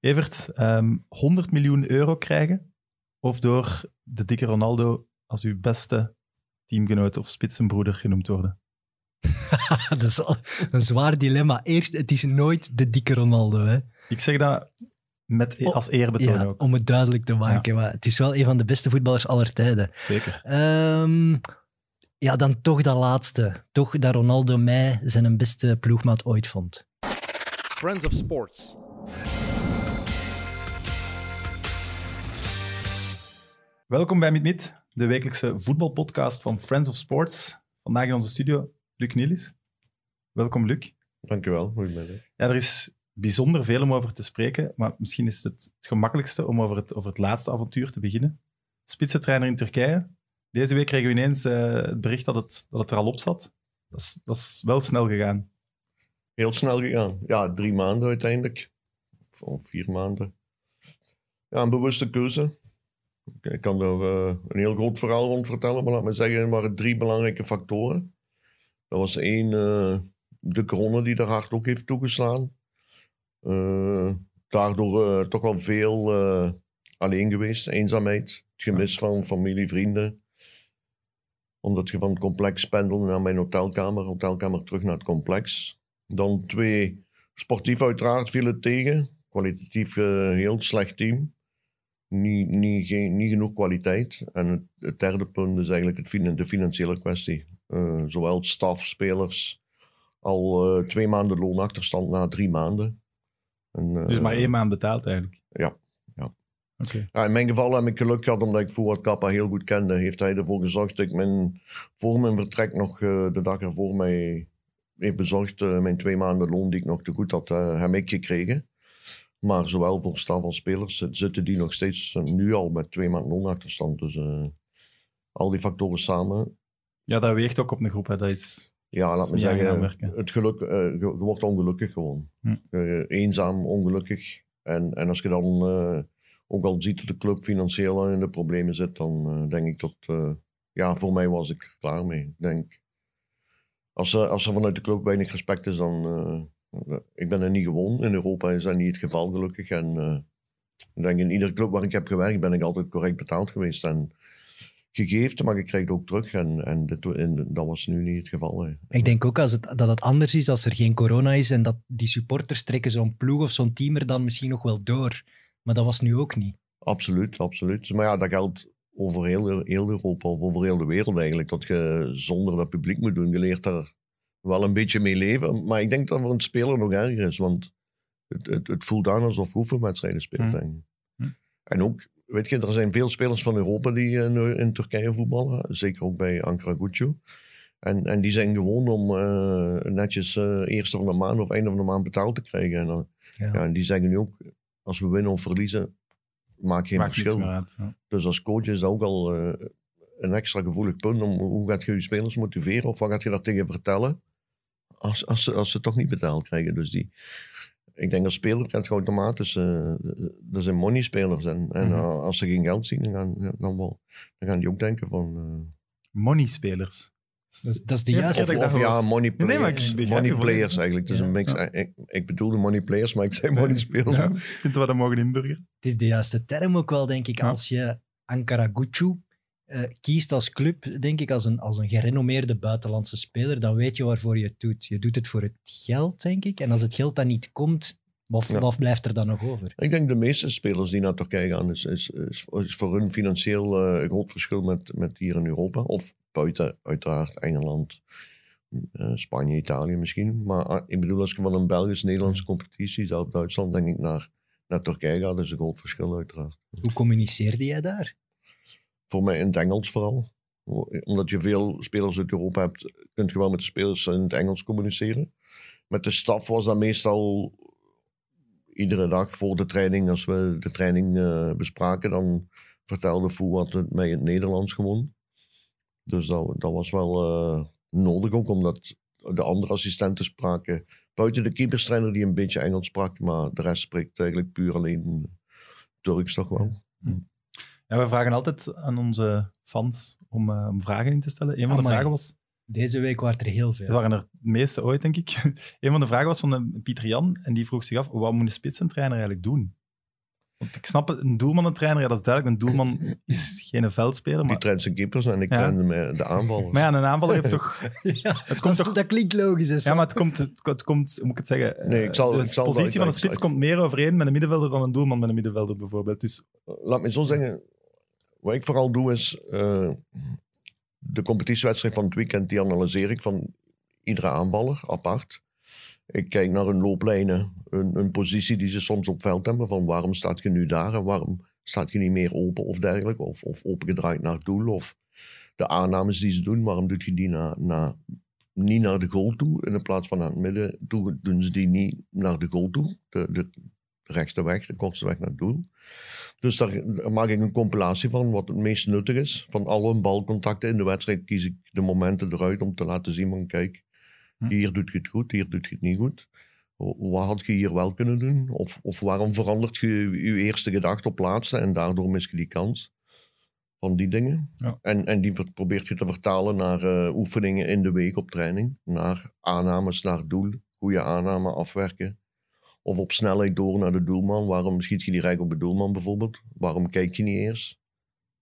Evert, ehm 100 miljoen euro krijgen of door de dikke Ronaldo als uw beste teamgenoot of spitsenbroeder genoemd worden? dat is al een zwaar dilemma. Eerst, het is nooit de dikke Ronaldo. Hè. Ik zeg dat met, e- Oh, als eerbetoon Ja, ook. om het duidelijk te maken. Maar het is wel een van de beste voetballers aller tijden. Zeker. Ehm, ja, dan toch dat laatste. Toch dat Ronaldo mij zijn beste ploegmaat ooit vond. Friends of Sports. Welkom bij Mit de wekelijkse voetbalpodcast van Friends of Sports. Vandaag in onze studio Luc Nielis. Welkom, Luc. Dankjewel, goedemiddag. Ja, er is bijzonder veel om over te spreken, maar misschien is het het gemakkelijkste om over het, over het laatste avontuur te beginnen. Spitsentrainer in Turkije. Deze week kregen we ineens eh, het bericht dat het, dat het er al op zat. Dat is, dat is wel snel gegaan. Heel snel gegaan. Ja, drie maanden uiteindelijk. Of vier maanden. Ja, een bewuste keuze. Ik- kan er eh, een heel groot verhaal rond vertellen, maar laat me zeggen, er waren drie belangrijke factoren. Dat was één, eh, de corona die er hard ook heeft toegeslaan. Eh, daardoor toch wel veel alleen geweest, eenzaamheid, het gemis van familie, vrienden. Omdat je van het complex pendelde naar mijn hotelkamer, hotelkamer terug naar het complex. Dan twee, sportief uiteraard viel het tegen. Kwalitatief heel slecht team. Niet, niet, geen, niet genoeg kwaliteit. En het, het derde punt is eigenlijk het, de financiële kwestie. Eh, zowel staf, spelers, al eh, twee maanden loonachterstand na drie maanden. En, eh, Dus maar één maand betaald eigenlijk. Ja, ja. Oké. ja, in mijn geval heb ik geluk gehad omdat ik Fuad Kappa heel goed kende. Heeft hij ervoor gezorgd dat ik mijn, voor mijn vertrek nog de dag ervoor mij heeft bezorgd. mijn twee maanden loon die ik nog te goed had, heb ik gekregen. Maar zowel voor staf als spelers zit- zitten die nog steeds eh, nu al met twee maanden loonachterstand. Dus eh, al die factoren samen. Ja, dat weegt ook op een groep. Hè. Dat is, Ja, laat me zeggen, het geluk, eh, je, je wordt ongelukkig gewoon. Hm. Eenzaam, ongelukkig. En, en als je dan ook al ziet dat de club financieel in de problemen zit, dan denk ik dat, ja, voor mij was ik er klaar mee. Ik denk, als, als er vanuit de club weinig respect is, dan, ik ben er niet gewoon. In Europa is dat niet het geval, gelukkig. En eh, ik denk, in iedere club waar ik heb gewerkt, ben ik altijd correct betaald geweest. En gegeven, maar je krijgt ook terug. En, en, dit, en dat was nu niet het geval. hè. Ik denk ook als het, dat het anders is als er geen corona is en dat die supporters trekken zo'n ploeg of zo'n team er dan misschien nog wel door. Maar dat was nu ook niet. Absoluut, absoluut. Maar ja, dat geldt over heel, heel Europa of over heel de wereld eigenlijk. Dat je zonder dat publiek moet doen. Je leert daar wel een beetje mee leven. Maar ik denk dat voor een speler nog erger is. Want het, het, het voelt aan alsof je oefenwedstrijden speelt. Hm. En ook, weet je, er zijn veel spelers van Europa die in, in Turkije voetballen. Zeker ook bij Ankara Gucu. En, en die zijn gewoon om eh, netjes eh, eerste van de maand of einde van de maand betaald te krijgen. En, dan- Ja. ja, en die zeggen nu ook, als we winnen of verliezen, maakt geen Maakt verschil. uit. Ja. Dus als coach is dat ook al eh, een extra gevoelig punt. Om, hoe gaat je je spelers motiveren of wat gaat je daar tegen vertellen? Als, als, ze, als ze toch niet betaald krijgen. Dus die, ik denk als speler gaat het automatisch. eh er zijn money spelers. En, en Mhm. eh, als ze geen geld zien, dan gaan, dan, wel, dan gaan die ook denken van. eh, Money-spelers. Dat is, dat is de Ja, juiste... dat of, dat of ja, money Nee, maar ik players. money players eigenlijk. Ja. een mix. Ja. Ik, ik bedoelde money players, maar ik zei money spelers. Ja, ik vind dat we dat mogen inburgeren. Het is de juiste term ook wel, denk ik. Ja. Als je Ankara Gucu eh, kiest als club, denk ik, als een, als een gerenommeerde buitenlandse speler, dan weet je waarvoor je het doet. Je doet het voor het geld, denk ik. En als het geld dan niet komt, wat, Ja. wat blijft er dan nog over? Ik denk de meeste spelers die naar Turkije gaan, is, is, is, is voor hun financieel een groot verschil met, met hier in Europa. Of buiten, uiteraard, Engeland, eh, Spanje, Italië misschien. Maar ah, ik bedoel, als je van een Belgisch-Nederlandse competitie, zelfs Duitsland, denk ik, naar, naar Turkije gaat, is een groot verschil uiteraard. Hoe communiceerde jij daar? Voor mij in het Engels vooral. Omdat je veel spelers uit Europa hebt, kun je wel met de spelers in het Engels communiceren. Met de staf was dat meestal iedere dag voor de training, als we de training eh, bespraken, dan vertelde Fouad het mij in het Nederlands gewoon. Dus dat, dat was wel eh, nodig ook, omdat de andere assistenten spraken. Buiten de keeperstrainer die een beetje Engels sprak, maar de rest spreekt eigenlijk puur alleen Turks toch wel. Ja, we vragen altijd aan onze fans om, eh, om vragen in te stellen. Een van de vragen was, Deze week waren er heel het veel. waren er de meeste ooit, denk ik. een van de vragen was van eh, Pieter Jan en die vroeg zich af, wat moet een spitsentrainer eigenlijk doen? Want ik snap het, een doelmannentrainer, ja, dat is duidelijk. Een doelman is geen veldspeler. Die Maar, traint zijn keepers en ik Ja. train de, de aanvallers. maar ja, een aanvaller heeft toch... Ja, Het komt dat, toch dat klinkt logisch. hè, Ja, maar het komt, het, het komt hoe moet ik het zeggen? Nee, ik zal- de ik zal het positie van de uitleggen. spits komt meer overeen met een middenvelder dan een doelman met een middenvelder bijvoorbeeld. Dus Laat me zo zeggen, wat ik vooral doe is eh, de competitiewedstrijd van het weekend, die analyseer ik van iedere aanvaller apart. Ik kijk naar hun looplijnen, een positie die ze soms op veld hebben, van waarom staat je nu daar en waarom staat je niet meer open of dergelijke, of, of opengedraaid naar het doel, of de aannames die ze doen, waarom doe je die niet naar de goal toe, in plaats van naar het midden doen ze die niet naar de goal toe, de, de rechte weg, de kortste weg naar het doel. Dus daar, maak ik een compilatie van wat het meest nuttig is. Van alle balcontacten in de wedstrijd kies ik de momenten eruit om te laten zien van kijk, Hm. hier doet je het goed, hier doet je het niet goed. Wa- Wat had je hier wel kunnen doen? Of, of waarom verandert je je eerste gedachte op laatste en daardoor mis je die kans? Van die dingen. Ja. En, en die probeert je te vertalen naar eh, oefeningen in de week op training. Naar aannames naar doel. Goede aanname afwerken. Of op snelheid door naar de doelman. Waarom schiet je die rijk op de doelman bijvoorbeeld? Waarom kijk je niet eerst?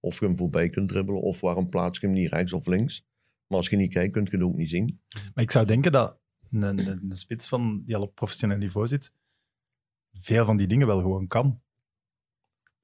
Of je hem voorbij kunt dribbelen. Of waarom plaats je hem niet rechts of links? Maar als je niet kijkt, kun je het ook niet zien. Maar ik zou denken dat een, een, een spits van, die al op professioneel niveau zit, veel van die dingen wel gewoon kan.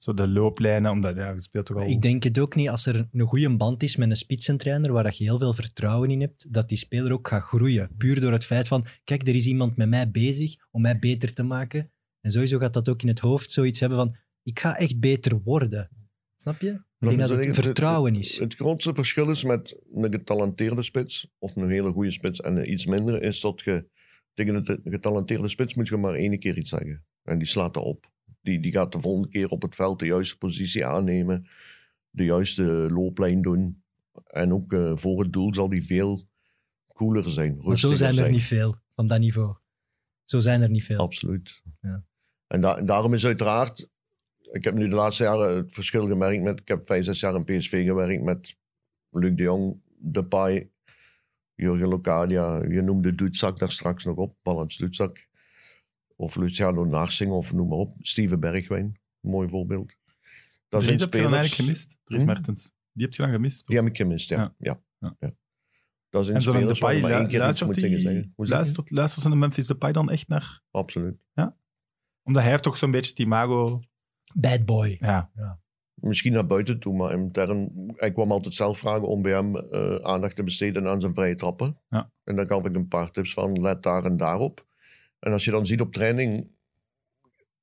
Zo de looplijnen, omdat ja, je speelt toch al... Ik denk het ook niet als er een goede band is met een spitsentrainer waar dat je heel veel vertrouwen in hebt, dat die speler ook gaat groeien. Puur door het feit van, kijk, er is iemand met mij bezig om mij beter te maken. En sowieso gaat dat ook in het hoofd zoiets hebben van, ik ga echt beter worden. Snap je? Ik denk dat het zeggen, vertrouwen is. Het grootste verschil is met een getalenteerde spits, of een hele goede spits en een iets minder, is dat je tegen een getalenteerde spits moet je maar één keer iets zeggen. En die slaat erop. Die, die gaat de volgende keer op het veld de juiste positie aannemen, de juiste looplijn doen. En ook eh, voor het doel zal die veel cooler zijn, Maar zo zijn er zijn. niet veel van dat niveau. Zo zijn er niet veel. Absoluut. Ja. En, da- en daarom is uiteraard, ik heb nu de laatste jaren het verschil gemerkt met, ik heb vijf, zes jaar in PSV gewerkt met Luc de Jong, Depay, Jurgen Locadia, je noemde Doetzak daar straks nog op, Balans Doetzak. Of Luciano Narsing, of noem maar op, Steven Bergwijn, mooi voorbeeld. Dat Dries zijn heb je dan eigenlijk gemist, Dries Hm? Mertens. Die heb je dan gemist. die heb ik gemist, ja. Ja. ja. Ja. ja. Dat zijn en zo'n spelers je maar één keer luistert, moet die, zeggen. Hoe je? luistert, luistert zo'n Memphis Depay dan echt naar... Absoluut. Omdat hij heeft toch zo'n beetje het imago... Bad boy. Ja, Misschien naar buiten toe, maar intern. Hij kwam altijd zelf vragen om bij hem eh, aandacht te besteden aan zijn vrije trappen. Ja. En dan gaf ik een paar tips van: let daar en daarop. En als je dan ziet op training.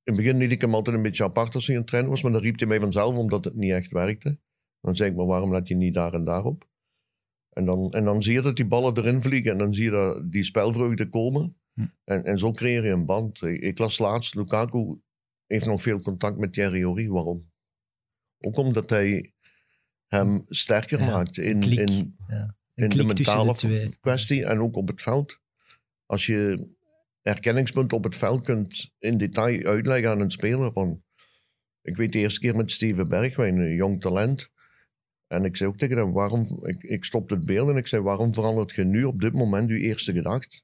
In het begin liet ik hem altijd een beetje apart als hij het trainen was, maar dan riep hij mij vanzelf omdat het niet echt werkte. Dan zei ik, maar waarom let je niet daar en daarop? En dan, en dan zie je dat die ballen erin vliegen en dan zie je dat die spelvreugde komen. Hm. En, en zo creëer je een band. Ik, ik las laatst, Lukaku heeft nog veel contact met Thierry Henry. Waarom? Ook omdat hij hem sterker Ja, maakt in, in, Een in de mentale de kwestie en ook op het veld. Als je herkenningspunten op het veld kunt in detail uitleggen aan een speler van... Ik weet de eerste keer met Steven Bergwijn, een jong talent. En ik zei ook tegen hem, waarom... Ik, ik stopte het beeld en ik zei, waarom verandert je nu op dit moment je eerste gedachte?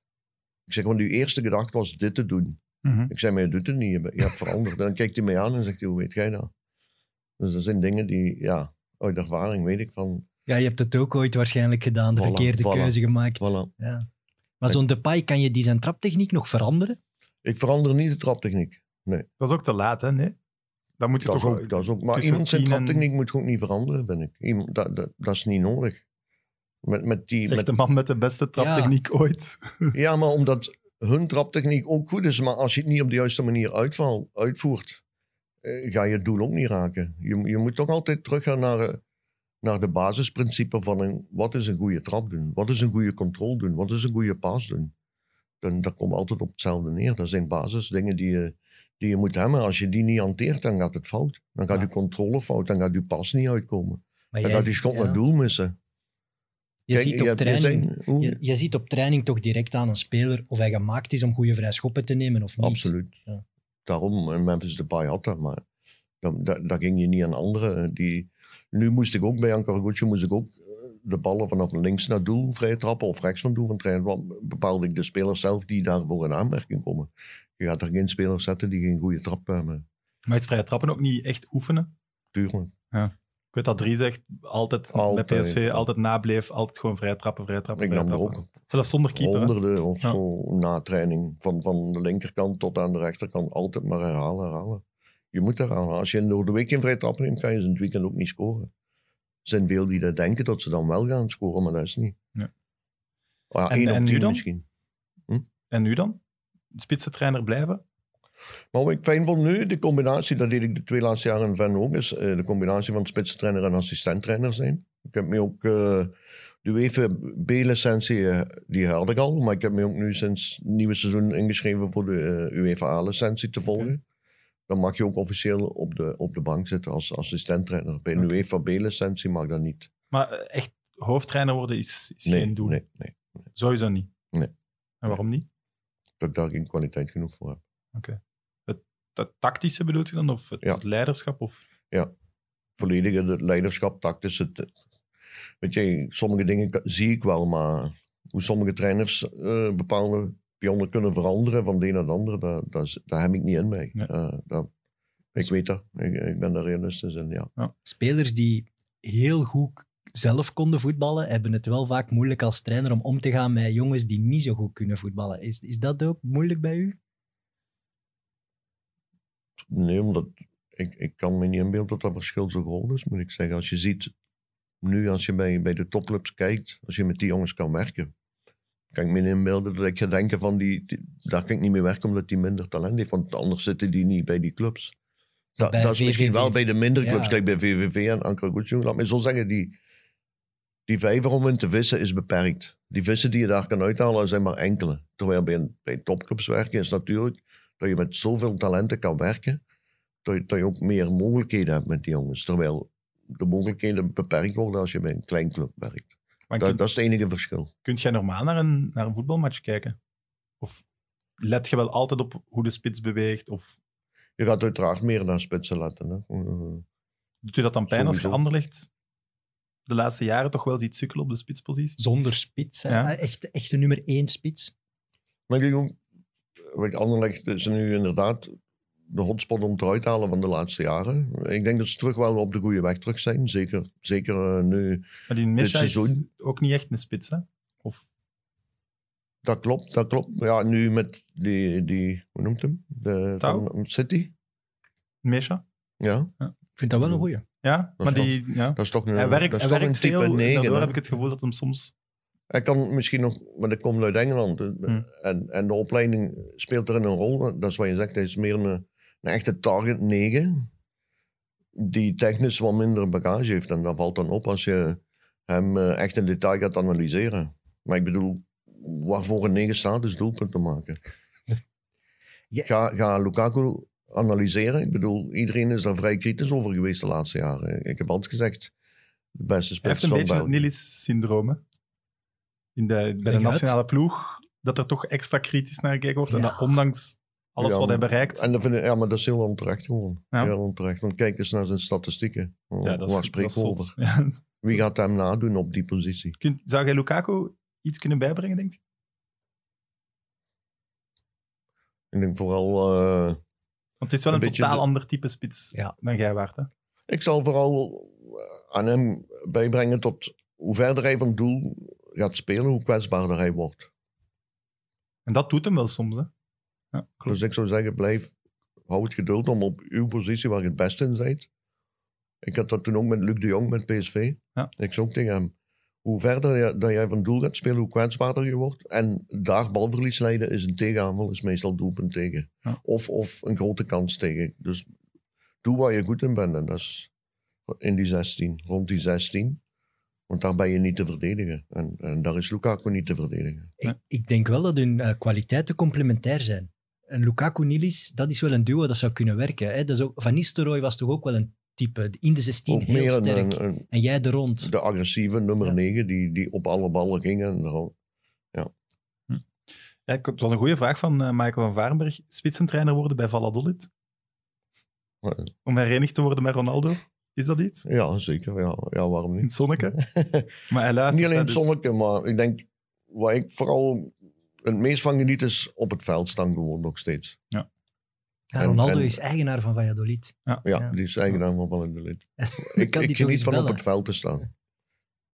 Ik zeg, want je eerste gedachte was dit te doen. Mhm. Ik zei, maar je doet het niet, je, hebt veranderd. En dan kijkt hij mij aan en zegt hij, hoe weet jij dat? Dus dat zijn dingen die, ja, uit ervaring weet ik van, Ja, je hebt het ook ooit waarschijnlijk gedaan, de Voilà, verkeerde voilà. keuze gemaakt. voilà. Ja. Maar zo'n Depay, kan je die zijn traptechniek nog veranderen? Ik verander niet de traptechniek. dat is ook te laat, hè? Nee? Dan moet je Dat toch... ook, dat is ook, maar iemand zijn 10 en- traptechniek moet ook niet veranderen, ben ik. Iemand, dat, dat, dat is niet nodig. Met, met die, Zegt met, de man met de beste traptechniek ooit. ja, maar omdat hun traptechniek ook goed is, maar als je het niet op de juiste manier uitval, uitvoert, eh, ga je het doel ook niet raken. Je, je moet toch altijd teruggaan naar, eh, naar de basisprincipe van een, wat is een goede trap doen? Wat is een goede controle doen? Wat is een goede paas doen? Dan, dat komt altijd op hetzelfde neer. Dat zijn basisdingen die je, die je moet hebben. Als je die niet hanteert, dan gaat het fout. Dan gaat Ja. je controle fout, dan gaat je pas niet uitkomen. Maar Dan gaat die ziet- schot ja. naar doel missen. Je, Kijk, ziet op je training, zijn- je, je ziet op training toch direct aan een speler of hij gemaakt is om goede vrij schoppen te nemen of niet. Absoluut. Ja. Daarom, en Memphis Depay had dat, maar dat, dat, dat ging je niet aan anderen. Die, nu moest ik ook bij Ankaragutje moest ik ook eh, de ballen vanaf links naar doel vrij trappen of rechts van doel van trainen. Want bepaalde ik de spelers zelf die daarvoor in aanmerking komen. Je gaat er geen spelers zetten die geen goede trap hebben. Maar is vrije trappen ook niet echt oefenen? Tuurlijk. Ik weet dat Dries echt altijd, Altijd, bij PSV ja. altijd nableef. Altijd gewoon vrije trappen, vrije trappen, Ik nam er trappen. ook Zelfs zonder keeper. hè? honderden of Ja. zo na training. Van, van de linkerkant tot aan de rechterkant. Altijd maar herhalen, herhalen. Je moet herhalen. Als je door de week een vrije trap neemt, kan je ze in het weekend ook niet scoren. Er zijn veel die dat denken dat ze dan wel gaan scoren, maar dat is niet. Ja. Ja, En- één op en nu dan? misschien. En nu dan? Spitsentrainer blijven? Maar wat ik fijn vond nu, de combinatie, dat deed ik de twee laatste jaren in Van ook, is eh, de combinatie van spitsentrainer en assistenttrainer zijn. Ik heb me ook eh, de UEFA B-licentie, eh, die had ik al, maar ik heb me ook nu sinds het nieuwe seizoen ingeschreven voor de UEFA A-licentie te volgen. Dan mag je ook officieel op de, op de bank zitten als assistenttrainer. Bij een Oké. UEFA B-licentie mag dat niet. Maar eh, echt hoofdtrainer worden is, is Nee, geen doel. nee, nee. Sowieso niet. Nee. En waarom niet? Dat ik daar geen kwaliteit genoeg voor heb. Dat tactische bedoelt je dan? Of het, Ja. het leiderschap? Of... volledige de leiderschap, tactisch. Het, weet je, sommige dingen zie ik wel, maar hoe sommige trainers eh, bepaalde pionnen kunnen veranderen van de een naar de andere, dat, dat, is- dat heb ik niet in mij. Nee. Eh, dat, ik weet dat. Ik, ik ben daar realistisch in, ja. Spelers die heel goed zelf konden voetballen, hebben het wel vaak moeilijk als trainer om om te gaan met jongens die niet zo goed kunnen voetballen. Is, is dat ook moeilijk bij u? Nee, omdat ik, ik kan me niet inbeelden dat dat verschil zo groot is, moet ik zeggen. Als je ziet, nu als je bij, bij de topclubs kijkt, als je met die jongens kan werken, kan ik me inbeelden dat ik ga denken van, die, die- daar kan ik niet mee werken omdat die minder talent heeft, want anders zitten die niet bij die clubs. Dat, Bij dat is misschien wel bij de mindere clubs, Ja. kijk bij VVV en Anker Goedjoen. Laat me zo zeggen, die, die vijver om in te vissen is beperkt. Die vissen die je daar kan uithalen zijn maar enkele. Terwijl bij, een, bij topclubs werken is natuurlijk dat je met zoveel talenten kan werken, dat je, dat je ook meer mogelijkheden hebt met die jongens. Terwijl de mogelijkheden beperkt worden als je bij een klein club werkt. Dat, kun, dat is het enige verschil. kunt jij normaal naar een, naar een voetbalmatch kijken? Of let je wel altijd op hoe de spits beweegt? Of Je gaat uiteraard meer naar spitsen letten. Hè. Eh, doet je dat dan pijn als je Sowieso. Anderlecht de laatste jaren toch wel ziet sukkelen op de spitspositie? Zonder spits. hè? Ja. Echt, echt een nummer één spits. Maar ik ook, weet je, Anderlecht is nu inderdaad de hotspot om te halen van de laatste jaren. Ik denk dat ze terug wel op de goede weg terug zijn. Zeker, zeker eh, nu. Maar die Mesha is ook niet echt een spits, hè? Of Dat klopt, dat klopt. Ja, nu met die, die hoe noemt hem? De, van City. Mesha? Ja, Ik vind dat wel een goeie. Ja, Dat maar is die... Ja. dat is toch een, Hij werkt, dat is hij toch een werkt type veel, 9. daardoor hè. heb ik het gevoel dat hem soms... Hij kan misschien nog, maar dat komt uit Engeland. Hmm. En, en de opleiding speelt erin een rol. Dat is wat je zegt, hij is meer een, een echte target 9. Die technisch wat minder bagage heeft. En dat valt dan op als je hem eh, echt in detail gaat analyseren. Maar ik bedoel, waarvoor een 9 staat, is doelpunten maken. Ja. Ga, ga Lukaku analyseren. Ik bedoel, iedereen is daar vrij kritisch over geweest de laatste jaren. Ik heb altijd gezegd, de beste Hij spits heeft een van beetje het. Nilis-syndroom, hè? In de, bij de nationale ploeg, dat er toch extra kritisch naar gekeken wordt. En dat ondanks alles Ja, wat hij bereikt... En dat vind ik, ja, maar dat is heel onterecht gewoon. Ja. Heel onterecht. Want kijk eens naar zijn statistieken. ja, dat Waar zot. over? Ja. Wie gaat hem nadoen op die positie? Zou jij Lukaku iets kunnen bijbrengen, denk je? Ik denk vooral... eh, Want het is wel een, totaal de- ander type spits Ja. dan jij waard, hè? ik zal vooral aan hem bijbrengen tot hoe verder hij van het doel gaat spelen, hoe kwetsbaarder hij wordt. En dat doet hem wel soms, hè? Ja, klopt. Dus ik zou zeggen, blijf, hou het geduld om op uw positie waar je het beste in bent. Ik had dat toen ook met Luc de Jong met PSV. Ja. Ik zei ook tegen hem, hoe verder je, dat jij van doel gaat spelen, hoe kwetsbaarder je wordt. En daar balverlies leiden is een tegenaanval, is meestal doelpunt tegen. Ja. Of, of een grote kans tegen. Dus doe waar je goed in bent. En dat is in die 16, rond die 16. Want daar ben je niet te verdedigen. En, en daar is Lukaku niet te verdedigen. Ik, ik denk wel dat hun eh, kwaliteiten complementair zijn. En Lukaku-Nilis, dat is wel een duo dat zou kunnen werken. Hè? Dat is ook, Van Nistelrooy was toch ook wel een type, in de 16 Ook heel sterk. een, een, en jij er rond. de agressieve nummer Ja. 9 die, die op alle ballen ging. En Ja, ik- het was een goede vraag van eh, Michael van Varenberg. Spitsentrainer worden bij Valladolid? Om herenigd te worden met Ronaldo? Is dat iets? ja, zeker. Ja, ja waarom In niet? het zonneke? Maar hij luistert. niet alleen het dus- zonnetje, maar ik denk waar ik vooral het meest van geniet is op het veld staan gewoon nog steeds. Ja. Ronaldo en- is eigenaar van Valladolid. Ja, Ja. die is eigenaar van Valladolid. Ik, kan die ik geniet van op het veld te staan.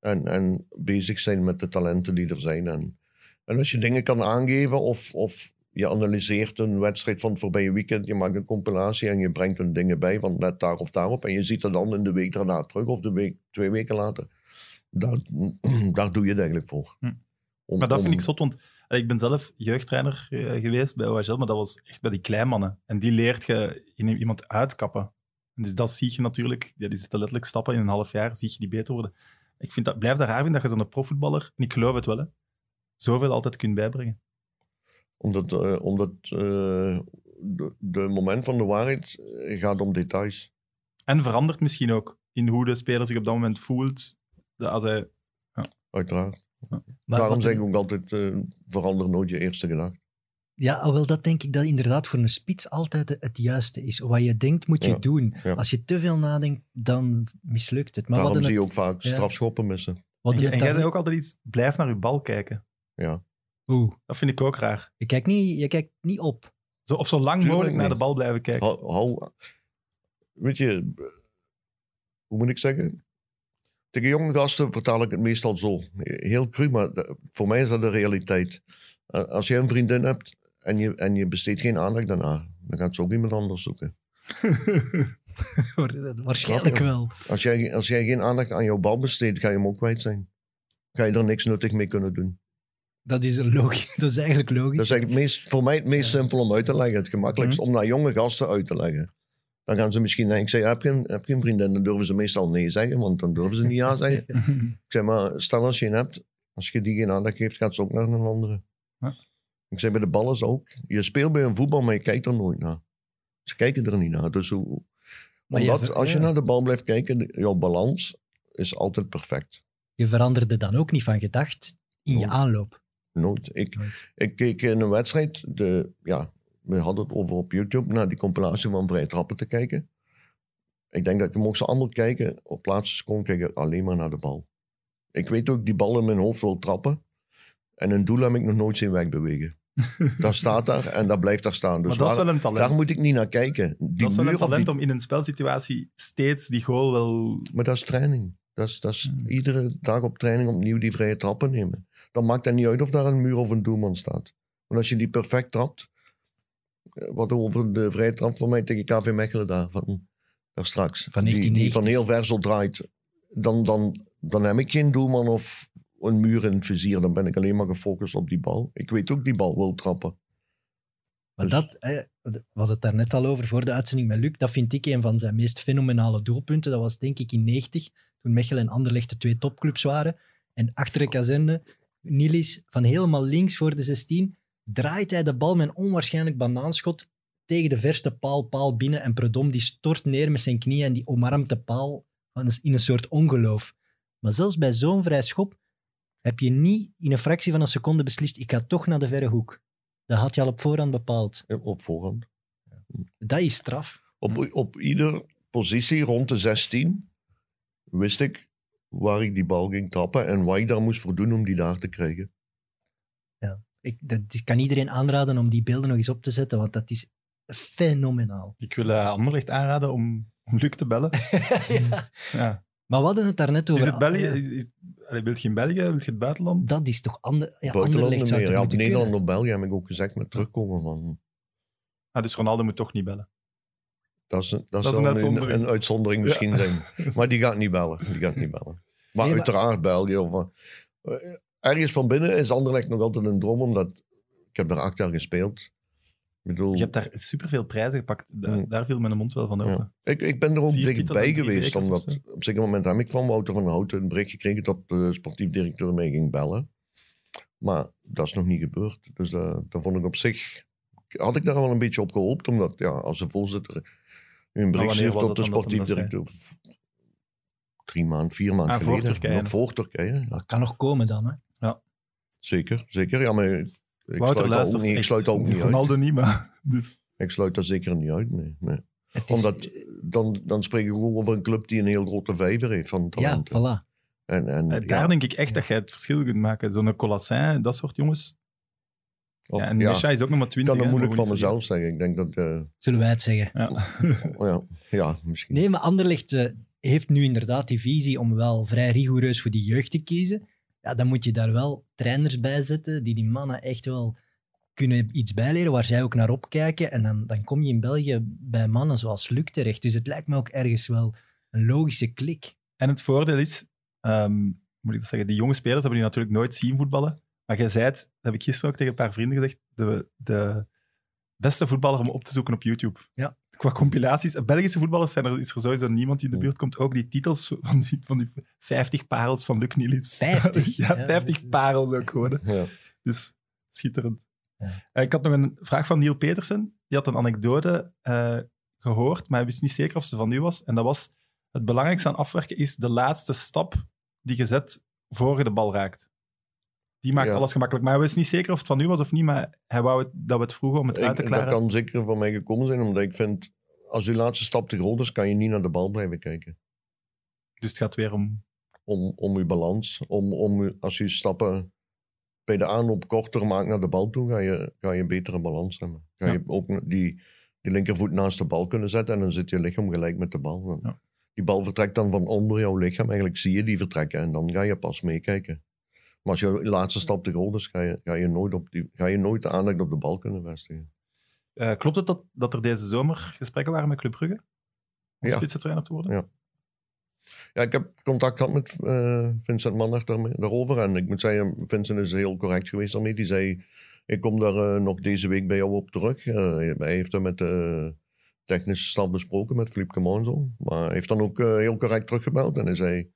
En, en bezig zijn met de talenten die er zijn. En, en als je dingen kan aangeven of, of je analyseert een wedstrijd van het voorbije weekend, je maakt een compilatie en je brengt er dingen bij van net daar of daarop. En je ziet het dan in de week daarna terug of de week, twee weken later. Daar, daar doe je het eigenlijk voor. Hm. Om- Maar dat vind ik zot, want ik ben zelf jeugdtrainer eh, geweest bij OHL, maar dat was echt bij die kleinmannen. En die leert je in iemand uitkappen. En dus dat zie je natuurlijk, ja, die zitten letterlijk stappen in een half jaar, zie je die beter worden. Ik vind dat, blijf daar raar vinden dat je zo'n profvoetballer, en ik geloof het wel, hè, zoveel altijd kunt bijbrengen. Omdat, eh, omdat eh, de, de moment van de waarheid gaat om details. En verandert misschien ook in hoe de speler zich op dat moment voelt. Als hij, Uiteraard. Maar Daarom zeg ik ook altijd, eh, verander nooit je eerste gedachte. Ja, wel, dat denk ik dat inderdaad voor een spits altijd het juiste is. Wat je denkt, moet je Ja, doen. ja. Als je te veel nadenkt, dan mislukt het. Maar Daarom wat zie je ook vaak ja. strafschoppen missen. en, jij- en jij zei ook altijd iets, blijf naar je bal kijken. Oeh, Dat vind ik ook raar. je kijkt niet, je kijkt niet op. Zo, of zo lang Tuurlijk mogelijk naar de bal blijven kijken. Hou, hou- weet je, hoe moet ik zeggen? Tegen jonge gasten vertaal ik het meestal zo. Heel cru, maar voor mij is dat de realiteit. Als je een vriendin hebt en je, en je besteedt geen aandacht daarna, dan gaat ze ook iemand anders zoeken. Waarschijnlijk wel. Als jij, als jij geen aandacht aan jouw bal besteedt, ga je hem ook kwijt zijn. Ga je er niks nuttig mee kunnen doen. Dat is, logisch. dat is eigenlijk logisch. Dat is eigenlijk het meest, voor mij het meest Ja. simpel om uit te leggen. Het gemakkelijkst om naar jonge gasten uit te leggen. Dan gaan ze misschien denken, ik zeg, heb je, een, heb je een vriendin? Dan durven ze meestal nee zeggen, want dan durven ze niet ja zeggen. Ik zeg, maar stel als je een hebt, als je die geen aandacht geeft, gaat ze ook naar een andere. Ja. Ik zeg, bij de bal is ook. Je speelt bij een voetbal, maar je kijkt er nooit naar. Ze kijken er niet naar. Dus hoe, Maar je omdat, ver- als je ja. naar de bal blijft kijken, jouw balans is altijd perfect. Je veranderde dan ook niet van gedacht in je aanloop. Nooit. Ik, Nooit. ik keek in een wedstrijd, de, ja, we hadden het over op YouTube, naar die compilatie van vrije trappen te kijken. Ik denk dat ik mocht ze allemaal kijken. Op laatste seconde kijk ik alleen maar naar de bal. Ik weet ook, die bal in mijn hoofd wil trappen. En een doel heb ik nog nooit zien wegbewegen. dat staat daar en dat blijft daar staan. Dus maar dat is wel een talent. daar moet ik niet naar kijken. Die dat is wel een talent die- om in een spelsituatie steeds die goal wel... Maar dat is training. Dat is, dat is Hmm. iedere dag op training opnieuw die vrije trappen nemen. Dan maakt het niet uit of daar een muur of een doelman staat. Want als je die perfect trapt, wat over de vrije trap van mij tegen KV Mechelen daar, van, daar straks. Van die, die 1990. van heel ver zo draait. Dan, dan, dan heb ik geen doelman of een muur in het vizier. Dan ben ik alleen maar gefocust op die bal. Ik weet ook die bal wil trappen. Maar Dus- dat, hè, we hadden het daar net al over voor de uitzending met Luc, dat vind ik een van zijn meest fenomenale doelpunten. Dat was denk ik in 90, toen Mechelen en Anderlecht de twee topclubs waren. En achter de kazerne, Nilis van helemaal links voor de 16, draait hij de bal met een onwaarschijnlijk banaanschot tegen de verste paal, paal binnen. En Predom die stort neer met zijn knieën en die omarmt de paal in een soort ongeloof. Maar zelfs bij zo'n vrij schop heb je niet in een fractie van een seconde beslist, ik ga toch naar de verre hoek. Dat had je al op voorhand bepaald. Op voorhand. Dat is straf. Op, op ieder positie rond de 16 wist ik waar ik die bal ging trappen en wat ik daar moest voor doen om die daar te krijgen. Ik, dat ik kan iedereen aanraden om die beelden nog eens op te zetten, want dat is fenomenaal. Ik wil uh, Anderlecht aanraden om, om Luc te bellen. ja. Ja. Maar we hadden het daarnet Is over... het België? Is, is, allee, wilt je in België? Wilt je het buitenland? dat is toch ander, ja, Anderlecht zou meer. het Ja, moeten Nederland kunnen. of België heb ik ook gezegd met terugkomen van... Ah, dus Ronaldo moet toch niet bellen. Dat, is, dat, is zou een een, uitzondering. een uitzondering Ja. misschien zijn. Maar die gaat niet bellen. Die gaat niet bellen. Maar Nee, maar- uiteraard België. Of, ergens van binnen is Anderlecht nog altijd een droom, omdat ik heb daar acht jaar gespeeld. Ik bedoel, Je hebt daar superveel prijzen gepakt. Da- Hmm. Daar viel mijn mond wel van open. ja. ik, ik ben er ook dichtbij geweest, omdat op een zeker moment heb ik van Wouter van Houten een bericht gekregen dat de sportief directeur mij ging bellen. Maar dat is nog niet gebeurd. Dus dat, dat vond ik op zich... Had ik daar wel een beetje op gehoopt, omdat ja, als de voorzitter nu een bericht stuurt dat de sportief directeur... Drie maanden, vier maanden Ah, voor geleden. Turkije. Nog voor Turkije, ja. Dat kan nog komen dan, hè. Zeker, zeker. Ja, maar ik, ik Wouter sluit, dat ook luistert niet, ik sluit dat ook niet uit. Ronaldo niet, maar... Dus, Ik sluit dat zeker niet uit, nee. nee. Het is- Omdat, dan, dan spreek ik gewoon over een club die een heel grote vijver heeft van ja, talenten. voilà. En, en, eh, ja, daar denk ik echt dat jij het verschil kunt maken. Zo'n Colassin, dat soort jongens. Of- Ja, en ja, Misha is ook nog maar ik 20. kan het hè, moeilijk van mezelf zeggen. Ik denk dat... eh, Zullen wij het zeggen? Ja. ja, ja, misschien. Nee, maar Anderlecht eh, heeft nu inderdaad die visie om wel vrij rigoureus voor die jeugd te kiezen. Ja, dan moet je daar wel trainers bij zetten die die mannen echt wel kunnen iets bijleren waar zij ook naar opkijken. En dan, dan kom je in België bij mannen zoals Luc terecht. Dus het lijkt me ook ergens wel een logische klik. En het voordeel is, ehm, moet ik dat zeggen, die jonge spelers hebben die natuurlijk nooit zien voetballen. Maar jij zei het, dat heb ik gisteren ook tegen een paar vrienden gezegd, de, de beste voetballer om op te zoeken op YouTube. Ja. Qua compilaties. Belgische voetballers zijn er, is er sowieso niemand die in de buurt komt. Ook die titels van die, van die 50 parels van Luc Nielis. 50? ja, Ja, 50 dat is- parels ook gewoon. hè. Ja. Dus schitterend. Ja. Eh, ik had nog een vraag van Neil Petersen. Die had een anekdote eh, gehoord, maar hij wist niet zeker of ze van u was. En dat was, het belangrijkste aan afwerken is de laatste stap die je zet voor je de bal raakt. Die maakt Ja. alles gemakkelijk. Maar hij wist niet zeker of het van u was of niet, maar hij wou het, dat we het vroegen om het uit te Ik, dat klaren. kan zeker van mij gekomen zijn, omdat ik vind... Als je laatste stap te groot is, kan je niet naar de bal blijven kijken. Dus het gaat weer om... Om, om je balans. Om, om, als je stappen bij de aanloop korter maakt naar de bal toe, ga je, ga je een betere balans hebben. Ga Ja. je ook die, die linkervoet naast de bal kunnen zetten en dan zit je lichaam gelijk met de bal. Ja. Die bal vertrekt dan van onder jouw lichaam. Eigenlijk zie je die vertrekken en dan ga je pas meekijken. Maar als je laatste stap te groot is, ga je, ga je, nooit, op die, ga je nooit de aandacht op de bal kunnen vestigen. Eh, klopt het dat, dat er deze zomer gesprekken waren met Club Brugge? Om Ja. spitsentrainer te worden? Ja. Ja, ik heb contact gehad met eh, Vincent daarmee- daarover. En ik moet zeggen, Vincent is heel correct geweest daarmee. Die zei, ik kom daar eh, nog deze week bij jou op terug. Hij heeft dat met de technische staf besproken, met Philippe Camonzo. Maar hij heeft dan ook heel correct teruggebeld. En hij zei,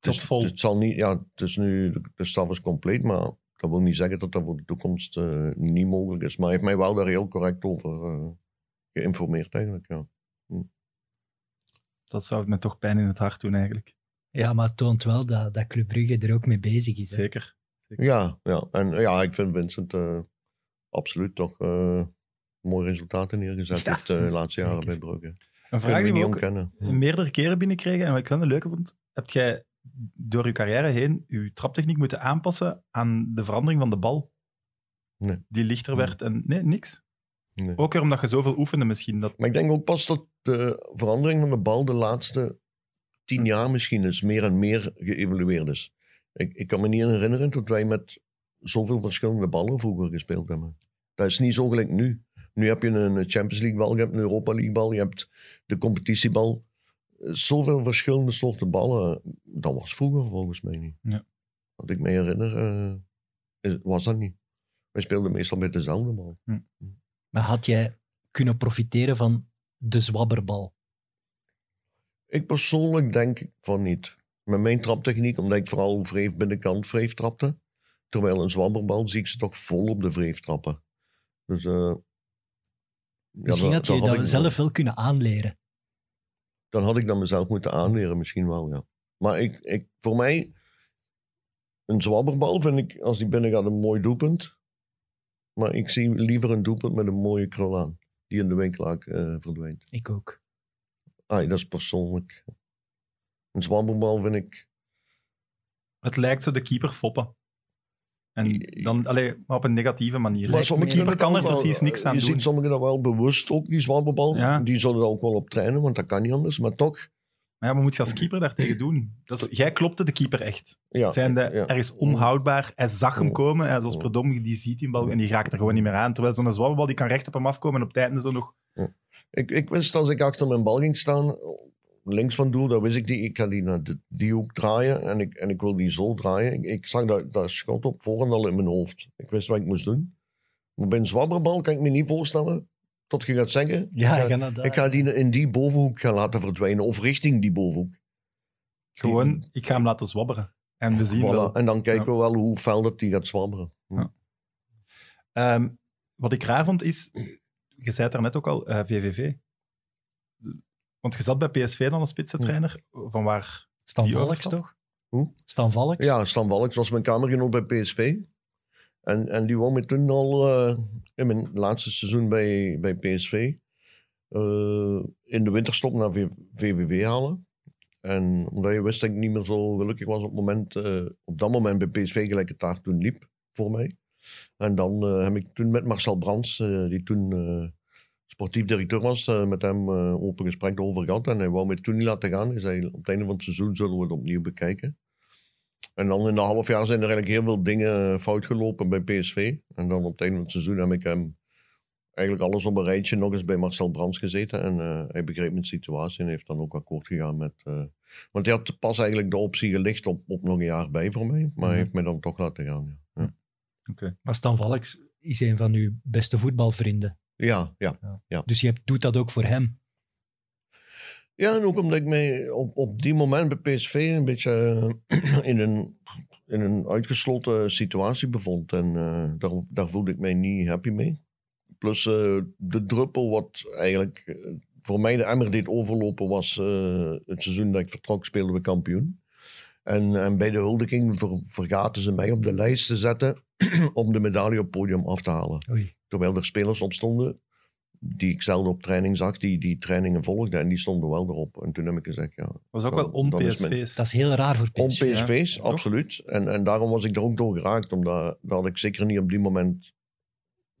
Het, vol. het zal niet, ja, het is nu, de, staf is compleet, maar dat wil niet zeggen dat dat voor de toekomst eh, niet mogelijk is. Maar hij heeft mij wel daar heel correct over eh, geïnformeerd eigenlijk, ja. Dat zou me toch pijn in het hart doen, eigenlijk. Ja, maar het toont wel dat, dat Club Brugge er ook mee bezig is. hè. Zeker. Ja, ja. En ja, ik vind Vincent eh, absoluut toch mooie resultaten neergezet Ja, heeft eh, de laatste jaren zeker. bij Brugge. Een vraag die we ook ontkennen. meerdere keren binnenkregen en wat ik wel een leuke vond, heb jij door je carrière heen je traptechniek moeten aanpassen aan de verandering van de bal? Nee. Die lichter werd en... Nee, niks. Nee. Ook weer omdat je zoveel oefende misschien. Dat... Maar ik denk ook pas dat de verandering van de bal de laatste tien jaar misschien is meer en meer geëvalueerd is. Ik, ik kan me niet herinneren dat wij met zoveel verschillende ballen vroeger gespeeld hebben. Dat is niet zo gelijk nu. Nu heb je een Champions League bal, je hebt een Europa League bal, je hebt de competitiebal. Zoveel verschillende soorten ballen. Dat was vroeger volgens mij niet. Ja. Wat ik me herinner, eh, is- was dat niet. Wij speelden meestal met dezelfde bal. Maar had jij kunnen profiteren van de zwabberbal? Ik persoonlijk denk van niet. Met mijn traptechniek, omdat ik vooral vreef binnenkant vreef trapte. Terwijl een zwabberbal zie ik ze toch vol op de vreef trappen. Dus, eh, ja, Misschien had je dan dat ik- zelf wel kunnen aanleren. Dan had ik dat mezelf moeten aanleren, misschien wel, ja. Maar ik, ik, voor mij, een zwabberbal vind ik, als die binnen gaat, een mooi doelpunt. Maar ik zie liever een doelpunt met een mooie krul aan. Die in de winkelaak eh, verdwijnt. Ik ook. Ah, dat is persoonlijk. Een zwabberbal vind ik... Het lijkt zo de keeper foppen. En dan, allee, maar op een negatieve manier. Maar sommigen de kan er precies niks aan je doen. ziet sommigen dat wel bewust ook, die zwabberbal. Ja. Die zullen er ook wel op trainen, want dat kan niet anders. Maar toch, Maar ja, wat moet je als keeper daartegen doen? Is, jij klopte de keeper echt. ja. Zijnde, ja. er is onhoudbaar. Hij zag hem komen. En zoals. Predom, die ziet die bal en die raakt er gewoon niet meer aan. Terwijl zo'n zwabberbal, die kan recht op hem afkomen en op het einde zo nog... Ik, ik wist als ik achter mijn bal ging staan, links van doel, dat wist ik die. Ik ga die naar de, die hoek draaien en ik, en ik wil die zo draaien. Ik, ik zag dat, dat schot op voorhand al in mijn hoofd. Ik wist wat ik moest doen. Maar bij een zwabberbal kan ik me niet voorstellen tot je gaat zeggen, Ja, ik ga, ik ga die in die bovenhoek gaan laten verdwijnen of richting die bovenhoek. Gewoon, ik ga hem laten zwabberen. En we zien Voilà. wel. En dan kijken we wel hoe fel dat die gaat zwabberen. Ja. Ehm, wat ik raar vond is, je zei het daarnet ook al, eh, VVV. Want je zat bij PSV dan als spitsentrainer. Van waar... Stan die Valks, toch? Hoe? Stan Valks? Ja, Stan Walks was mijn kamergenoot bij PSV. En, en die me toen al eh, in mijn laatste seizoen bij, bij PSV eh, in de winterstop naar V- VVV halen. En omdat je wist dat ik niet meer zo gelukkig was op, het moment, eh, op dat moment bij PSV gelijk het daar toen liep voor mij. En dan eh, heb ik toen met Marcel Brands, die toen eh, sportief directeur was, eh, met hem eh, open gesprek over gehad. En hij wou mij toen niet laten gaan. Hij zei, op het einde van het seizoen zullen we het opnieuw bekijken. En dan in een half jaar zijn er eigenlijk heel veel dingen fout gelopen bij PSV. En dan op het einde van het seizoen heb ik hem eigenlijk alles op een rijtje nog eens bij Marcel Brands gezeten. En eh, hij begreep mijn situatie en heeft dan ook akkoord gegaan met... eh, want hij had pas eigenlijk de optie gelicht op, op nog een jaar bij voor mij. Maar Mhm. hij heeft mij dan toch laten gaan. Ja, ja. Oké. Maar Stan Valks is een van uw beste voetbalvrienden. Ja, ja. Dus je hebt, doet dat ook voor hem. Ja, en ook omdat ik mij op, op die moment bij PSV een beetje eh, in, een, in een uitgesloten situatie bevond. En eh, daar, daar voelde ik mij niet happy mee. Plus eh, de druppel wat eigenlijk voor mij de emmer deed overlopen was het seizoen dat ik vertrok speelden we kampioen. En, en bij de huldiging ver, vergaten ze mij op de lijst te zetten om de medaille op het podium af te halen. Oei. Terwijl er spelers op stonden die ik zelden op training zag, die die trainingen volgden. En die stonden wel erop. En toen heb ik gezegd, ja, was ook Dan- wel om dan is mijn- PSV's. Dat is heel raar voor om PSV. PSV's, ja. absoluut. En, en daarom was ik er ook door geraakt. Omdat dat had ik zeker niet op die moment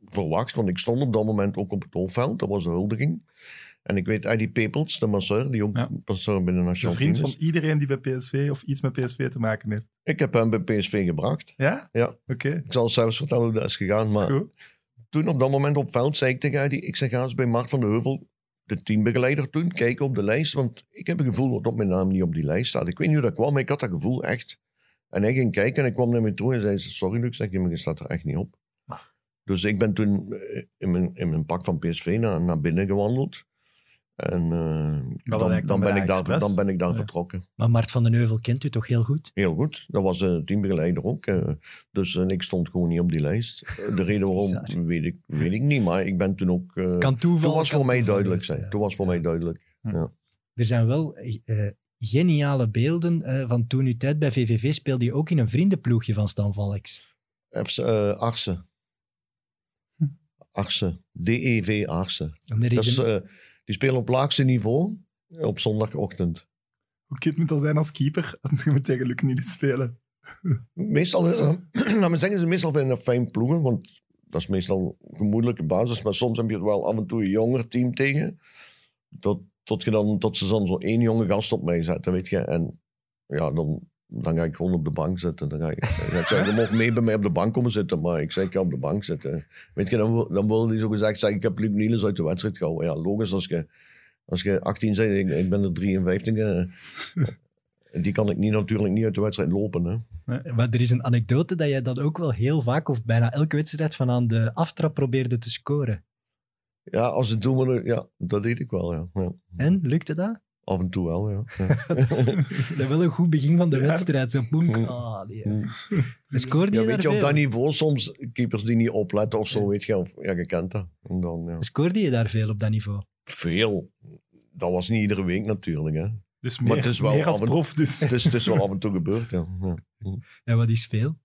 verwacht. Want ik stond op dat moment ook op het hoofdveld. Dat was de huldiging. En ik weet, Eddie Pepels, de masseur, die ook Ja. masseur binnen De Nationaal vriend van iedereen die bij PSV of iets met PSV te maken heeft. Ik heb hem bij PSV gebracht. Ja? Ja. Oké. Ik zal zelfs vertellen hoe dat is gegaan. Is Maar goed. toen op dat moment op het veld zei ik tegen Eddie, ik zeg ga eens bij Mark van de Heuvel, de teambegeleider toen, kijken op de lijst. Want ik heb een gevoel dat mijn naam niet op die lijst staat. Ik weet niet hoe dat kwam, maar ik had dat gevoel echt. En hij ging kijken en ik kwam naar me toe en zei, sorry Luc, zeg je, maar je staat er echt niet op. Dus ik ben toen eh, in mijn, in mijn pak van PSV naar, naar binnen gewandeld. En eh, dan, dan, ben ik daar, dan ben ik daar Ja. vertrokken. Maar Mart van den Heuvel kent u toch heel goed? Heel goed. Dat was de teambegeleider ook. eh. dus en ik stond gewoon niet op die lijst. Eh, De reden waarom, weet ik, weet ik niet. Maar ik ben toen ook... eh, Kan toeval. toen was kan voor mij duidelijk zijn, ja. Toen was voor mij duidelijk. Er zijn wel eh, geniale beelden eh, van toen uw tijd bij VVV speelde je ook in een vriendenploegje van Stan Valks. FC uh, Arsen. Hm. Arsen. DEV Arsen. En Dat is een- eh, die spelen op laagste niveau op zondagochtend. Hoe kut moet dat zijn als keeper? Want je moet tegen Luc niet spelen. Meestal, me zeggen, ze meestal dat fijn ploegen, want dat is meestal een gemoedelijke basis. Maar soms heb je wel af en toe een jonger team tegen. Tot, tot, je dan, tot ze dan zo één jonge gast op mij zetten, weet je. En ja, dan, dan ga ik gewoon op de bank zitten. Dan ga ik, dan ga ik zeggen, je mag mee bij mij op de bank komen zitten. Maar ik zeg, ik ga op de bank zitten. Weet je, dan, wil- dan wil hij zo gezegd zeggen, ik heb Luc Niels uit de wedstrijd gehouden. Ja, logisch, als je, als je 18 bent, ik, ik ben er 53. eh, die kan ik niet, natuurlijk niet uit de wedstrijd lopen, hè. Maar er is een anekdote dat jij dat ook wel heel vaak, of bijna elke wedstrijd, van aan de aftrap probeerde te scoren. Ja, als het doen ja, dat deed ik wel, ja. ja. En, lukte dat? Af en toe wel, ja. ja. Dat is wel een goed begin van de Ja. wedstrijd. Zo boem. Ah, die, Mm. En scoorde je ja, weet daar je, op dat niveau soms keepers die niet opletten of zo, Ja. weet je, of, ja, je kent dat. En dan, ja. Scoorde je daar veel op dat niveau? Veel. Dat was niet iedere week natuurlijk, hè. Dus Maar het is wel meer als af en- prof dus. Het is, het is wel af en toe gebeurd, ja. ja. En wat is veel?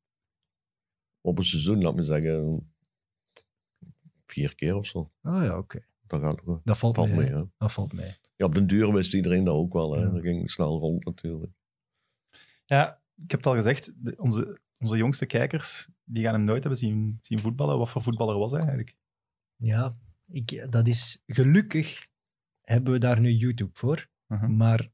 Op een seizoen, laat me zeggen, vier keer of zo. Oh ja, oké. Dat gaat wel. Dat valt, Valt mee. mee. Dat valt mee. Ja, op den duur wist iedereen dat ook wel, hè. Ja. Dat ging snel rond natuurlijk. Ja, ik heb het al gezegd, de- onze, onze jongste kijkers die gaan hem nooit hebben zien, zien voetballen. Wat voor voetballer was hij eigenlijk? Ja, ik, dat is gelukkig hebben we daar nu YouTube voor. Uh-huh. Maar,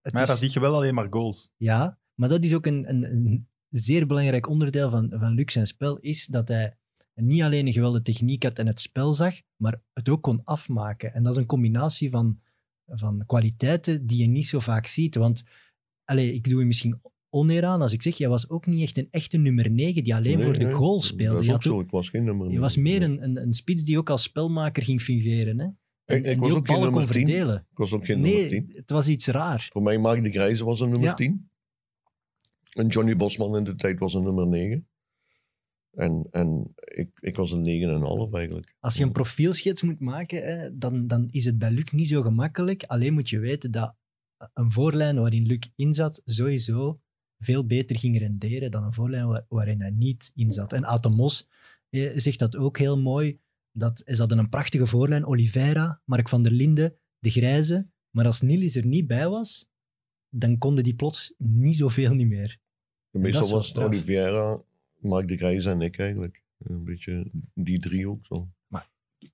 het Maar is, daar zie je wel alleen maar goals. ja, maar dat is ook een, een, een zeer belangrijk onderdeel van, van Luc zijn spel, is dat hij niet alleen een geweldige techniek had en het spel zag, maar het ook kon afmaken. En dat is een combinatie van, van kwaliteiten die je niet zo vaak ziet. Want allez, ik doe je misschien oneer aan als ik zeg, jij was ook niet echt een echte nummer 9 die alleen Nee, voor de nee, goal speelde. Dat is ook zo. Ik was geen nummer je was meer een, een, een spits die ook als spelmaker ging fungeren. Hè? En, Ik- ik was ook geen nummer 10. verdelen. Ik was ook geen nummer Nee, 10. het was iets raar. Voor mij Mark de Grijze was een nummer Ja. 10. En Johnny Bosman in de tijd was een nummer 9. En, en ik, ik was een 9,5 eigenlijk. Als je een profielschets moet maken, hè, dan, dan is het bij Luc niet zo gemakkelijk. Alleen moet je weten dat een voorlijn waarin Luc inzat sowieso veel beter ging renderen dan een voorlijn waar- waarin hij niet inzat. En Atemos eh, zegt dat ook heel mooi. Dat, ze hadden een prachtige voorlijn. Oliveira, Mark van der Linden, De Grijze. Maar als Nilis er niet bij was, dan konden die plots niet zoveel niet meer. Meestal was het. Oliveira, Mark de Grijze en ik eigenlijk. Een beetje die drie ook zo.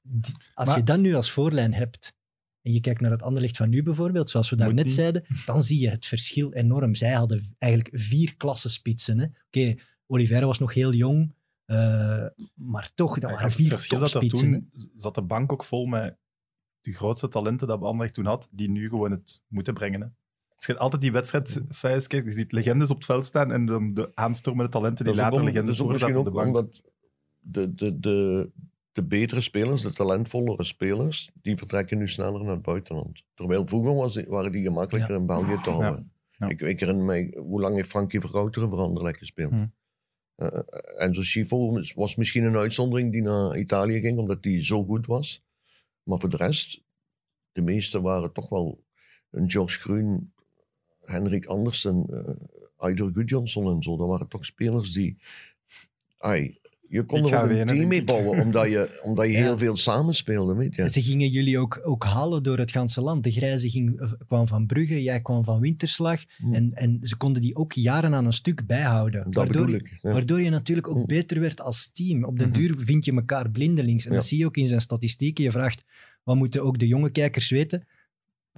Die- Als Maar- je dat nu als voorlijn hebt en je kijkt naar het Anderlecht van nu bijvoorbeeld, zoals we daarnet zeiden, dan zie je het verschil enorm. Zij hadden eigenlijk vier klasse spitsen. hè. Oké, Oliveira was nog heel jong, eh, maar toch, dat waren het vier verschil dat er toen zat de bank ook vol met de grootste talenten dat Anderlecht toen had, die nu gewoon het moeten brengen. Hè. Als je altijd die wedstrijdfeest kijkt, je ziet legendes op het veld staan en dan de aanstormende talenten die later om- legendes dat is ook worden misschien ook op de bank. omdat de, de, de, de betere spelers, de talentvollere spelers, die vertrekken nu sneller naar het buitenland. Terwijl vroeger was, die- waren die gemakkelijker in België te houden. Ja. Ik, ik herinner mij, hoe lang heeft Frankie Verhouteren voor Anderlecht gespeeld? Hm. Eh, en zo Schifo was misschien een uitzondering die naar Italië ging, omdat hij zo goed was. Maar voor de rest, de meeste waren toch wel een George Groen, Henrik Andersen, eh Aidur Gudjonsson en zo. Dat waren toch spelers die... Ai, je kon Ik er ook een team mee bouwen, omdat je, omdat je Ja. heel veel samenspeelde. Weet je. Ze gingen jullie ook, ook halen door het ganse land. De Grijze ging, eh, kwam van Brugge, jij kwam van Winterslag. Hm. En, en ze konden die ook jaren aan een stuk bijhouden. Dat waardoor, bedoel ik. ja. waardoor je natuurlijk ook Hm. beter werd als team. Op den Mhm. duur vind je elkaar blindelings. En Ja. dat zie je ook in zijn statistieken. Je vraagt, wat moeten ook de jonge kijkers weten?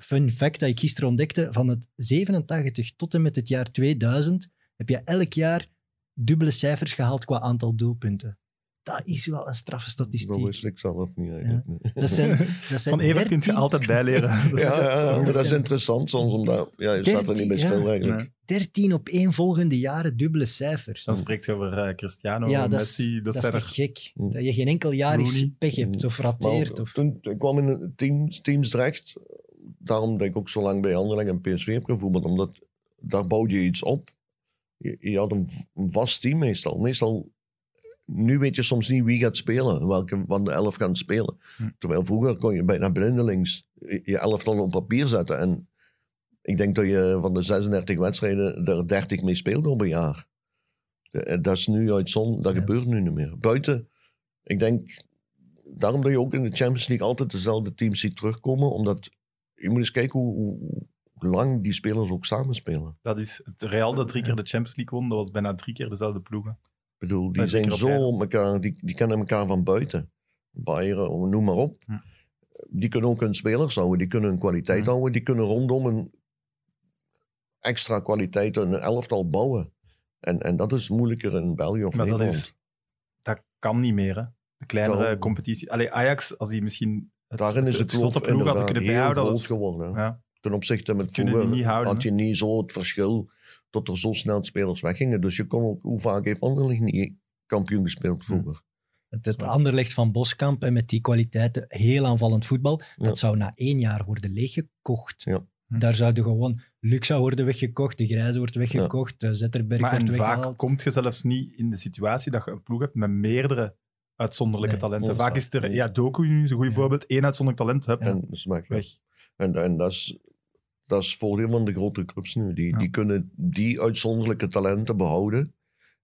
Fun fact dat ik gisteren ontdekte, van het 87 tot en met het jaar 2000 heb je elk jaar dubbele cijfers gehaald qua aantal doelpunten. Dat is wel een straffe Dat statistiek. wist ik zelf niet eigenlijk. Dat zijn, dat zijn Van Evert kun je 13 altijd bijleren. Dat is Ja, ja, zo. ja, maar dat is zijn- interessant soms, omdat ja, je staat er niet bij stil ja. eigenlijk. Nee. 13 op één volgende jaren dubbele cijfers. Dan spreekt je over eh, Cristiano, ja, dat is, Messi. Dat, dat is zijn echt gek. Hm. Dat je geen enkel jaar Rooney. pech hebt Hm. of Maar rateert. Of... toen ik kwam in het team, Teamsdrecht, daarom dat ik ook zo lang bij Anderlecht en PSV heb gevoetbald, omdat daar bouwde je iets op. Je, je had een, vast team meestal. Meestal, nu weet je soms niet wie gaat spelen, welke van de elf gaan spelen. Hm. Terwijl vroeger kon je bijna blindelings je elftal op papier zetten. En ik denk dat je van de 36 wedstrijden er 30 mee speelde op een jaar. Dat is nu uitzonderlijk, dat Ja. gebeurt nu niet meer. Buiten, ik denk, daarom dat je ook in de Champions League altijd dezelfde teams ziet terugkomen, omdat je moet eens kijken hoe, hoe lang die spelers ook samenspelen. Dat is het Real dat drie keer de Champions League won. Dat was bijna drie keer dezelfde ploegen. Ik bedoel, die zijn zo op elkaar, die, die kennen elkaar van buiten. Bayern, noem maar op. Hm. Die kunnen ook hun spelers houden, die kunnen hun kwaliteit Hm. houden, die kunnen rondom een extra kwaliteit een elftal bouwen. En, en dat is moeilijker in België of Maar dat, Nederland. is, dat kan niet meer. Hè. De kleinere competitie. Allee, Ajax, als die misschien Daarin is het grote kloof ploeg inderdaad kunnen heel groot dat- geworden. ja. Ten opzichte met vroeger had je niet zo het verschil tot er zo snel spelers weggingen. Dus je kon ook, hoe vaak heeft Anderlecht niet kampioen gespeeld vroeger? Het, het Anderlecht van Boskamp en met die kwaliteiten heel aanvallend voetbal, Ja. dat zou na één jaar worden leeggekocht. Ja. Hm. Daar zouden gewoon Luxa worden weggekocht, de Grijze wordt weggekocht, de Zetterberg Maar wordt en weggehaald. vaak kom je zelfs niet in de situatie dat je een ploeg hebt met meerdere uitzonderlijke Nee, talenten. Vaak is er, ja, Doku nu is een goed Ja. voorbeeld. Eén uitzonderlijk talent, hup, En, weg. En, en dat is dat is voordeel van de grote clubs nu. Die, Ja. die kunnen die uitzonderlijke talenten behouden.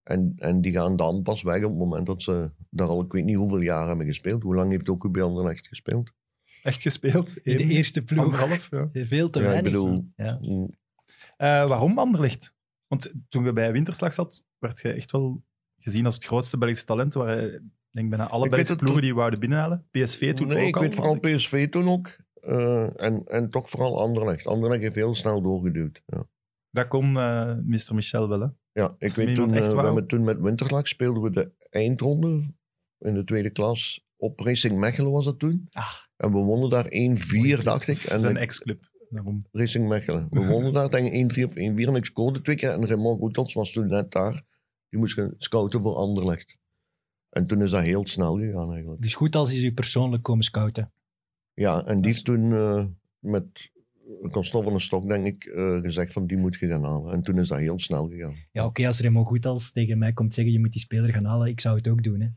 En, en die gaan dan pas weg op het moment dat ze daar al, ik weet niet hoeveel jaar hebben gespeeld. Hoe lang heeft ook bij Anderlecht gespeeld? Echt gespeeld. In de eerste ploeg. anderhalf, ja. Veel te Ja, ik weinig. bedoel- Ja. Mm, Eh, waarom Anderlecht? Want toen je bij Winterslag zat, werd je echt wel gezien als het grootste Belgische talent. Waar eh, denk bijna alle Ik Belgische ploegen die wouden binnenhalen. PSV toen nee, ook ik al, weet vooral was ik. PSV toen ook. Eh, en, en toch vooral Anderlecht. Anderlecht heeft heel snel doorgeduwd. Ja. Dat kon eh Mr. Michel wel, hè? Ja, ik weet toen, eh, we hebben toen met Winterslag speelden we de eindronde in de tweede klas. Op Racing Mechelen was dat toen. Ah. En we wonnen daar 1-4, dacht ik. Dat En is een ex-club. Daarom. Racing Mechelen. We wonnen daar denk ik 1-3 of 1-4 en ik scoorde twee keer. En Raymond Goethals was toen net daar. Die moest gaan scouten voor Anderlecht. En toen is dat heel snel gegaan eigenlijk. Dus goed als is u persoonlijk komen scouten. Ja, en die heeft toen eh, met Constant van der Stok, denk ik, eh, gezegd van die moet je gaan halen. En toen is dat heel snel gegaan. Ja, oké, als Remo Goethals tegen mij komt zeggen je moet die speler gaan halen, ik zou het ook doen. Hè.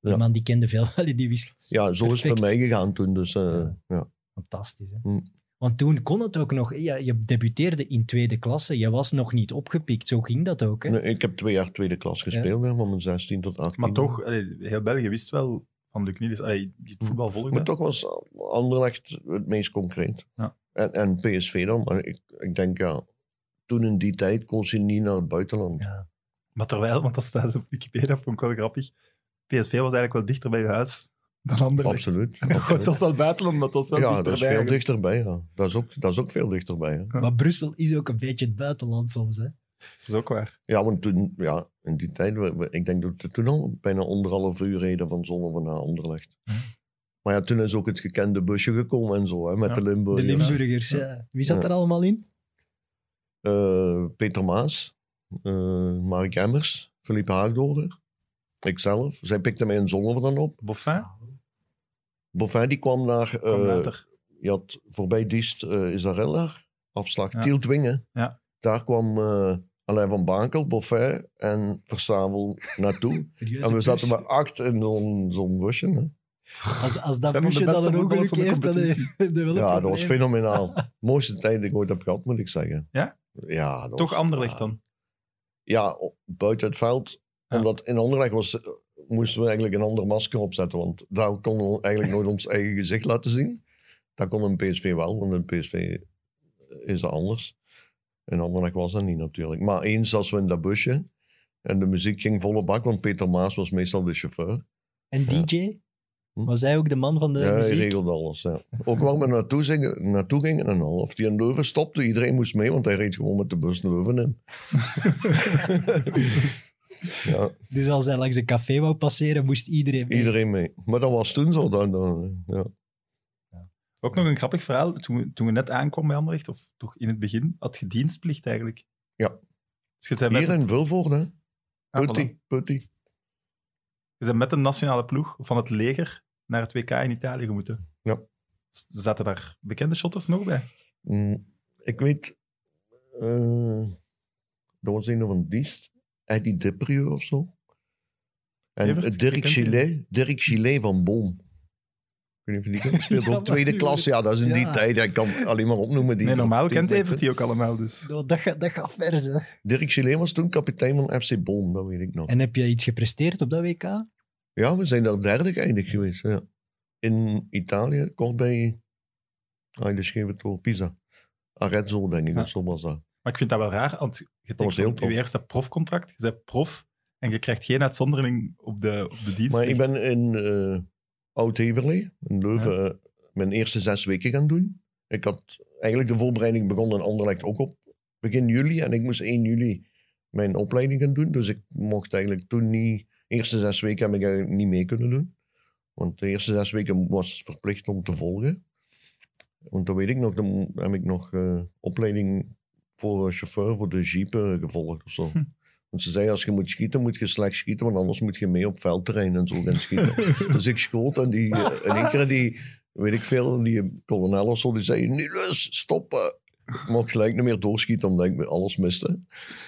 Die Ja. man die kende veel, die wist Ja, zo is het bij mij gegaan toen. Dus eh, Ja. ja. fantastisch. Hè. Hm. Want toen kon het ook nog. Ja, je debuteerde in tweede klasse, je was nog niet opgepikt. Zo ging dat ook. Hè. Nee, ik heb twee jaar tweede klas gespeeld, hè, van mijn 16 tot 18. Maar toch, allee, heel België wist wel van Luc Niels, allee, die het voetbal volgde. Maar toch was Anderlecht het meest concreet. Ja. En, en PSV dan. Maar ik, ik denk, ja, toen in die tijd kon ze niet naar het buitenland. Ja. Maar terwijl, want dat staat op Wikipedia, vond ik wel grappig. PSV was eigenlijk wel dichter bij je huis dan. Absoluut. Het was wel buitenland, maar het was wel Ja, dichterbij. dat is veel dichterbij. Ja. Dat, is ook, dat is ook veel dichterbij. Hè. Ja. Maar Brussel is ook een beetje het buitenland soms. Hè? Dat is ook waar. Ja, want toen, ja, in die tijd, ik denk dat we toen al bijna anderhalf uur reden van Zonnevan naar Anderlecht. Maar ja, toen is ook het gekende busje gekomen en zo, hè, met Ja, de De Limburgers. Limburgers. Ja. Wie zat Ja. er allemaal in? Eh, Peter Maas, eh Mark Emmers, Philippe Haagdoren, ikzelf. Zij pikte mij in Zonnevan dan op. Boffin Boffin die kwam daar, kwam eh, je had voorbij Diest uh, Isarella, afslag Ja. Tieltwingen. Ja. Daar kwam eh Alain van Bakel, Boffin en Versavel naartoe. Serieus. En we zaten met acht in zo'n busje. Hè. Als, als dat de busje dan een ongeluk de heeft, dan een Ja, dat was fenomenaal. Mooiste tijd die ik ooit heb gehad, moet ik zeggen. Ja? Ja. dat Toch was- Anderlecht dan? Ja, buiten het veld. Ja. Omdat in Anderlecht was, moesten we eigenlijk een ander masker opzetten. Want daar konden we eigenlijk nooit ons eigen gezicht laten zien. Dat kon een PSV wel, want een PSV is dat anders. In Anderlecht was dat niet natuurlijk. Maar eens als we in dat busje en de muziek ging volle bak, want Peter Maas was meestal de chauffeur. En Ja. DJ? Hm? Was hij ook de man van de ja, hij muziek? regelde alles. Ja. Ook waar we naartoe, zingen, naartoe gingen en al. Of die in Leuven stopte, iedereen moest mee, want hij reed gewoon met de bus Leuven in. ja, Dus als hij langs een café wou passeren, moest iedereen mee. iedereen mee. Maar dat was toen zo. Dan, dan, ja. Ook nog een grappig verhaal. Toen we, toen we net aankwamen bij Anderlecht, of toch in het begin, had je dienstplicht eigenlijk. Ja. Dus je Hier in hè? Ah, Putty, voilà. Putty. je bent met de nationale ploeg van het leger naar het WK in Italië moeten. Ja. Zaten daar bekende shotters nog bij? Mm, ik weet, eh dat was een van Diest, Eddie Deprieux of zo. En Evert, Dirk? Gillet, Dirk Gillet van Boom. Ik weet niet of je die kent. Speelt Ja, ook tweede maar- klas. Ja, dat is in die tijd. Ik kan alleen maar opnoemen. Die Nee, normaal kent Evert die ook allemaal. Dus. Dat gaat, dat gaat vers, hè. Dirk Gillet was toen kapitein van FC Boom, dat weet ik nog. En heb je iets gepresteerd op dat WK? Ja, we zijn daar derde geëindigd geweest. Ja. In Italië, kort bij ah, de schreef het door Pisa. Arezzo, denk ik, Ja. of zo was dat. Maar ik vind dat wel raar, want je tekent je eerste profcontract, je bent prof en je krijgt geen uitzondering op de, op de dienst. Maar ik ben in eh Oud-Heverlee, in Leuven, eh, mijn eerste zes weken gaan doen. Ik had eigenlijk de voorbereiding begonnen in Anderlecht ook op begin juli. En ik moest 1 juli mijn opleiding gaan doen. Dus ik mocht eigenlijk toen niet... De eerste zes weken heb ik eigenlijk niet mee kunnen doen. Want de eerste zes weken was verplicht om te volgen. Want dan weet ik nog, dan heb ik nog eh, opleiding voor chauffeur voor de jeep eh, gevolgd of zo. Hm. Want ze zei, als je moet schieten, moet je slecht schieten, want anders moet je mee op veldterrein en zo gaan schieten. dus ik schoot en die, eh, in één keer die, weet ik veel, die kolonel of zo, die zei, Niels, stoppen. Ik mocht gelijk niet meer doorschieten, omdat ik alles miste.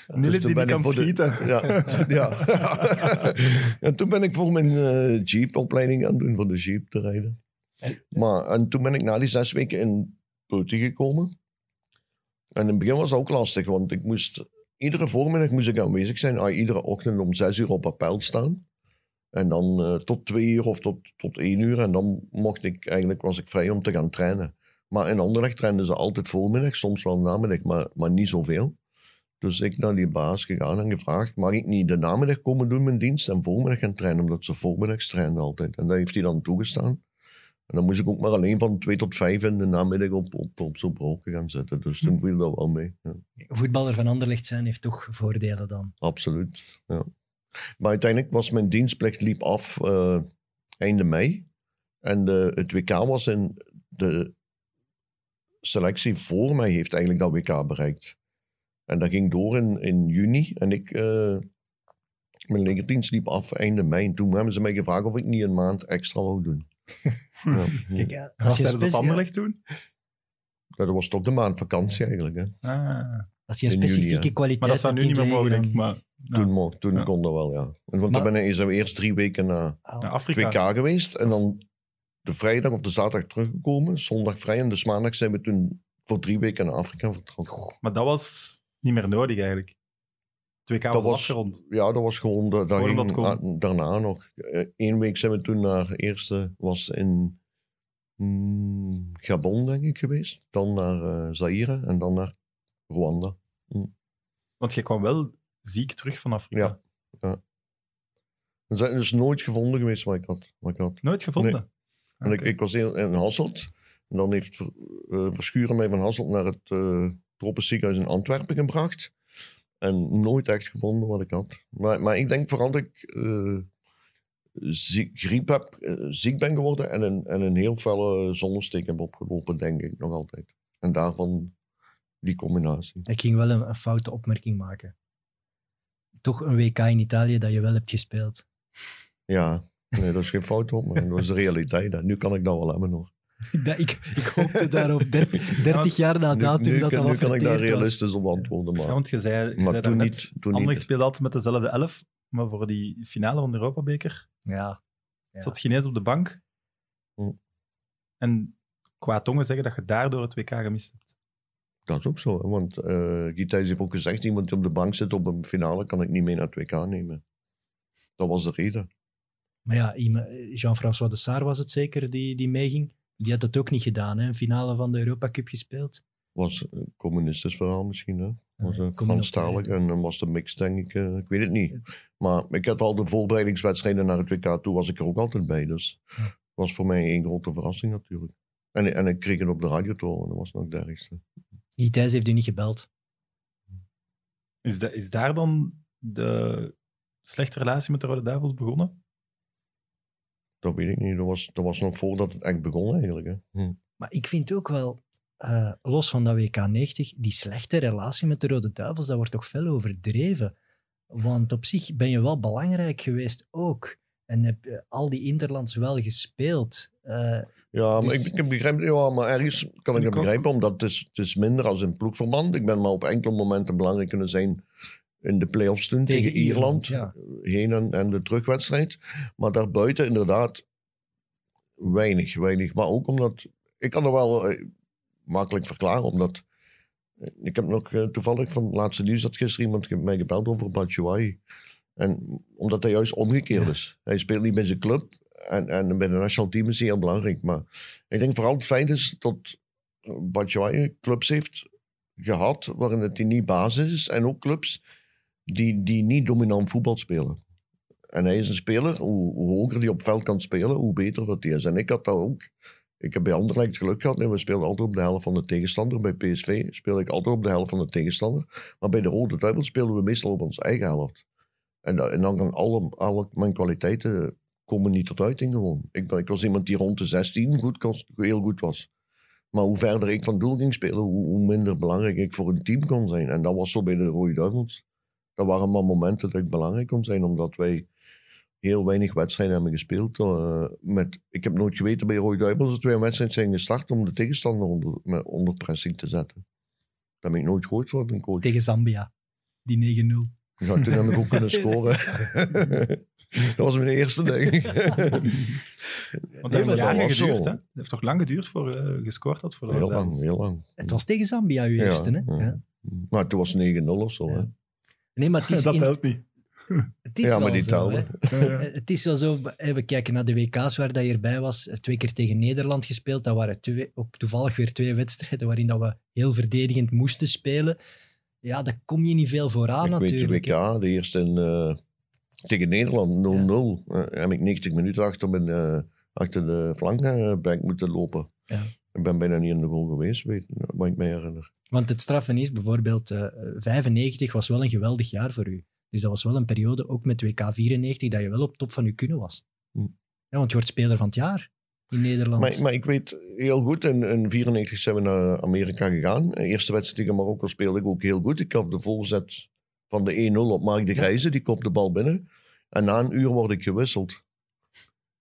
Niels Dus die kan de- schieten. Ja, ja. en toen ben ik voor mijn eh, jeepopleiding gaan doen, voor de jeep te rijden. Maar, en toen ben ik na die zes weken in Putty gekomen. En in het begin was het ook lastig, want ik moest... Iedere voormiddag moest ik aanwezig zijn. Ah, iedere ochtend om zes uur op appel staan. En dan eh, tot twee uur of tot, tot één uur. En dan mocht ik, eigenlijk was ik vrij om te gaan trainen. Maar in Anderlecht trainden ze altijd voormiddag, soms wel namiddag, maar, maar niet zoveel. Dus ik naar die baas gegaan en gevraagd, mag ik niet de namiddag komen doen mijn dienst en voormiddag gaan trainen, omdat ze voormiddags trainen altijd. En dat heeft hij dan toegestaan. En dan moest ik ook maar alleen van twee tot vijf in de namiddag op, op, op zo'n broken gaan zitten. Dus toen viel dat wel mee. Ja. Voetballer van Anderlecht zijn heeft toch voordelen dan. Absoluut. Ja. Maar uiteindelijk was mijn dienstplicht liep af eh, einde mei. En de, het WK was in de selectie voor mij heeft eigenlijk dat WK bereikt. En dat ging door in, in juni. En ik, eh, mijn legerdienst liep af einde mei. En toen hebben ze mij gevraagd of ik niet een maand extra wou doen. Ja. Kijk, ja, Was als, je dat Anderlecht toen? Ja, dat was toch de maand vakantie eigenlijk. Hè. Ah. als je een juni, specifieke kwaliteit Maar dat zou nu niet meer mogen, denk ik. Maar, Toen, ja. mocht, toen Ja. kon dat wel, ja. En Want Maar- dan ben ik, zijn we eerst drie weken naar naar het Afrika. WK geweest. En dan de vrijdag of de zaterdag teruggekomen. Zondag vrij. En dus maandag zijn we toen voor drie weken naar Afrika vertrokken. Maar dat was niet meer nodig eigenlijk. Het WK was, Dat was- afgerond. Ja, dat was gewoon... Dat, ging, ah, daarna nog. Eén week zijn we toen naar... Eerste was in mm, Gabon, denk ik, geweest. Dan naar eh Zaire. En dan naar Rwanda. Want je kwam wel ziek terug van Afrika. Ja. Het is dus nooit gevonden geweest wat ik had. Wat ik had. Nooit gevonden? En ik, ik was in Hasselt. En dan heeft eh, Verschuren mij van Hasselt naar het uh, Tropisch ziekenhuis in Antwerpen gebracht. En nooit echt gevonden wat ik had. Maar, maar ik denk vooral dat ik eh, ziek, griep heb, eh, ziek ben geworden en een, en een heel felle zonnesteek heb opgelopen, denk ik nog altijd. En daarvan die combinatie. Ik ging wel een, een foute opmerking maken. Toch een WK in Italië dat je wel hebt gespeeld. Ja, nee, dat is geen fout op, maar dat is de realiteit. Nu kan ik dat wel hebben nog. Dat, ik, ik hoopte daar op der- 30 jaar na datum nu, dat dat nu kan ik daar realistisch op antwoorden. Maar, Ja, want je zei, je maar zei toen niet. Toen Anderlecht niet. speelde altijd met dezelfde elf, maar voor die finale van de Europabeker Ja. Ja. zat Chinees op de bank. Hm. En qua tongen zeggen dat je daardoor het WK gemist hebt. Dat is ook zo. hè, Want eh Guy Thijs heeft ook gezegd, iemand die op de bank zit op een finale kan ik niet mee naar het WK nemen. Dat was de reden. Maar ja, Jean-François de Saar was het zeker die, die meeging. Die had het ook niet gedaan, hè? Een finale van de Europa Cup gespeeld. Was een communistisch verhaal misschien. Hè? Was uh, Franstalig en dan was de mix, denk ik. eh, ik weet het niet. Maar ik had al de voorbereidingswedstrijden naar het WK toe, was ik er ook altijd bij. Dus Ja. was voor mij één grote verrassing natuurlijk. En, en ik kreeg het op de radio te horen, dat was nog het ergste. Thijs heeft u niet gebeld. Is, da- is daar dan de slechte relatie met de Rode Duivels begonnen? Dat weet ik niet. Dat was, dat was nog voordat het echt begon eigenlijk. Hè? Hm. Maar ik vind ook wel, eh, los van dat WK 90, die slechte relatie met de Rode Duivels, dat wordt toch veel overdreven. Want op zich ben je wel belangrijk geweest ook. En heb je al die Interlands wel gespeeld. Eh, Ja, maar Dus- ik, ik begrijp, ja, maar ergens kan ik ook. begrijpen, omdat het is, het is minder als een ploegverband. Ik ben maar op enkele momenten belangrijk kunnen zijn in de play-offs toen tegen, Tegen Ierland. Ierland, Heen en, en de terugwedstrijd. Maar daarbuiten inderdaad weinig, weinig. Maar ook omdat, ik kan er wel eh, makkelijk verklaren, omdat eh, ik heb nog eh, toevallig van het laatste nieuws dat gisteren iemand mij gebeld over Batshuayi. En omdat hij juist omgekeerd is. Hij speelt niet bij zijn club. En, en bij de national team is hij heel belangrijk. Maar ik denk vooral het feit is dat Batshuayi clubs heeft gehad waarin het hij niet basis is. En ook clubs die, die niet dominant voetbal spelen. En hij is een speler, hoe, hoger hij op veld kan spelen, hoe beter dat hij is. En ik had dat ook. Ik heb bij Anderlecht geluk gehad. En we speelden altijd op de helft van de tegenstander. Bij PSV speelde ik altijd op de helft van de tegenstander. Maar bij de Rode Duivels speelden we meestal op onze eigen helft. En, en dan kan alle, alle mijn kwaliteiten komen niet tot uiting gewoon. Ik, ik was iemand die rond de 16 goed, heel goed was. Maar hoe verder ik van doel ging spelen, hoe, hoe minder belangrijk ik voor een team kon zijn. En dat was zo bij de Rode Duivels. Dat waren maar momenten dat ik belangrijk kon zijn, omdat wij heel weinig wedstrijden hebben gespeeld. eh, met, ik heb nooit geweten bij Rode Duivels dat wij een wedstrijd zijn gestart om de tegenstander onder, met, onder pressing te zetten. Dat heb ik nooit gehoord voor een coach. tegen Zambia. Die 9-0. Ja, toen heb ik ook kunnen scoren. dat was mijn eerste, denk ik. Want dat heeft jaren dat geduurd. Hè? Het heeft toch lang geduurd voor je gescoord had voor Heel lang, heel lang. Het was tegen Zambia, uw Ja, eerste, hè? ja. Ja. Maar toen was het 9-0 of zo. Ja. Hè? Nee, maar het is, dat in- helpt niet. het is Ja, maar wel die zo, Het is wel zo, we kijken naar de WK's waar dat je erbij was. Twee keer tegen Nederland gespeeld. Dat waren twee, ook toevallig weer twee wedstrijden waarin dat we heel verdedigend moesten spelen. Ja, daar kom je niet veel voor aan ik weet de natuurlijk. WK, de eerste in, eh, tegen Nederland, 0-0. Eh, heb ik 90 minuten achter, mijn, eh, achter de flankback moeten lopen. Ik ben bijna niet in de goal geweest, weet, wat ik me herinner. Want het straffen is bijvoorbeeld, eh 95 was wel een geweldig jaar voor u. Dus dat was wel een periode, ook met WK 94, dat je wel op top van je kunnen was. Hm. Ja, want je wordt speler van het jaar in Nederland. Maar, maar ik weet heel goed, in 1994 zijn we naar Amerika gegaan. De eerste wedstrijd tegen Marokko speelde ik ook heel goed. Ik had de voorzet van de 1-0 op Mark de Grijze, die kopt de bal binnen. En na een uur word ik gewisseld.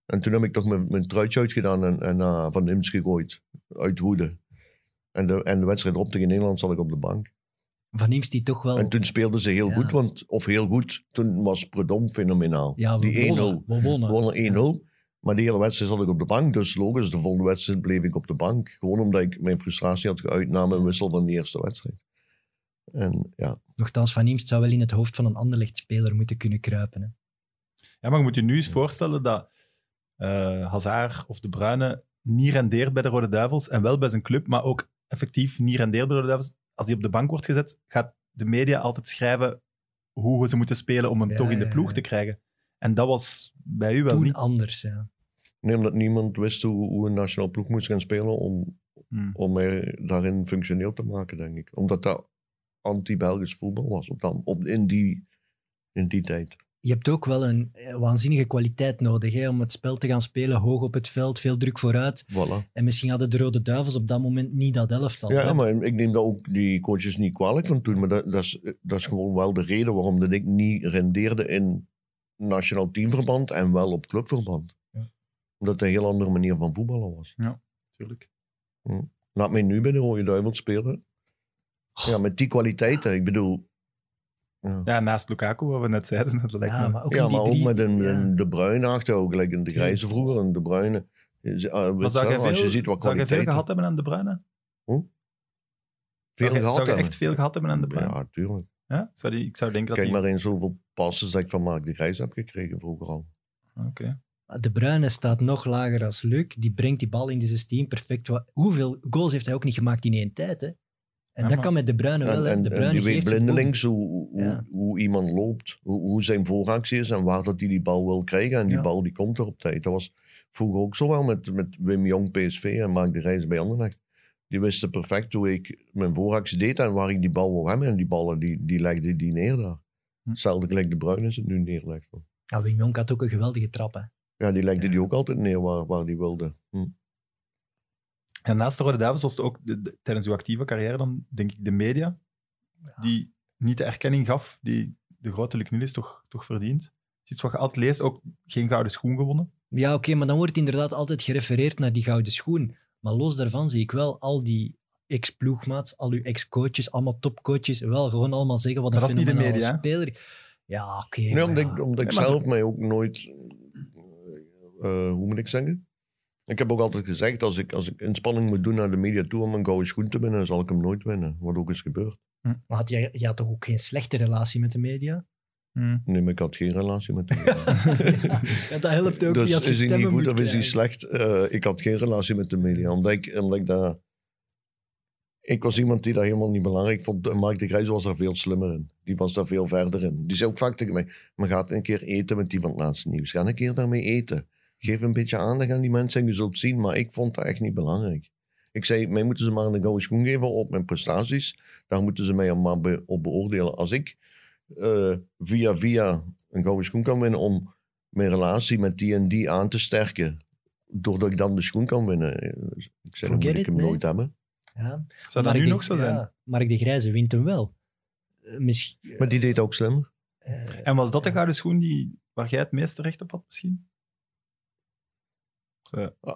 En toen heb ik toch mijn, mijn truitje uitgedaan en, en naar Van Imps gegooid, uit woede. En de, en de wedstrijd op tegen Nederland zat ik op de bank. Van Imst die toch wel... En toen speelden ze heel Ja. goed, want, of heel goed, toen was Predom fenomenaal. ja, we die 1-0. wonnen. We wonnen. We wonnen 1-0. Maar de hele wedstrijd zat ik op de bank. Dus logisch, de volgende wedstrijd bleef ik op de bank. Gewoon omdat ik mijn frustratie had geuit na mijn wissel van de eerste wedstrijd. En ja, Nochtans, Van Imst zou wel in het hoofd van een Anderlecht-speler moeten kunnen kruipen. Hè. Ja, maar je moet je nu eens voorstellen dat eh Hazard of De Bruyne niet rendeert bij de Rode Duivels en wel bij zijn club, maar ook effectief niet rendeert bij de Rode Duivels. Als hij op de bank wordt gezet, gaat de media altijd schrijven hoe ze moeten spelen om hem Ja, toch in de ploeg ja. te krijgen. En dat was bij u wel Toen niet. anders, ja. Nee, omdat niemand wist hoe, hoe een nationale ploeg moest gaan spelen om, Hmm. om mij daarin functioneel te maken, denk ik. Omdat dat anti-Belgisch voetbal was op dan, op, in, die, in die tijd. Je hebt ook wel een eh, waanzinnige kwaliteit nodig hè, om het spel te gaan spelen, hoog op het veld, veel druk vooruit. Voilà. En misschien hadden de Rode Duivels op dat moment niet dat elftal. Ja, hè. maar ik neem dat ook die coaches niet kwalijk van toen. Maar dat, dat, is, dat is gewoon wel de reden waarom dat ik niet rendeerde in nationaal teamverband en wel op clubverband. Ja. Omdat het een heel andere manier van voetballen was. Tuurlijk. Laat mij nu bij de Rode Duivels spelen. Ja, met die kwaliteiten. Ik bedoel... Ja, Ja, naast Lukaku, wat we net zeiden. Dat lijkt Ja, me- maar ook, ja in die maar ook drie- met een, De Bruyne achter, ook gelijk in de. Grijze vroeger. En De Bruyne... eh, Maar zou als je veel, ziet wat zou jij veel gehad hebben aan De Bruyne? Veel zou gehad zou hebben. echt veel gehad hebben aan De Bruyne? Ja, tuurlijk. Ja? Zou die, ik zou denken dat Kijk die... maar eens hoeveel passes dat ik van Mark de Grijs heb gekregen vroeger al. Oké. De Bruyne staat nog lager als Luc. Die brengt die bal in de 16 perfect. Hoeveel goals heeft hij ook niet gemaakt in één tijd? Hè? En Ja, dat maar- kan met De Bruyne wel. En, en, de en Bruyne die weet blindelings hoe, hoe, Ja. hoe iemand loopt, hoe, hoe zijn vooractie is en waar dat hij die bal wil krijgen. En die Ja. bal die komt er op tijd. Dat was vroeger ook zo wel met, met Wim Jong PSV en Mark de Reis bij Anderlecht. Die wisten perfect hoe ik mijn vooractie deed en waar ik die bal wil hebben. En die ballen die, die legde die neer daar. Hm. Hetzelfde gelijk de Bruin is het nu neerlegt. Ja, Wim Jonk had ook een geweldige trap. Hè. Ja, die legde Ja. die ook altijd neer waar, waar die wilde. Hm. En naast de Rode Duivels was het ook de- de- tijdens uw actieve carrière dan, denk ik, de media, die niet de erkenning gaf die de grote Luc Niels toch, toch verdient. Het is iets wat je altijd leest, ook geen gouden schoen gewonnen. Ja, oké, maar dan wordt inderdaad altijd gerefereerd naar die gouden schoen. Maar los daarvan zie ik wel al die ex-ploegmaats, al uw ex-coaches, allemaal topcoaches, wel gewoon allemaal zeggen wat een dat is niet de fenomenale media, speler. Ja, oké. Nee, omdat, ja. ik, omdat ik Nee, zelf mij ook nooit... eh, hoe moet ik zeggen? Ik heb ook altijd gezegd, als ik, als ik inspanning moet doen naar de media toe om een gouden schoen te winnen, zal ik hem nooit winnen. Wat ook is gebeurd. Maar had jij, jij had toch ook geen slechte relatie met de media? Hm. Nee, maar ik had geen relatie met de media. ja, dat helpt ook dus niet als je is hij niet goed of is hij slecht? Eh, ik had geen relatie met de media. Omdat ik, omdat ik daar... Ik was iemand die dat helemaal niet belangrijk vond. Mark de Grijs was daar veel slimmer in. Die was daar veel verder in. Die zei ook vaak tegen mij, maar gaat een keer eten met die van het laatste nieuws. Ga een keer daarmee eten. Geef een beetje aandacht aan die mensen en je zult zien. Maar ik vond dat echt niet belangrijk. Ik zei, mij moeten ze maar een gouden schoen geven op mijn prestaties. Daar moeten ze mij maar be- op beoordelen. Als ik eh, via via een gouden schoen kan winnen om mijn relatie met die en die aan te sterken. Doordat ik dan de schoen kan winnen. Ik zei, dan moet ik hem nee. nooit hebben. Ja. Zou dat Mark nu nog zo zijn? ja, Mark de Grijze wint hem wel. Eh, misschien, Maar die deed ook slim. eh, En was dat de gouden schoen die, waar jij het meeste recht op had misschien?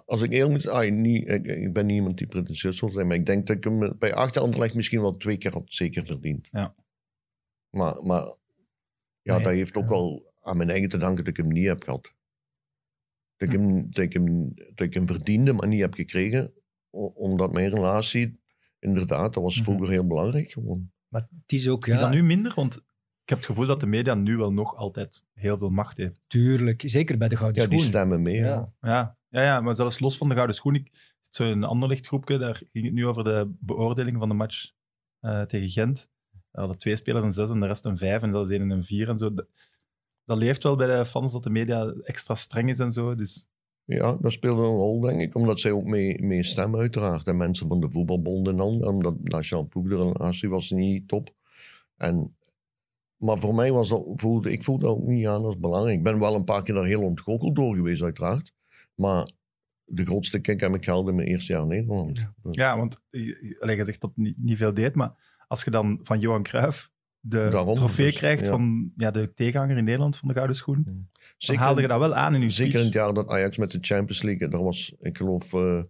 Als ik eerlijk moet ah, niet, ik, ik ben niet iemand die pretentieus wil zijn, maar ik denk dat ik hem bij achter Anderlecht misschien wel twee keer had zeker verdiend. Ja. Maar, maar ja, Nee, dat heeft ook ja. wel aan mijn eigen te danken dat ik hem niet heb gehad. Dat ik, hem, dat, ik hem, dat ik hem verdiende, maar niet heb gekregen. Omdat mijn relatie, inderdaad, dat was Mhm. vroeger heel belangrijk gewoon. maar het is ook... Ja, Is dat nu minder? Want ik heb het gevoel dat de media nu wel nog altijd heel veel macht heeft. Tuurlijk, zeker bij de Gouden Ja, die Schoen. stemmen mee. Ja. Ja. Ja, ja, maar zelfs los van de gouden schoen. Ik zit zo een ander lichtgroepje, daar ging het nu over de beoordeling van de match eh, tegen Gent. We hadden twee spelers een zes en de rest een vijf en zelfs één en een vier en zo. Dat, leeft wel bij de fans dat de media extra streng is en zo. Dus Ja, dat speelde een rol, denk ik, omdat zij ook mee, mee stemmen, uiteraard. En mensen van de voetbalbond en dan, omdat Ploeg, de relatie was niet top. En, maar voor mij was dat, voelde, ik voelde dat ook niet aan als belangrijk. Ik ben wel een paar keer daar heel ontgoocheld door geweest, uiteraard. Maar de grootste kick heb ik gehaald in mijn eerste jaar Nederland. Dus ja, want je, allee, je zegt dat niet, niet veel deed, maar als je dan van Johan Cruijff de Daarom, trofee dus, krijgt ja. van ja, de tegenhanger in Nederland van de gouden schoen, dan Zeker, haalde je dat wel aan in je zeker in het jaar dat Ajax met de Champions League, daar was, ik geloof, eh,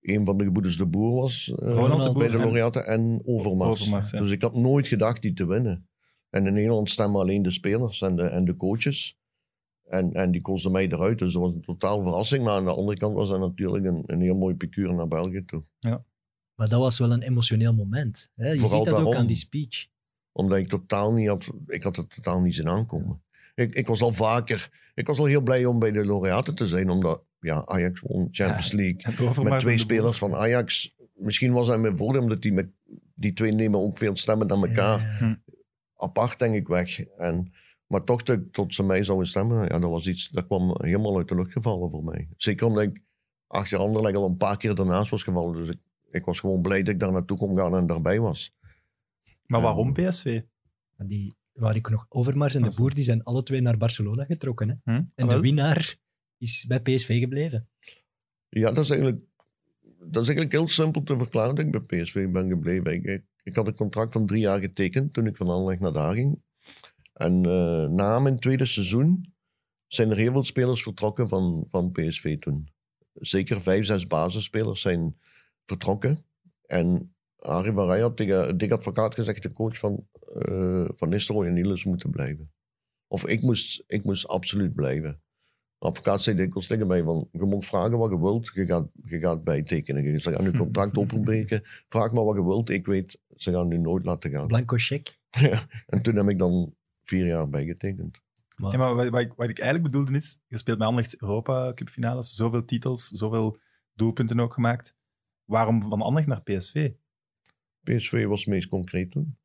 een van de gebroeders de Boer was eh, Ronald de Boer bij de en- laureaten en Overmars. Overmars, ja. Dus ik had nooit gedacht die te winnen. En in Nederland stemmen alleen de spelers en de, en de coaches. En, en die kozen mij eruit, dus dat was een totaal verrassing. Maar aan de andere kant was dat natuurlijk een, een heel mooi picuur naar België toe. Maar dat was wel een emotioneel moment. Hè? Je Vooral ziet dat ook aan die speech. Omdat ik totaal niet had, ik had het totaal niet zien aankomen. Ik, ik was al vaker, ik was al heel blij om bij de laureaten te zijn, omdat ja, Ajax won Champions League. Met twee spelers van Ajax. Misschien was dat mijn voordeel, omdat die, met, die twee nemen ook veel stemmen dan elkaar. Ja, ja. apart, denk ik, weg. En, Maar toch dat, tot ze mij zouden stemmen, ja, dat was iets dat kwam helemaal uit de lucht gevallen voor mij. Zeker omdat ik achter Anderlecht al een paar keer daarnaast was gevallen. Dus ik, ik was gewoon blij dat ik daar naartoe kon gaan en daarbij was. Maar Ja. waarom PSV? Die, waar ik nog Overmars en de. Boer, die zijn alle twee naar Barcelona getrokken. Hè? Hm? En de winnaar is bij PSV gebleven. Ja, dat is eigenlijk, dat is eigenlijk heel simpel te verklaren dat ik bij PSV ben gebleven. Ik, ik, ik had een contract van drie jaar getekend toen ik van Anderlecht naar daar ging. En eh, na mijn tweede seizoen zijn er heel veel spelers vertrokken van, van PSV toen. Zeker vijf, zes basisspelers zijn vertrokken. En Arie van Rij had tegen Dick Advocaat gezegd, de coach van eh Van Nistelrooy en Niels moeten blijven. Of ik moest, ik moest absoluut blijven. De advocaat zei dikwijls tegen mij van, je mag vragen wat je wilt, je gaat, je gaat bijtekenen. Je gaat je contract openbreken, vraag maar wat je wilt. Ik weet, ze gaan nu nooit laten gaan. Blanco check. Ja, en toen heb ik dan vier jaar bijgetekend. Maar, Ja, maar wat, wat, ik, wat ik eigenlijk bedoelde is, je speelt bij Anderlecht Europa Cup finales, zoveel titels, zoveel doelpunten ook gemaakt. Waarom van Anderlecht naar PSV? PSV was het meest concreet toen.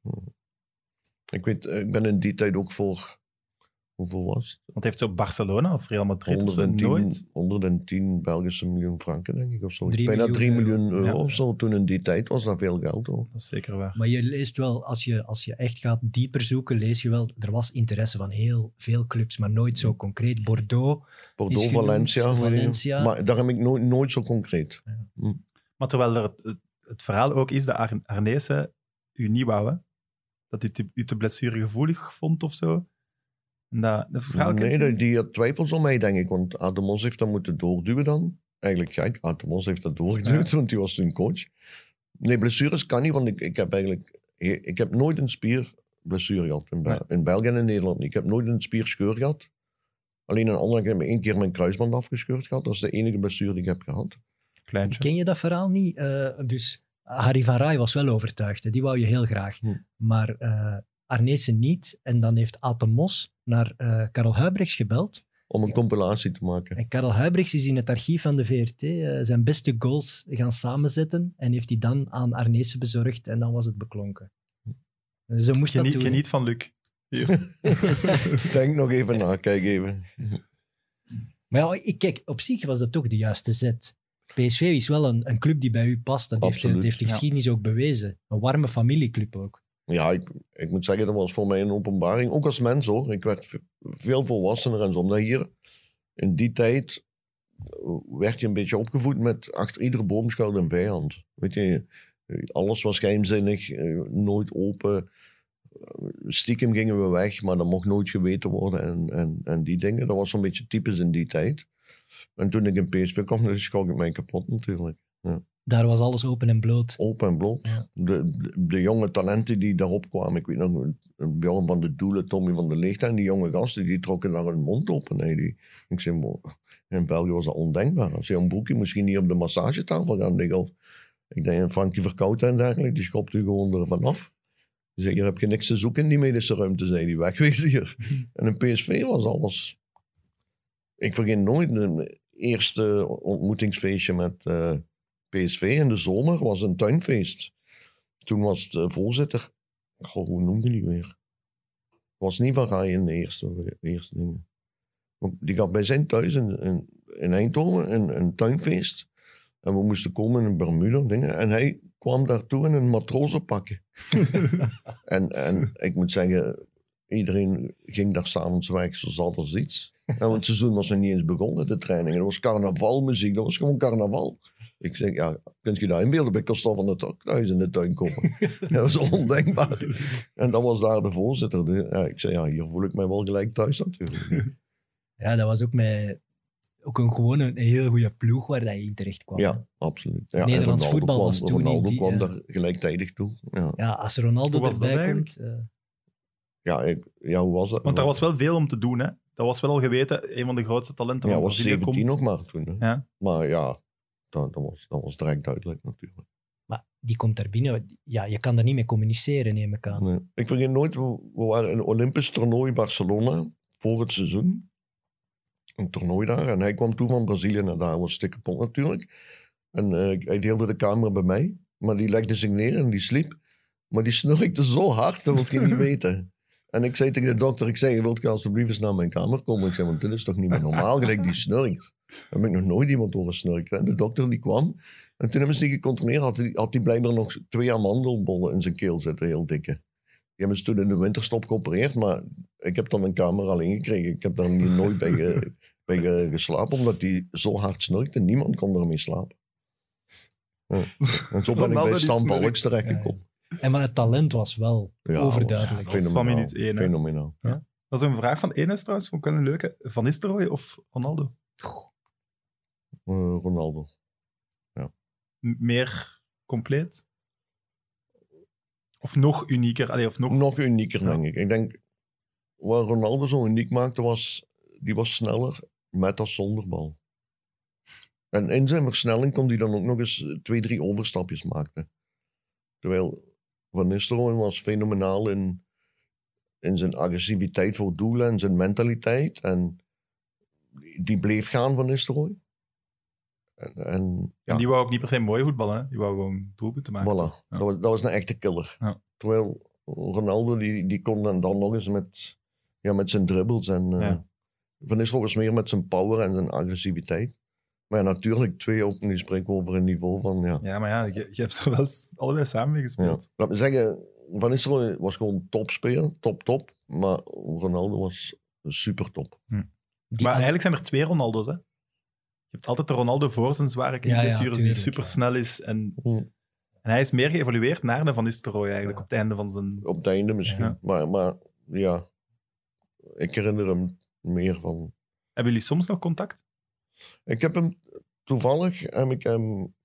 Ik weet, eh, ik ben in die tijd ook voor, hoeveel was het? Want heeft zo Barcelona of Real Madrid of zo 110, nooit... 110 Belgische miljoen franken, denk ik, of zo. Drie Bijna miljoen 3 miljoen euro. euro Ja. of zo. Toen in die tijd was dat veel geld, hoor. Dat is zeker waar. maar je leest wel, als je, als je echt gaat dieper zoeken, lees je wel, er was interesse van heel veel clubs, maar nooit zo concreet. Bordeaux, Bordeaux, genoemd, Valencia. Maar daar heb ik nooit, nooit zo concreet. Maar terwijl er het, het, het verhaal ook is dat Ar Arnezen u niet wou, hè? Dat hij te- u te blessuregevoelig vond of zo. En dat, dat nee, die, had twijfels aan mij, denk ik. Want Ademos heeft dat moeten doorduwen dan. Eigenlijk gek. Ademos heeft dat doorgeduwd, want die was toen coach. Nee, blessures kan niet, want ik, ik heb eigenlijk... Ik heb nooit een spierblessure gehad. In, Bel- in België en in Nederland niet. Ik heb nooit een spierscheur gehad. Alleen een andere keer heb ik één keer mijn kruisband afgescheurd gehad. Dat is de enige blessure die ik heb gehad. Kleintje. ken je dat verhaal niet? Eh, dus Harry van Rij was wel overtuigd, hè. die wou je heel graag. Hm. Maar eh Arnezen niet. En dan heeft Atemos naar eh Karel Huibrechts gebeld. Om een compilatie te maken. En Karel Huibrechts is in het archief van de VRT eh, zijn beste goals gaan samenzetten en heeft die dan aan Arnezen bezorgd en dan was het beklonken. Ze moest dat Geniet, doen. geniet van Luc. Denk nog even na, kijk even. Maar ja, ik, kijk, op zich was dat toch de juiste zet. PSV is wel een, een club die bij u past. Dat heeft, de- heeft de ja. geschiedenis ook bewezen. Een warme familieclub ook. Ja, ik, ik moet zeggen, dat was voor mij een openbaring. Ook als mens hoor. Ik werd veel volwassener en zo. Hier, in die tijd, eh, werd je een beetje opgevoed met achter iedere boom schuilt een vijand. Weet je, alles was geheimzinnig, eh, nooit open. Eh, Stiekem gingen we weg, maar dat mocht nooit geweten worden. En, en, en die dingen, dat was zo'n beetje typisch in die tijd. En toen ik in PSV kwam, dan schrok ik mij kapot natuurlijk. Daar was alles open en bloot. Open en bloot. Ja. De, de, de jonge talenten die daarop kwamen. Ik weet nog, een- een Bjorn van de Doelen, Tommy van der Leegte en die jonge gasten, die trokken daar hun mond open. Nee, die, ik zei, "Mo, in België was dat ondenkbaar. Als je een broekje misschien niet op de massagetafel gaan liggen. Of, ik denk, een Frankie Verkouten en dergelijke, die schopt u gewoon er vanaf. Die zei, hier heb je niks te zoeken in die medische ruimte, zei die wegwezen hier. en in PSV was alles... Ik vergeet nooit een eerste ontmoetingsfeestje met eh, PSV in de zomer, was een tuinfeest. Toen was de voorzitter, goh, hoe noemde die weer? Was niet van in de eerste, eerste dingen. Die gaf bij zijn thuis in, in, in Eindhoven een, een tuinfeest. En we moesten komen in een Bermuda dingen. En hij kwam daartoe in een matrozenpakje. en, en ik moet zeggen, iedereen ging daar s'avonds weg, zo zat als iets. En want het seizoen was nog niet eens begonnen, de trainingen. Dat was carnavalmuziek, dat was gewoon carnaval. Ik zeg, ja, kunt je dat inbeelden bij Christophe van der Tok thuis in de tuin komen? dat was ondenkbaar. En dat was daar de voorzitter. Dus, Ja, ik zei, ja, hier voel ik mij wel gelijk thuis natuurlijk. Ja, dat was ook, met, ook een, gewoon een, een heel goede ploeg waar dat je in terecht kwam. Ja, absoluut. Ja, en Nederlands voetbal kwam, was toen in Ronaldo die, kwam ja. daar gelijktijdig toe. Ja, Ja, als Ronaldo was erbij komt... eh, ja, ik, ja hoe was dat? Want daar was wel veel om te doen, hè? Dat was wel al geweten, een van de grootste talenten ja, van was Brazilië 17 komt. nog maar toen. Hè. Ja. Maar ja, dat, dat, was, dat was direct duidelijk natuurlijk. maar die komt daar binnen. Ja, je kan daar niet mee communiceren, neem ik aan. Nee. Ik vergeet nooit, we, waren in een Olympisch toernooi in Barcelona voor het seizoen. Een toernooi daar. En hij kwam toen van Brazilië naar daar. was stik kapot natuurlijk. En eh, hij deelde de kamer bij mij. Maar die legde zich neer en die sliep. Maar die snurkte zo hard, dat wil je niet weten. En ik zei tegen de dokter, ik zei, je wilt alsjeblieft eens naar mijn kamer komen? Ik zei, want dit is toch niet meer normaal, gelijk die snurkt. Daar heb ik nog noonooit iemand horen snurken. En de dokter die kwam, en toen hebben ze die gecontroleerd, had hij, had hij blijkbaar nog twee amandelbollen in zijn keel zitten, heel dikke. Die hebben ze toen in de winterstop geopereerd, maar ik heb dan een kamer alleen gekregen. Ik heb daar niet, nooit bij, ge- bij ge- geslapen, omdat die zo hard snurkte. Niemand kon ermee slapen. Ja. En zo ben ik bij die Stan. Balks terechtgekomen. En maar het talent was wel Ja, overduidelijk. dat was van Fenomenaal. minuut één. Fenomenaal. Dat is een vraag van Enes trouwens, vond ik wel een leuke. Van Nistelrooy of Ronaldo? Ronaldo. M- meer compleet? Of nog unieker? Allee, of nog... Nog unieker, Ja. denk ik. Ik denk, wat Ronaldo zo uniek maakte, was, die was sneller met als zonder bal. En in zijn versnelling kon hij dan ook nog eens twee, drie overstapjes maken. Terwijl Van Nistelrooy was fenomenaal in, in zijn agressiviteit voor doelen en zijn mentaliteit. En die bleef gaan van Nistelrooy. En, en ja. En die wou ook niet per se mooi voetballen, hè? die wou gewoon doelpunten maken. Voilà, Ja. dat, was, dat was een echte killer. Ja. Terwijl Ronaldo, die, die kon dan, dan nog eens met, ja, met zijn dribbles. En, eh, Ja. Van Nistelrooy was meer met zijn power en zijn agressiviteit. Maar ja, natuurlijk, twee ook, nu spreken over een niveau van, ja. Ja, maar ja, je, je hebt er wel allebei samen mee ja. gespeeld. Laat me zeggen, Van Nistelrooy was gewoon topspeler, top, top. Maar Ronaldo was super top. Die maar eigenlijk zijn er twee Ronaldo's, hè? Je hebt altijd de Ronaldo voor zijn zware Ja, ja, knieblessures, die tuurlijk, super ja. snel is. En, Hm. en hij is meer geëvolueerd naar de Van Nistelrooy eigenlijk, Ja. op het einde van zijn... Op het einde misschien. Ja. Maar, maar ja, ik herinner hem meer van Hebben jullie soms nog contact? Ik heb hem toevallig, heb ik hem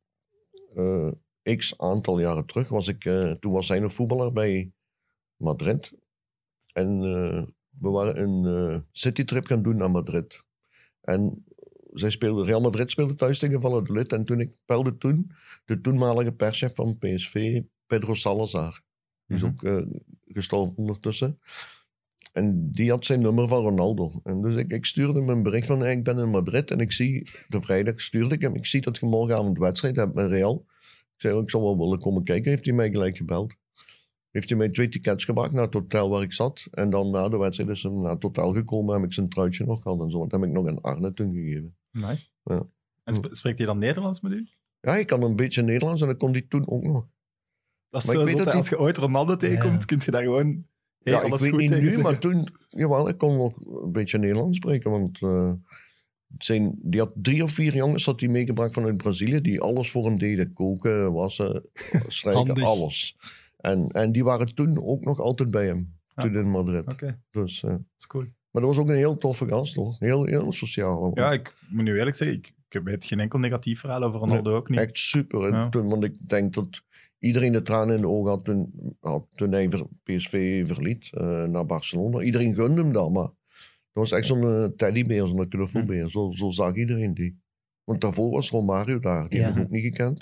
eh, x aantal jaren terug, was ik, eh, toen was hij nog voetballer bij Madrid. En eh, we waren een eh, citytrip gaan doen naar Madrid. En zij speelde, Real Madrid speelde thuis tegen Valladolid. En toen ik belde toen de toenmalige perschef van PSV, Pedro Salazar. Die is Mhm. ook eh, gestorven ondertussen. En die had zijn nummer van Ronaldo. En dus ik, ik stuurde hem een bericht van, hey, ik ben in Madrid en ik zie, de vrijdag stuurde ik hem, ik zie dat je morgenavond wedstrijd hebt met Real. Ik zei, oh, ik zou wel willen komen kijken. Heeft hij mij gelijk gebeld. Heeft hij mij twee tickets gemaakt naar het hotel waar ik zat. En dan na de wedstrijd is hij naar het hotel gekomen, heb ik zijn truitje nog gehad en zo. Dat heb ik nog aan Arne toen gegeven. Nee. Ja. En sp- spreekt hij dan Nederlands met u? Ja, ik kan een beetje Nederlands en dat kon hij toen ook nog. Dat is Maar ik weet dat Als je ooit Ronaldo tegenkomt, Ja. kun je daar gewoon... Hey, ja, ik weet goed niet tegen nu, zeggen. maar toen, jawel, ik kon nog een beetje Nederlands spreken. Want eh, het zijn, die had drie of vier jongens had hij meegebracht vanuit Brazilië, die alles voor hem deden. Koken, wassen, strijken, Handig. alles. En, en die waren toen ook nog altijd bij hem, toen in Madrid. Oké, Dus, eh, dat is cool. Maar dat was ook een heel toffe gast, hoor. Heel, heel sociaal. Ja, ik moet nu eerlijk zeggen, ik, ik weet geen enkel negatief verhaal over Ronaldo ook niet. Echt super. En Ja. toen, want ik denk dat iedereen de tranen in de ogen had toen, had toen hij PSV verliet eh, naar Barcelona. Iedereen gunde hem dat, maar dat was echt zo'n eh, teddybeer, zo'n knuffelbeer. Zo, zo zag iedereen die. Want daarvoor was Romario daar, die Ja. heb ik ook niet gekend.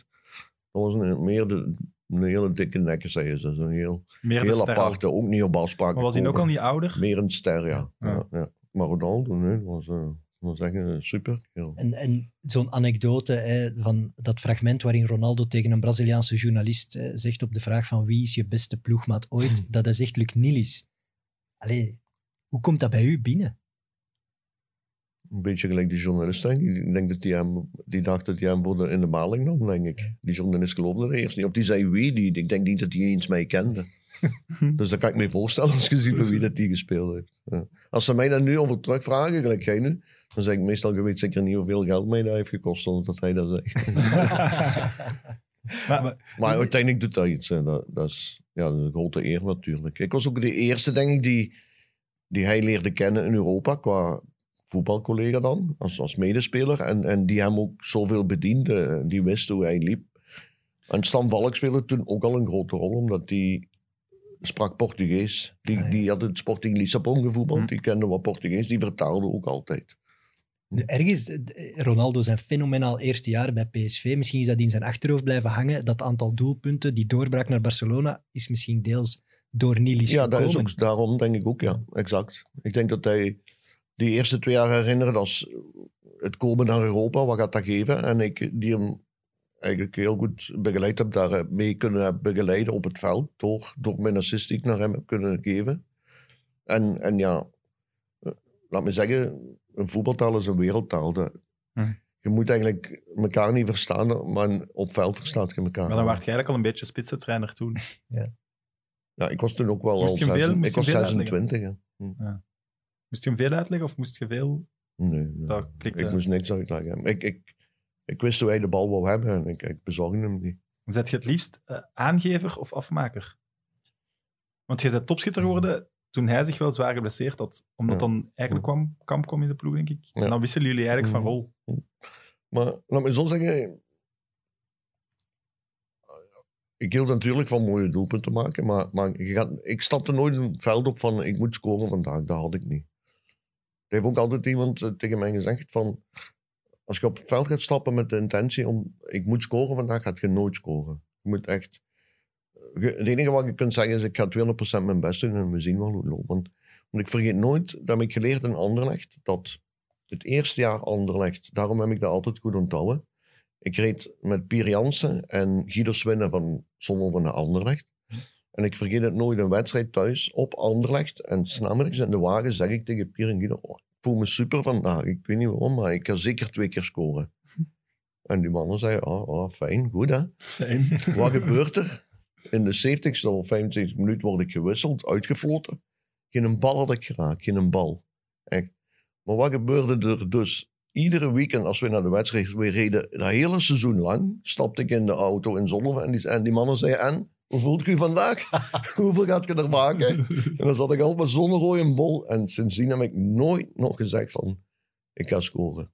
Dat was een, meer de, een hele dikke nekken, zei ze. Een heel, Meer aparte, ook niet op afspraak. Maar was hij ook al niet ouder? Meer een ster, ja. Ja. ja. ja. Maar Ronaldo, nee, dat was, eh, dat was echt een super. En, en zo'n anekdote hè, van dat fragment waarin Ronaldo tegen een Braziliaanse journalist hè, zegt op de vraag van wie is je beste ploegmaat ooit, dat hij zegt Luc Nilis. Allee, hoe komt dat bij u binnen? Een beetje gelijk die journalist, denk ik. Denk dat die, hem, die dacht dat hij hem voor de, in de maling nam, denk ik. Die journalist geloofde er eerst niet. Of die zei wie, die, ik denk niet dat hij eens mij kende. dus dat kan ik me voorstellen als je ziet bij wie dat die gespeeld heeft. Ja. Als ze mij dan nu over terugvragen, gelijk jij nu, dan zeg ik meestal, je weet zeker niet hoeveel geld mij dat heeft gekost, zonder dat hij dat zegt. Maar, maar- Maar uiteindelijk doet dat iets. Hè. Dat, dat is ja, een grote eer natuurlijk. Ik was ook de eerste, denk ik, die, die hij leerde kennen in Europa qua voetbalcollega dan, als, als medespeler. En, en die hem ook zoveel bediende, die wist hoe hij liep. En Stan Valk speelde toen ook al een grote rol, omdat die sprak Portugees. Die, Ah, ja. die had het Sporting Lissabon gevoetbald, Hm. die kende wat Portugees, die vertaalde ook altijd. Ergens, Ronaldo zijn fenomenaal eerste jaar bij PSV. Misschien is dat in zijn achterhoofd blijven hangen. Dat aantal doelpunten, die doorbraak naar Barcelona, is misschien deels door Nilis Ja, dat is ook, daarom denk ik ook, ja. Exact. Ik denk dat hij die eerste twee jaar herinnert als het komen naar Europa, wat gaat dat geven? En ik die hem eigenlijk heel goed begeleid heb, daar eh, mee kunnen begeleiden op het veld, door, door mijn assist die ik naar hem heb kunnen geven. En, en ja, eh, laat me zeggen, een voetbaltaal is een wereldtaal. Dat- Hm. Je moet eigenlijk elkaar niet verstaan, maar op veld verstaat je elkaar. Maar dan werd je eigenlijk al een beetje spitsentrainer toen. Ja, ik was toen ook wel Moest al je hem veel- zes- moest ik je was hem veel 26. Moest je hem veel uitleggen of moest je veel... Nee, nee. Dat klikte. ik moest niks uitleggen. Ik, ik, ik wist hoe hij de bal wou hebben en ik, ik bezorgde hem niet. Zet je het liefst eh, aangever of afmaker? Want je bent topschutter geworden toen hij zich wel zwaar geblesseerd had. Omdat Ja. dan eigenlijk kwam Kamp kwam in de ploeg, denk ik. Ja. En dan wisselen jullie eigenlijk van Mhm. rol. Maar laat me zo zeggen. Ik hield natuurlijk van mooie doelpunten maken, maar, maar ik stapte nooit een veld op van ik moet scoren vandaag. Dat had ik niet. Heeft ook altijd iemand eh, tegen mij gezegd van als je op het veld gaat stappen met de intentie om ik moet scoren vandaag, gaat je nooit scoren. Je moet echt... je- Het enige wat je kunt zeggen is ik ga 200% mijn best doen en we zien wel hoe het loopt. Want, ik vergeet nooit, dat ik geleerd in Anderlecht, dat het eerste jaar Anderlecht, daarom heb ik dat altijd goed onthouden. Ik reed met Pier Jansen en Guido Swinnen van Sommel van de Anderlecht. En ik vergeet het nooit, een wedstrijd thuis op Anderlecht. En s'namiddags in de wagen zeg ik tegen Pier en Guido, oh, ik voel me super vandaag. Ik weet niet waarom, maar ik ga zeker twee keer scoren. En die mannen zeiden, oh, oh fijn, goed hè. Fijn. Wat gebeurt er? In de 70ste of 75 minuut word ik gewisseld, uitgefloten. Geen bal had ik geraakt, geen bal. Echt. Maar wat gebeurde er dus? Iedere weekend als we naar de wedstrijd weer reden, dat hele seizoen lang, stapte ik in de auto in Zonneven en die, en die mannen zeiden, en, hoe voelt u vandaag? Hoeveel gaat je er maken? En dan zat ik altijd met zo'n rode bol. En sindsdien heb ik nooit nog gezegd van, ik ga scoren.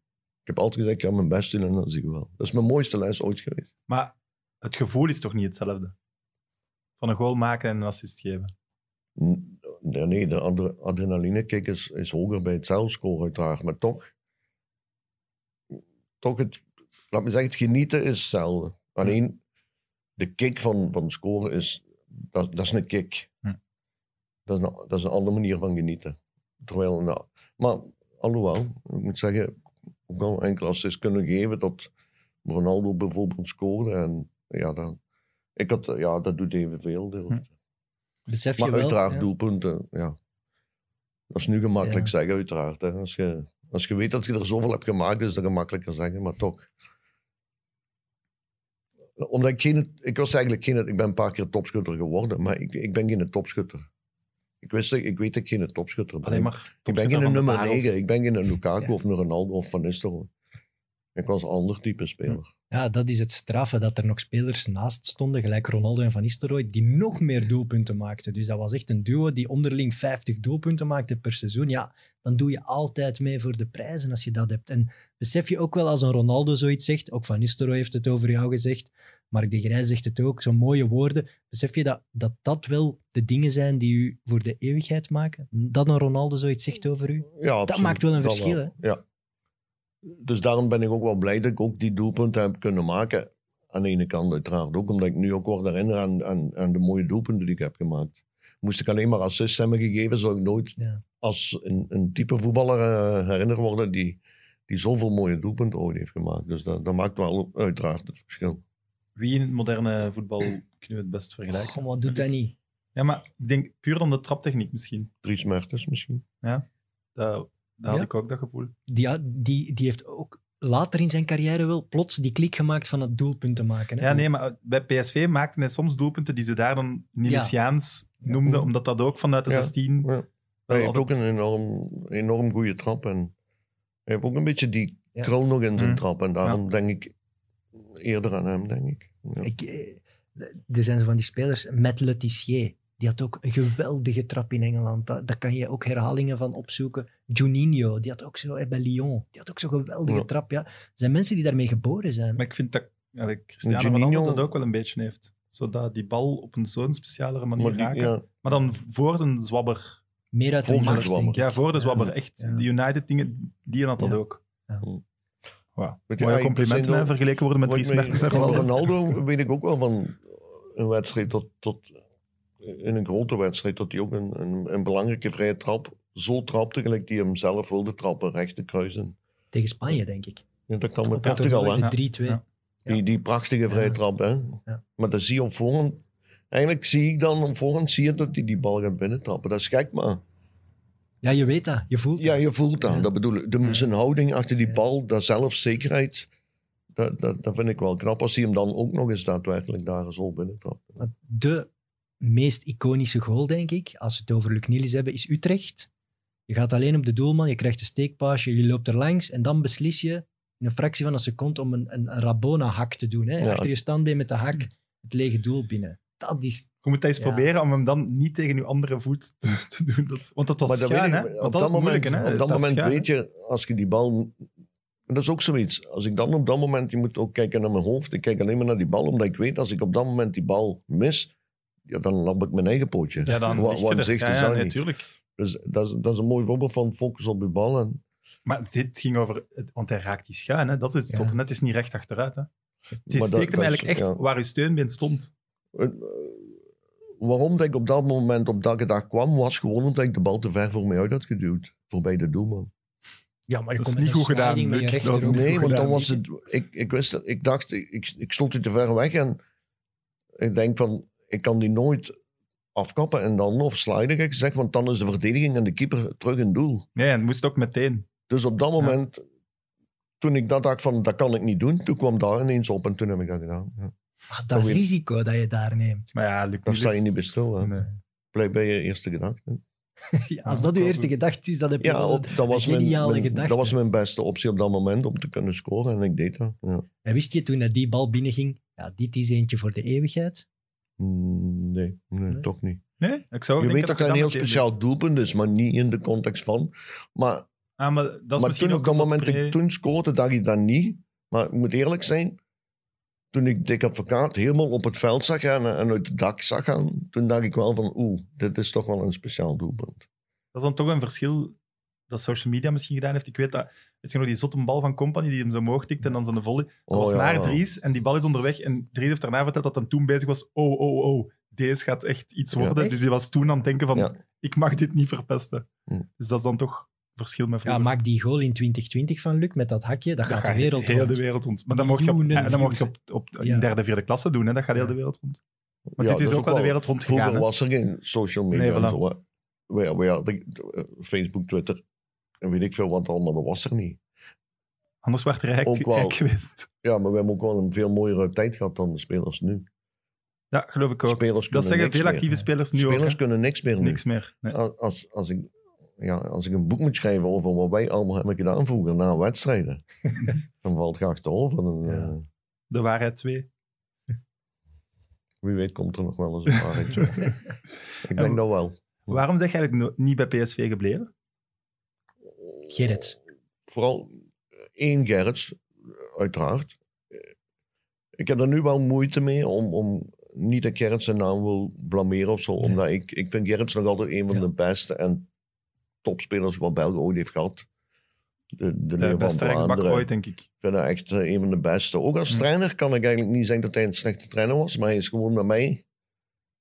Ik heb altijd gezegd, ik ga mijn best doen en dan zie je wel. Dat is mijn mooiste les ooit geweest. Maar het gevoel is toch niet hetzelfde? Van een goal maken en een assist geven. Nee, nee de adre- adrenalinekick is, is hoger bij het zelfscoren uiteraard. Maar toch, toch het, laat me zeggen, het genieten is hetzelfde. Alleen de kick van, van scoren is, dat, dat is een kick. Hm. Dat, is een, dat is een andere manier van genieten. Terwijl, nou, maar alhoewel, ik moet zeggen, ook wel enkele assists kunnen geven dat Ronaldo bijvoorbeeld scoorde. En ja, dat, ik had, ja, dat doet evenveel. Hm. Besef je Maar wel, uiteraard ja. doelpunten, ja. Dat is nu gemakkelijk Ja. zeggen, uiteraard. Hè. Als, je, als je weet dat je er zoveel hebt gemaakt, is dat gemakkelijker zeggen, maar toch. Omdat ik geen... Ik was eigenlijk geen... Ik ben een paar keer topschutter geworden, maar ik, ik ben geen topschutter. Ik, wist, ik weet dat ik geen topschutter ben. Alleen maar ik ben geen nummer parels. 9. Ik ben geen Lukaku Ja. of een Ronaldo of Van Nistelrooy. Ik was een ander type speler. Ja, dat is het straffe, dat er nog spelers naast stonden, gelijk Ronaldo en Van Nistelrooy, die nog meer doelpunten maakten. Dus dat was echt een duo die onderling 50 doelpunten maakte per seizoen. Ja, dan doe je altijd mee voor de prijzen als je dat hebt. En besef je ook wel als een Ronaldo zoiets zegt, ook Van Nistelrooy heeft het over jou gezegd, Mark de Grij zegt het ook, zo'n mooie woorden. Besef je dat, dat dat wel de dingen zijn die u voor de eeuwigheid maken? Dat een Ronaldo zoiets zegt over u? Ja, absoluut. maakt wel een Dat verschil, hè? Ja. Dus daarom ben ik ook wel blij dat ik ook die doelpunten heb kunnen maken. Aan de ene kant uiteraard ook, omdat ik nu ook word herinneren aan, aan, aan de mooie doelpunten die ik heb gemaakt. Moest ik alleen maar assists hebben gegeven, zou ik nooit Ja. als een, een type voetballer eh, herinnerd worden die, die zoveel mooie doelpunten ooit heeft gemaakt. Dus dat, dat maakt wel uiteraard het verschil. Wie in het moderne voetbal kunnen we het best vergelijken? Wat doet dat niet? Ja, maar ik denk puur dan de traptechniek misschien. Dries Mertens misschien. Dat, dat had Ja? ik ook, dat gevoel. die, die, die heeft ook later in zijn carrière wel plots die klik gemaakt van het doelpunt te maken. Hè? Ja, nee, maar bij PSV maakten hij soms doelpunten die ze daar dan Nilesiaans noemden, Ja. omdat dat ook vanuit de Ja. 16... Ja. Hij heeft ook een enorm, enorm goede trap. En hij heeft ook een beetje die Ja. krul nog in zijn Mm. trap. En daarom denk ik eerder aan hem, denk ik. Ja. Ik, eh, er zijn zo van die spelers, Matt Letizier, die had ook een geweldige trap in Engeland. Daar, daar kan je ook herhalingen van opzoeken. Juninho, die had ook zo eh, bij Lyon, die had ook zo'n geweldige Ja. trap. Ja. Er zijn mensen die daarmee geboren zijn. Maar ik vind dat ja, dat Cristiano Juninho- Ronaldo dat ook wel een beetje heeft. Zodat die bal op een zo'n specialere manier Maar die- raken. ja, Maar dan voor zijn zwabber. Meer uit de macht, zwabber. denk ik. Ja, voor de zwabber. Ja. Echt. Ja. De United-dingen, die had dat Ja. ook. Ja. Wow. Weet je, Mooie complimenten vergeleken worden met Dries Mertens en Ronaldo. Ronaldo weet ik ook wel van een wedstrijd tot, tot in een grote wedstrijd, dat hij ook een, een, een belangrijke vrije trap zo trapte, gelijk die hem zelf wilde trappen, rechte kruisen. Tegen Spanje, denk ik. Ja, dat kan met Portugal, hè. toernooi, de 3-2. Ja. Ja. Die, die prachtige vrije Ja. trap, hè. Ja. Maar dat zie je op voorhand. Eigenlijk zie ik dan op voorhand zie je dat hij die bal gaat binnentrappen. Dat is gek, maar Ja, je weet dat. Je voelt Ja, dat. je voelt dat. Ja. Dat bedoel ik. De, zijn houding achter die Ja. bal, dat zelfzekerheid, dat, dat, dat vind ik wel knap. Als hij hem dan ook nog eens daadwerkelijk daar zo binnentrapt. De meest iconische goal, denk ik, als we het over Luc Nielis hebben, is Utrecht. Je gaat alleen op de doelman, je krijgt een steekpaasje, je loopt er langs en dan beslis je in een fractie van een seconde om een, een, een Rabona-hak te doen. Hè? Ja. Achter je standbeen met de hak het lege doel binnen. Dat is... Je moet dat eens Ja. proberen om hem dan niet tegen je andere voet te, te doen. Dat want dat was Maar dat schuin, weet hè? op dat moment, hè? op dat dat moment schuin, weet je, als je die bal... en Dat is ook zoiets. Als ik dan op dat moment, je moet ook kijken naar mijn hoofd. Ik kijk alleen maar naar die bal, omdat ik weet, als ik op dat moment die bal mis, ja, dan lap ik mijn eigen pootje. Ja, dan Wa- waarom er. zegt Ja, hij ja, dat nee, niet? tuurlijk. Dus dat is, dat is een mooi voorbeeld van focus op je bal. En, Maar dit ging over... Want hij raakt die schuin, hè? Dat is het Ja. Net is niet recht achteruit, hè? Het is Maar dat- steekt hem eigenlijk echt ja. waar uw steunbeen stond. Eh, waarom dat ik op dat moment op dat gedag kwam, was gewoon omdat ik de bal te ver voor mij uit had geduwd. Voorbij de doelman. Ja, maar je Dat is komt niet goed gedaan, Luc. Dat is Nee, goed want dan was het... Ik, ik wist ik dacht, ik, ik stond te ver weg en ik denk van, ik kan die nooit afkappen en dan of sliden, ik gezegd, want dan is de verdediging en de keeper terug in doel. Nee, en het moest ook meteen. Dus op dat moment, toen ik dat dacht van, dat kan ik niet doen, toen kwam daar ineens op en toen heb ik dat gedaan. Ja. Ach, dat Dan weer- risico dat je daar neemt. Maar ja, Luc Daar sta je niet bij stil. Hè. Nee. Blijf bij je eerste gedachte. Ja, als dat je eerste gedachte is, dan heb je Ja, een- dat, was een mijn, geniale mijn- gedachte. dat was mijn beste optie op dat moment om te kunnen scoren en ik deed dat. Ja. En wist je toen dat die bal binnenging, ja, dit is eentje voor de eeuwigheid? Mm, Nee, nee, Nee? toch niet. Nee, ik zou Je weet dat dat een heel speciaal doelpunt is, maar niet in de context van. Maar, Ah, maar dat is maar misschien toen op dat moment Pre- ik toen scoorde, dacht ik dat niet. Maar ik moet eerlijk zijn, toen ik Dick Advocaat helemaal op het veld zag gaan en uit het dak zag gaan, toen dacht ik wel van oeh, dit is toch wel een speciaal doelpunt. Dat is dan toch een verschil dat social media misschien gedaan heeft. Ik weet dat, weet je nog, die zotte bal van Company die hem zo omhoog tikt en dan zijn volley. Dat Oh, was ja, naar ja. Dries en die bal is onderweg. En Dries heeft daarna verteld dat hij toen bezig was. Oh, oh, oh, deze gaat echt iets Ja. worden. Echt? Dus hij was toen aan het denken van, Ja. ik mag dit niet verpesten. Hm. Dus dat is dan toch verschil met Ja, vroeger. maak die goal in 2020 van Luc met dat hakje, dat, gaat de wereld heel rond. de wereld rond. Maar dan mocht je op, eh, dan mocht je op, op, Ja. in derde, vierde klasse doen. Hè. Dat gaat heel Ja. de wereld rond. Maar Ja, dit is dat ook wel de wereld rond gegaan. Vroeger was er geen social media Nee, en voilà. zo. hè. We, we hadden, Facebook, Twitter en weet ik veel wat allemaal, dat was er niet. Anders werd rijk, Ook wel. geweest. Ja, maar we hebben ook wel een veel mooiere tijd gehad dan de spelers nu. Ja, geloof ik ook. Spelers Dat zeggen veel meer. actieve spelers nu ook. Spelers kunnen niks meer nu. Niks meer. Nee. Als, als, ik, ja, als ik een boek moet schrijven over wat wij allemaal hebben gedaan vroeger na wedstrijden, dan valt het achterover. Dan, Ja. eh, De waarheid 2. wie weet komt er nog wel eens een waarheid. ik denk dat wel. Waarom zeg je eigenlijk niet bij PSV gebleven? Gerrit. Vooral één Gerrits, uiteraard. Ik heb er nu wel moeite mee om, om niet dat Gerrits zijn naam wil blameren of zo. Nee. Omdat ik, ik vind Gerrits nog altijd een van Ja. de beste en topspelers wat België ooit heeft gehad. De, de, De beste rechtsbak ooit, denk ik. Ik vind dat echt eh, een van de beste. Ook als Hm. trainer kan ik eigenlijk niet zeggen dat hij een slechte trainer was, maar hij is gewoon met mij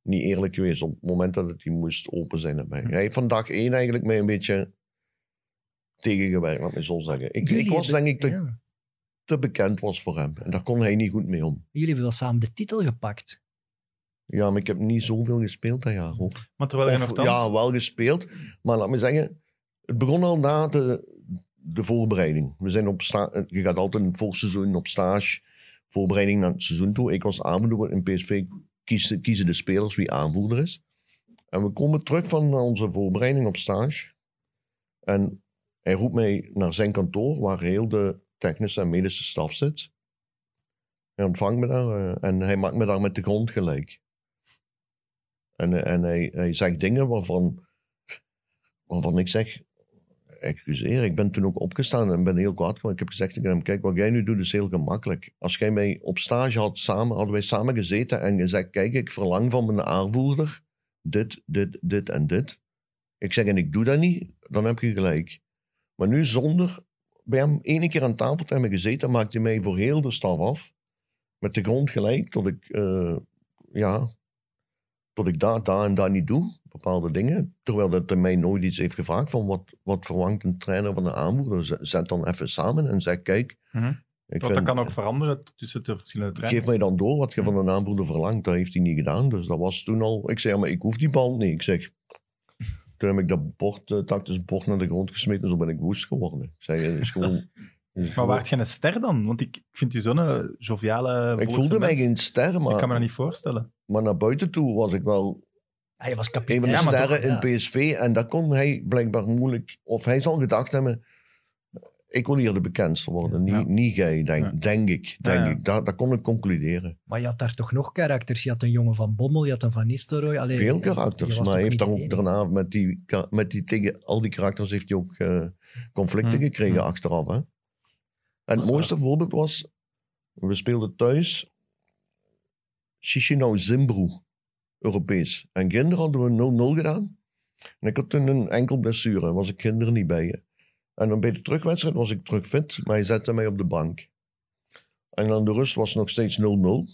niet eerlijk geweest op het moment dat het hij moest open zijn naar mij. Hm. Hij heeft van dag één eigenlijk mij een beetje tegengewerkt, laat me zo zeggen. Ik, ik was hebben- denk ik te, ja. te bekend was voor hem. En daar kon hij niet goed mee om. Jullie hebben wel samen de titel gepakt. Ja, maar ik heb niet zoveel gespeeld dat jaar. Hoor. Maar terwijl je Of, nogthans... ja, wel gespeeld. Maar laat me zeggen, het begon al na de, de voorbereiding. We zijn op sta je gaat altijd in het voorseizoen op stage, voorbereiding naar het seizoen toe. Ik was aanvoerder in PSV, kiezen, kiezen de spelers wie aanvoerder is. En we komen terug van onze voorbereiding op stage. En hij roept mij naar zijn kantoor, waar heel de technische en medische staf zit. Hij ontvangt me daar eh, en hij maakt me daar met de grond gelijk. En, eh, en hij, hij zegt dingen waarvan, waarvan ik zeg, excuseer, ik ben toen ook opgestaan en ben heel kwaad geworden. Ik heb gezegd tegen hem, kijk, wat jij nu doet is heel gemakkelijk. Als jij mij op stage had samen, hadden wij samen gezeten en gezegd, kijk, ik verlang van mijn aanvoerder dit, dit, dit en dit. Ik zeg, en ik doe dat niet, dan heb je gelijk. Maar nu zonder bij hem ene keer aan tafel te hebben gezeten, maakt hij mij voor heel de staf af. Met de grond gelijk, tot ik, eh, ja, tot ik daar, daar en daar niet doe, bepaalde dingen. Terwijl dat hij mij nooit iets heeft gevraagd van wat, wat verlangt een trainer van een aanvoerder. Zet dan even samen en zeg, kijk, Mhm. ik Want vind, dat kan ook veranderen tussen de verschillende trainers. geef mij dan door wat je van een aanvoerder verlangt. Dat heeft hij niet gedaan, dus dat was toen al... Ik zei, ja, maar ik hoef die bal niet. Ik zeg, toen heb ik dat bord, uh, tactisch bord naar de grond gesmeten en zo ben ik woest geworden. Ik zei, het is gewoon... Maar waart je een ster dan? Want ik, ik vind u zo'n eh, joviale, ik voelde mij geen ster, Ik kan me maar, dat niet voorstellen. maar naar buiten toe was ik wel Hij was een kapitein. van de Ja, maar sterren toch, ja. in PSV. En dat kon hij blijkbaar moeilijk... Of hij zal gedacht hebben... Ik wil hier de bekendste worden. Niet, Ja. niet jij, denk, Ja. denk ik. Denk Ja, ja. ik. Dat, dat kon ik concluderen. Maar je had daar toch nog karakters. Je had een jongen van Bommel, je had een van Nistelrooy. Veel karakters. Maar hij heeft dan ook daarna met die, met die tegen al die karakters heeft hij ook eh, conflicten Hm. gekregen Hm. achteraf. Hè? En het is mooiste voorbeeld was... We speelden thuis Chisinau Zimbru, Europees. En gisteren hadden we 0-0 gedaan. En ik had toen een enkel blessure. was ik gisteren niet bij je. En dan bij de terugwedstrijd was ik terug fit, maar hij zette mij op de bank. En aan de rust was nog steeds 0-0.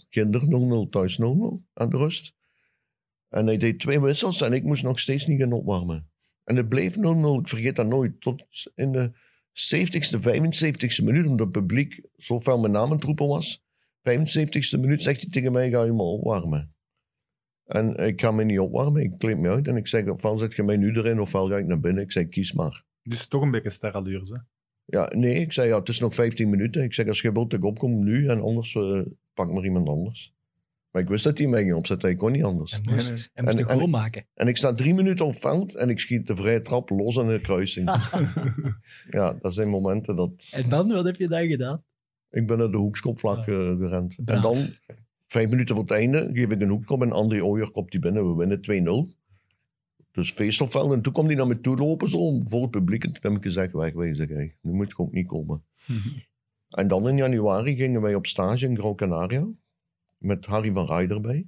Gisteren 0-0, thuis 0-0 aan de rust. En hij deed twee wissels en ik moest nog steeds niet gaan opwarmen. En het bleef 0-0, ik vergeet dat nooit. Tot in de 70ste, 75ste minuut, omdat het publiek zo fel mijn naam aan was. 75ste minuut zegt hij tegen mij, ga je maar opwarmen. En ik ga me niet opwarmen, ik kleed me uit en ik zeg, ofwel zet je mij nu erin, ofwel ga ik naar binnen. Ik zeg, kies maar. Dus toch een beetje sterallures, hè? Ja, nee, ik zei, ja, het is nog 15 minuten. Ik zeg, als je ik opkom, nu, en anders eh, pak maar iemand anders. Maar ik wist dat hij mij ging opzetten, ik kon niet anders. Hij moest, Nee, moest En- een en- goal maken. En ik sta drie minuten op veld en ik schiet de vrije trap los aan de kruising. ja, dat zijn momenten dat... En dan, wat heb je dan gedaan? Ik ben naar de hoekschopvlag eh, gerend. Braaf. En dan, vijf minuten voor het einde, geef ik een hoekschop en André Ooyer komt die binnen. We winnen 2-0. Dus feest op veld. En toen kwam hij naar me toe lopen, zo, voor het publiek. En toen heb ik gezegd, wegwezen, hey, nu moet ik ook niet komen. En dan in januari gingen wij op stage in Gran Canaria. Met Harry van Rij erbij.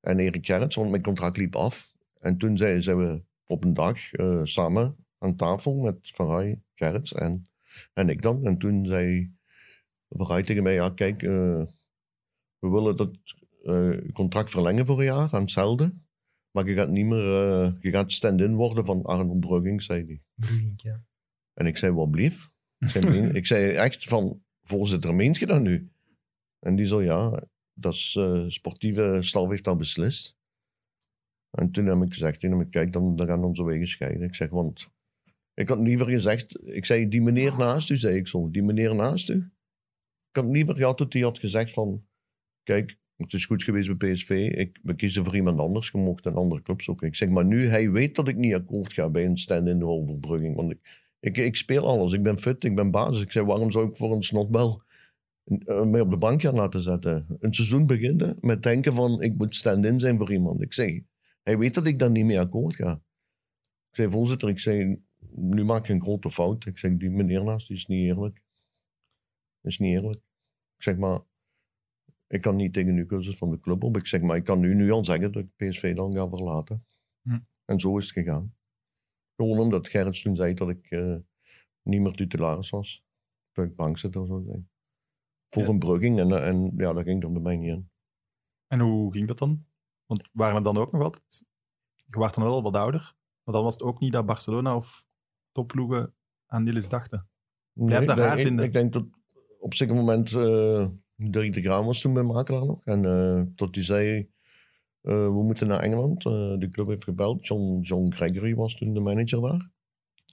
En Erik Gerrits, want mijn contract liep af. En toen zijn, zijn we op een dag eh, samen aan tafel met Van Rij, Gerrits en, en ik dan. En toen zei Van Rij tegen mij, ja kijk, eh, we willen dat eh, contract verlengen voor een jaar aan hetzelfde. Maar je gaat niet meer, eh, je gaat stand-in worden van Arnold Brugging, zei hij. Brugink, ja. En ik zei, wat blief? Ik zei, meen- ik zei echt van, voorzitter, meent je dat nu? En die zo, ja, dat is eh, sportieve staf heeft dat beslist. En toen heb ik gezegd, toen heb ik, kijk, dan, dan gaan onze wegen scheiden. Ik zeg, want ik had liever gezegd, ik zei, die meneer naast u, zei ik zo, die meneer naast u. Ik had liever gehad dat hij had gezegd van, kijk, het is goed geweest bij PSV, ik, we kiezen voor iemand anders, je mocht een andere club zoeken. Ik zeg, maar nu, hij weet dat ik niet akkoord ga bij een stand-in overbrugging, want ik, ik, speel alles. Ik ben fit, ik ben basis. Ik zei, waarom zou ik voor een snotbel eh, mij op de bank gaan laten zetten? Een seizoen beginnen met denken van, ik moet stand-in zijn voor iemand. Ik zeg, hij weet dat ik daar niet mee akkoord ga. Ik zei, voorzitter, ik zei, nu maak je een grote fout. Ik zeg, die meneer naast, die is niet eerlijk. Dat is niet eerlijk. Ik zeg, maar, ik kan niet tegen de keuzes van de club op. Ik zeg, maar ik kan nu, nu al zeggen dat ik PSV dan ga verlaten. Hm. En zo is het gegaan. Gewoon omdat Gerrits toen zei dat ik eh, niet meer titularis was. Dat ik bankzitter zou zijn. Voor Ja. een brugging. En, eh, en ja, dat ging er bij mij niet in. En hoe ging dat dan? Want waren het dan ook nog altijd... Je was dan wel wat ouder, maar dan was het ook niet dat Barcelona of topploegen aan Niels dachten. Blijf dat raar ik, vinden. Ik denk dat op zeker moment eh Dirk de Graan was toen mijn makelaar nog. En eh tot hij zei, eh, we moeten naar Engeland. Eh, de club heeft gebeld. John, John Gregory was toen de manager daar.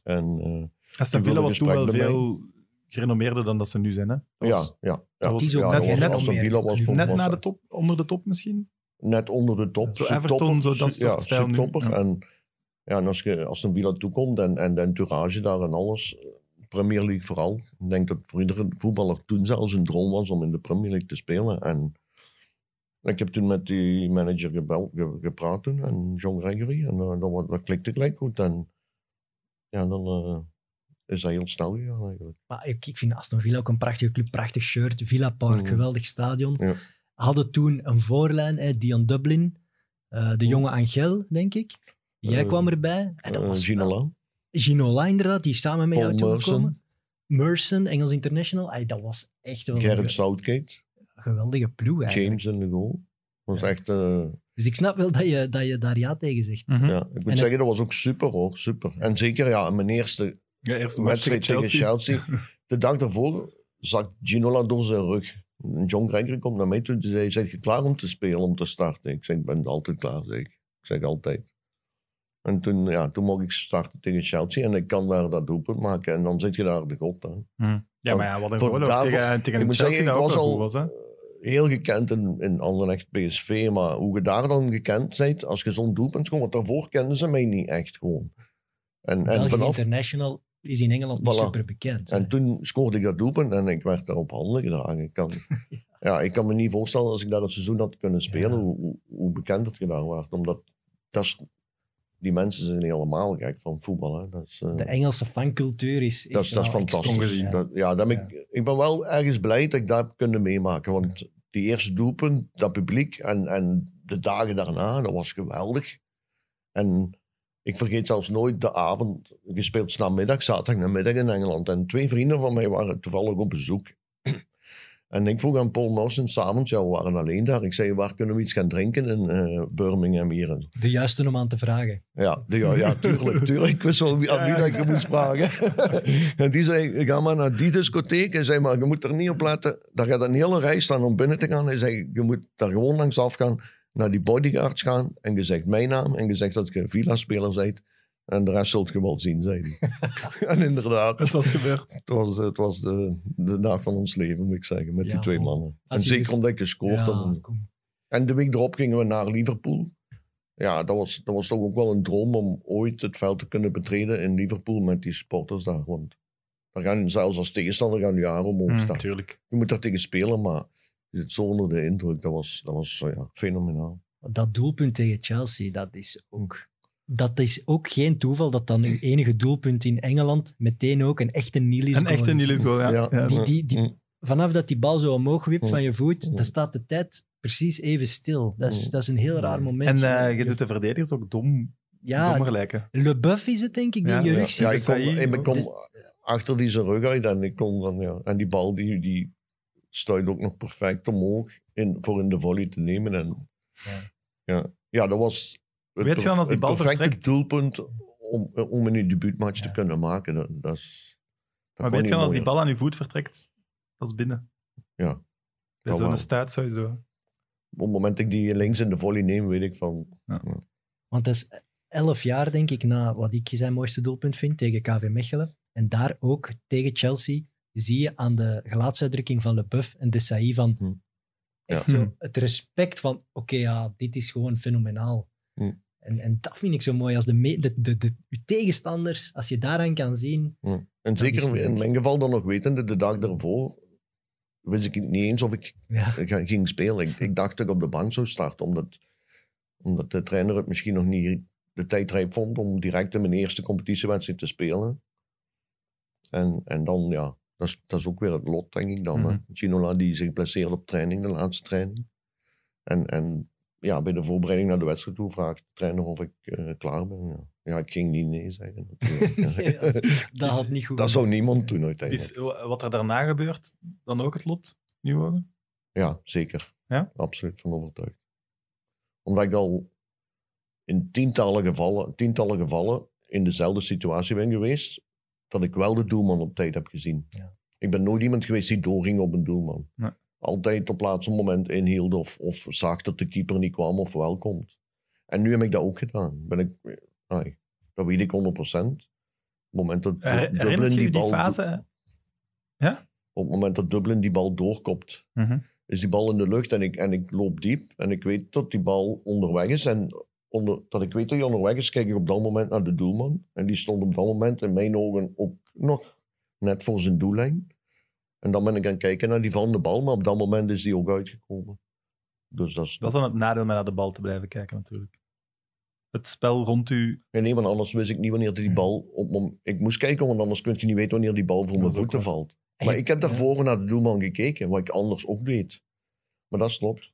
En eh, Aston Die Villa was toen wel bij veel gerenommeerder dan dat ze nu zijn. Hè? Ja, ja. ja. was Die ja, net- was- net Aston Villa was net was na de top, onder de top misschien. Net onder de top. Zo Everton, zo dat ja, stijl nu. Ja. En, ja, en als je als een Villa toekomt en, en de entourage daar en alles, Premier League vooral. Ik denk dat voor iedere voetballer toen zelfs een droom was om in de Premier League te spelen. En ik heb toen met die manager gebeld, ge- gepraat toen, en John Gregory. En eh, dat, dat klikte gelijk goed. En ja, dan eh, is dat heel snel gegaan eigenlijk. Maar ik, ik vind Aston Villa ook een prachtige club, prachtig shirt. Villa Park, Mhm. geweldig stadion. Ja. Hadden toen een voorlijn, hè, Dion Dublin, eh, de jonge Angel, denk ik. Jij kwam erbij. En dat was wel- Lang, Gino La, inderdaad, die is samen met jou toegekomen. Merson, Merson, Engels International. Ay, dat was echt wel Gerrit een Southgate, geweldige ploeg eigenlijk. James in de goal. Dat was Ja. echt... eh, Dus ik snap wel dat je, dat je daar ja tegen zegt. Mhm. Ja, ik moet En zeggen, dat was ook super hoor, super. En zeker ja, mijn eerste Ja, eerste wedstrijd tegen Chelsea. Chelsea. De dag daarvoor zag Ginola door zijn rug. En John Gregory komt naar mij toe en zei, zijn je klaar om te spelen, om te starten? Ik zeg, ik ben altijd klaar, zeg ik. Ik zeg altijd. En toen, ja, toen mocht ik starten tegen Chelsea en ik kan daar dat doelpunt maken. En dan zit je daar de god. Hè. Hm. Ja, maar ja, wat een Voor voorloop daarvoor- tegen, tegen ik moet Chelsea zeggen, ik dat was al was. Hè? heel gekend in, in Anderlecht PSV. Maar hoe je daar dan gekend bent, als je zo'n doelpunt komt, want daarvoor kenden ze mij niet echt gewoon. En, en, vanaf, International is in Engeland niet Voilà. super bekend. en toen scoorde ik dat doelpunt en ik werd daar op handen gedragen. Ik kan, ja, ik kan me niet voorstellen als ik daar een seizoen had kunnen spelen, Ja. hoe, hoe, bekend het gedaan werd. Omdat dat is, die mensen zijn helemaal gek van voetbal. Hè. Dat is, eh, de Engelse fancultuur is, is, Dat is, dat is fantastisch. ja. Dat, ja, dat ik, ik ben wel ergens blij dat ik dat heb kunnen meemaken. Want die eerste doelpunt, dat publiek en, en de dagen daarna, dat was geweldig. En ik vergeet zelfs nooit de avond, gespeeld namiddag, zaterdag namiddag in Engeland. En twee vrienden van mij waren toevallig op bezoek. En ik vroeg aan Paul Mawson s'avonds, ja, we waren alleen daar. Ik zei, waar kunnen we iets gaan drinken in eh, Birmingham hier? De juiste om aan te vragen. ja, ja, ja, tuurlijk, tuurlijk. Ik wist wel wie, aan wie dat ik moest vragen. en die zei, ga maar naar die discotheek. Hij zei, maar je moet er niet op letten. Daar gaat een hele rij staan om binnen te gaan. Hij zei, je moet daar gewoon langs afgaan, naar die bodyguards gaan. En je zegt mijn naam en je zegt dat je een villa-speler bent. En de rest zult je wel zien, zei hij. en inderdaad, Het was gebeurd. het was, het was de, de dag van ons leven, moet ik zeggen, met Ja, die twee man. mannen. En zeker ges- omdat ik gescoord had. Ja, En- de week erop gingen we naar Liverpool. Ja, dat was, dat was toch ook wel een droom om ooit het veld te kunnen betreden in Liverpool met die sporters daar. Want daar gaan zelfs als tegenstander gaan jaren omhoog Hm, staan. Tuurlijk. Je moet daar tegen spelen, maar je zit zo onder de indruk. Dat was, dat was ja, fenomenaal. Dat doelpunt tegen Chelsea, dat is ook... Dat is ook geen toeval dat dan uw enige doelpunt in Engeland meteen ook een echte Niels Een echte goal, ja. Ja. Ja, Die, die, die, Mm. vanaf dat die bal zo omhoog wipt Mm. van je voet, Mm. dan staat de tijd precies even stil. Dat is, Mm. dat is een heel raar En moment. eh, je doet de verdedigers ook dom, ja, dommer lijken. Le Buff is het, denk ik, die Ja, in je ja. rug zit. Ja, ik kom, ik kom Dus- achter die zijn rug uit en ik kon dan, ja. En die bal die, die stuit ook nog perfect omhoog in, voor in de volley te nemen. En, Ja. ja. Ja, dat was Weet je dan als die het bal perfecte vertrekt? doelpunt om, om een debuutmatch te kunnen maken. Dat, dat is, dat Maar weet je dan, als die bal aan je voet vertrekt, dat is binnen. Ja. Dat zo'n staat sowieso. Op het moment dat ik die links in de volley neem, weet ik van... Want dat is elf jaar, denk ik, na wat ik zijn mooiste doelpunt vind tegen KV Mechelen. En daar ook tegen Chelsea zie je aan de gelaatsuitdrukking van Leboeuf en de Saï van Hm. Ja. zo Hm. het respect van oké, ja, dit is gewoon fenomenaal. Hm. En, en dat vind ik zo mooi, als de, me- de, de, de, tegenstanders, als je daaraan kan zien, En zeker in mijn geval dan nog wetende, de dag daarvoor wist ik niet eens of ik ja, ging spelen. Ik, ik dacht dat ik op de bank zou starten, omdat, omdat de trainer het misschien nog niet de tijd rijp vond om direct in mijn eerste competitiewedstrijd te spelen. En, en dan, ja, dat is, dat is ook weer het lot, denk ik dan. Mhm. Ginola die zich blesseerde op training, de laatste training. En, en ja, bij de voorbereiding naar de wedstrijd toe vraagt de trainer of ik eh, klaar ben. Ja. ja, ik ging niet nee zeggen. natuurlijk. dat had niet goed dat zou niemand doen uiteindelijk. Is wat er daarna gebeurt dan ook het lot? Nu ogen? Ja, zeker. Ja? Absoluut van overtuigd. Omdat ik al in tientallen gevallen, tientallen gevallen in dezelfde situatie ben geweest, dat ik wel de doelman op tijd heb gezien. Ja. Ik ben nooit iemand geweest die doorging op een doelman. Nee. Altijd op laatste moment inhield of, of zag dat de keeper niet kwam of wel komt. En nu heb ik dat ook gedaan. Ben ik, ai, dat weet ik 100%. Op het moment dat Dublin die je die bal... fase? Op het moment dat Dublin die bal doorkopt, Mhm. is die bal in de lucht en ik, en ik loop diep en ik weet dat die bal onderweg is. En onder, dat ik weet dat hij onderweg is, kijk ik op dat moment naar de doelman. En die stond op dat moment in mijn ogen ook nog net voor zijn doellijn. En dan ben ik aan het kijken naar die van de bal, maar op dat moment is die ook uitgekomen. Dus dat is... Dat is dan het nadeel met naar de bal te blijven kijken, natuurlijk. Het spel rond u. Ja, nee, want anders wist ik niet wanneer die bal op Ik moest kijken, want anders kun je niet weten wanneer die bal voor Dat mijn voeten valt. Maar je- ik heb ja. daarvoor naar de doelman gekeken, wat ik anders ook deed. Maar dat klopt.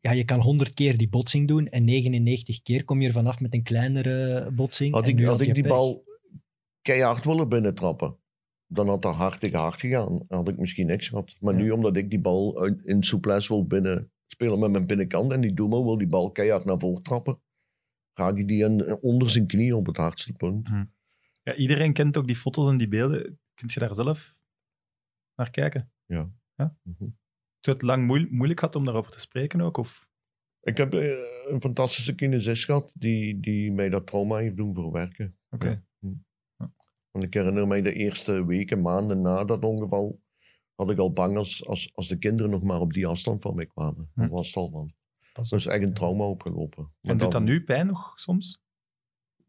Ja, je kan 100 keer die botsing doen en 99 keer kom je er vanaf met een kleinere botsing. Had ik, had ik die pech. bal keihard willen binnentrappen, dan had dat hard tegen hard gegaan. Dan had ik misschien niks gehad. Maar Ja. nu, omdat ik die bal in souplesse wil binnen spelen met mijn binnenkant en die doelman wil die bal keihard naar voren trappen, raak ik die in- onder zijn knie op het hardste punt. Ja, iedereen kent ook die foto's en die beelden. Kunt je daar zelf naar kijken? Ja. ja? Mhm. Het lang moeil- moeilijk gehad om daarover te spreken ook? Of? Ik heb eh, een fantastische kinesist gehad die, die mij dat trauma heeft doen verwerken. Oké. Want ik herinner mij de eerste weken, maanden na dat ongeval, had ik al bang als, als, als de kinderen nog maar op die afstand van mij kwamen. Dat Hm. was het al van. Dat is op. echt een trauma opgelopen. Maar En doet dat dan- nu pijn nog soms?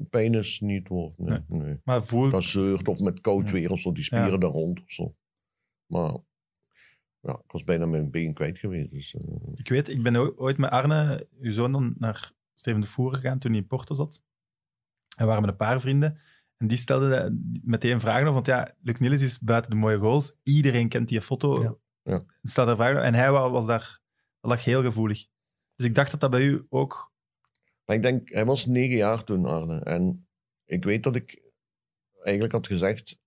Pijn is niet woord, nee. nee. Maar voel... Dat zeurt of met koud weer of zo, die spieren Ja. daar rond of zo. Maar ja, ik was bijna mijn been kwijt geweest. Dus, eh, Ik weet, ik ben ooit met Arne, uw zoon, dan naar Steven de Voer gegaan toen hij in Porto zat. En we waren met een paar vrienden. En die stelden meteen vragen over. Want ja, Luc Niels is buiten de mooie goals. Iedereen kent die foto. Ja. Ja. Stelde er vragen over. En hij wa- was daar... Lag heel gevoelig. Dus ik dacht dat dat bij u ook... Maar ik denk, hij was negen jaar toen, Arne. En ik weet dat ik eigenlijk had gezegd...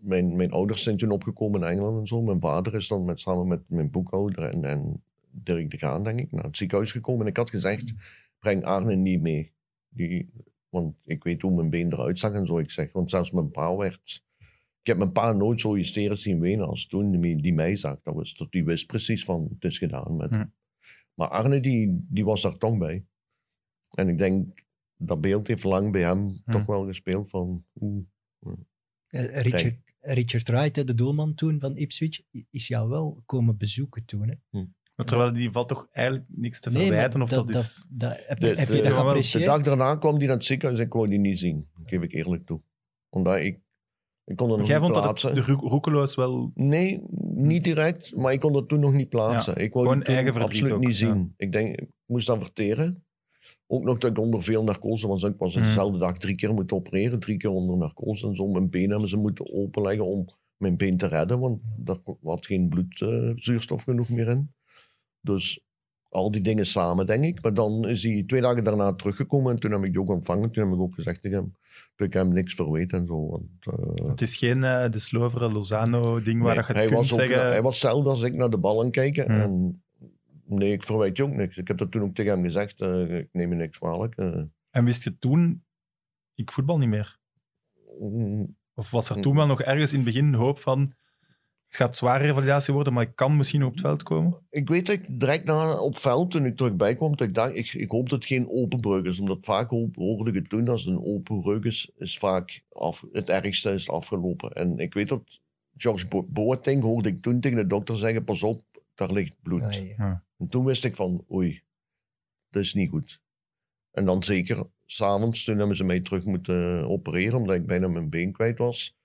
Mijn, mijn ouders zijn toen opgekomen in Engeland en zo. Mijn vader is dan met, samen met mijn boekhouder en, en Dirk de Graan, denk ik, naar het ziekenhuis gekomen. En ik had gezegd, breng Arne niet mee. Die, want ik weet hoe mijn been eruit zag en zo. Ik zeg, want zelfs mijn pa werd... Ik heb mijn pa nooit zo hysterisch zien wenen als toen die, die mij zag. Dat was, dat die wist precies van, het is gedaan met Hm. hem. Maar Arne, die, die was daar toch bij. En ik denk, dat beeld heeft lang bij hem Hm. toch wel gespeeld van... oeh, Eh, Richard, Richard Wright, de doelman toen van Ipswich, is jou wel komen bezoeken toen. Hè? Maar terwijl die valt toch eigenlijk niks te verwijten. Of dat, dat, is... dat, heb, De- heb de- je dat wel, de geapprecieerd? dag daarna kwam hij naar het ziekenhuis en ik wou die niet zien. Geef ik eerlijk toe. Omdat ik... Ik kon er nog Jij niet vond dat plaatsen. het, de Ro- roekeloos wel... Nee, niet direct, maar ik kon dat toen nog niet plaatsen. ik wou gewoon die toen eigen verdriet absoluut ook, niet ja. zien. Ik denk, ik moest dat verteren. Ook nog dat ik onder veel narcose was. Ik was Mhm. dezelfde dag drie keer moeten opereren, drie keer onder narcose en zo. Mijn been hebben ze moeten openleggen om mijn been te redden, want daar had geen bloedzuurstof genoeg meer in. Dus al die dingen samen, denk ik. Maar dan is hij twee dagen daarna teruggekomen en toen heb ik die ook ontvangen. Toen heb ik ook gezegd tegen hem dat ik hem niks verweet en zo. Want, eh, Het is geen eh, de Sloveren Lozano-ding waar Nee, dat je het hij, kunt was ook, zeggen... hij was hetzelfde als ik naar de bal aan kijken. Hmm. En nee, ik verwijt je ook niks. Ik heb dat toen ook tegen hem gezegd. eh, ik neem je niks kwalijk. En wist je toen... Ik voetbal niet meer. Mm, Of was er toen wel nog ergens in het begin hoop van... Het gaat zware revalidatie worden, maar ik kan misschien op het veld komen? ik weet dat ik direct na op veld, toen ik terug bijkwam, dat ik dacht, ik, ik hoop dat het geen open breuk is. Omdat vaak ho- hoorde ik het toen, als het een open breuk is, is vaak af, het ergste is afgelopen. En ik weet dat George Bo- Boateng hoorde ik toen tegen de dokter zeggen, pas op, daar ligt bloed. Nee. En toen wist ik van, oei, dat is niet goed. En dan zeker, s'avonds, toen hebben ze mij terug moeten opereren, omdat ik bijna mijn been kwijt was.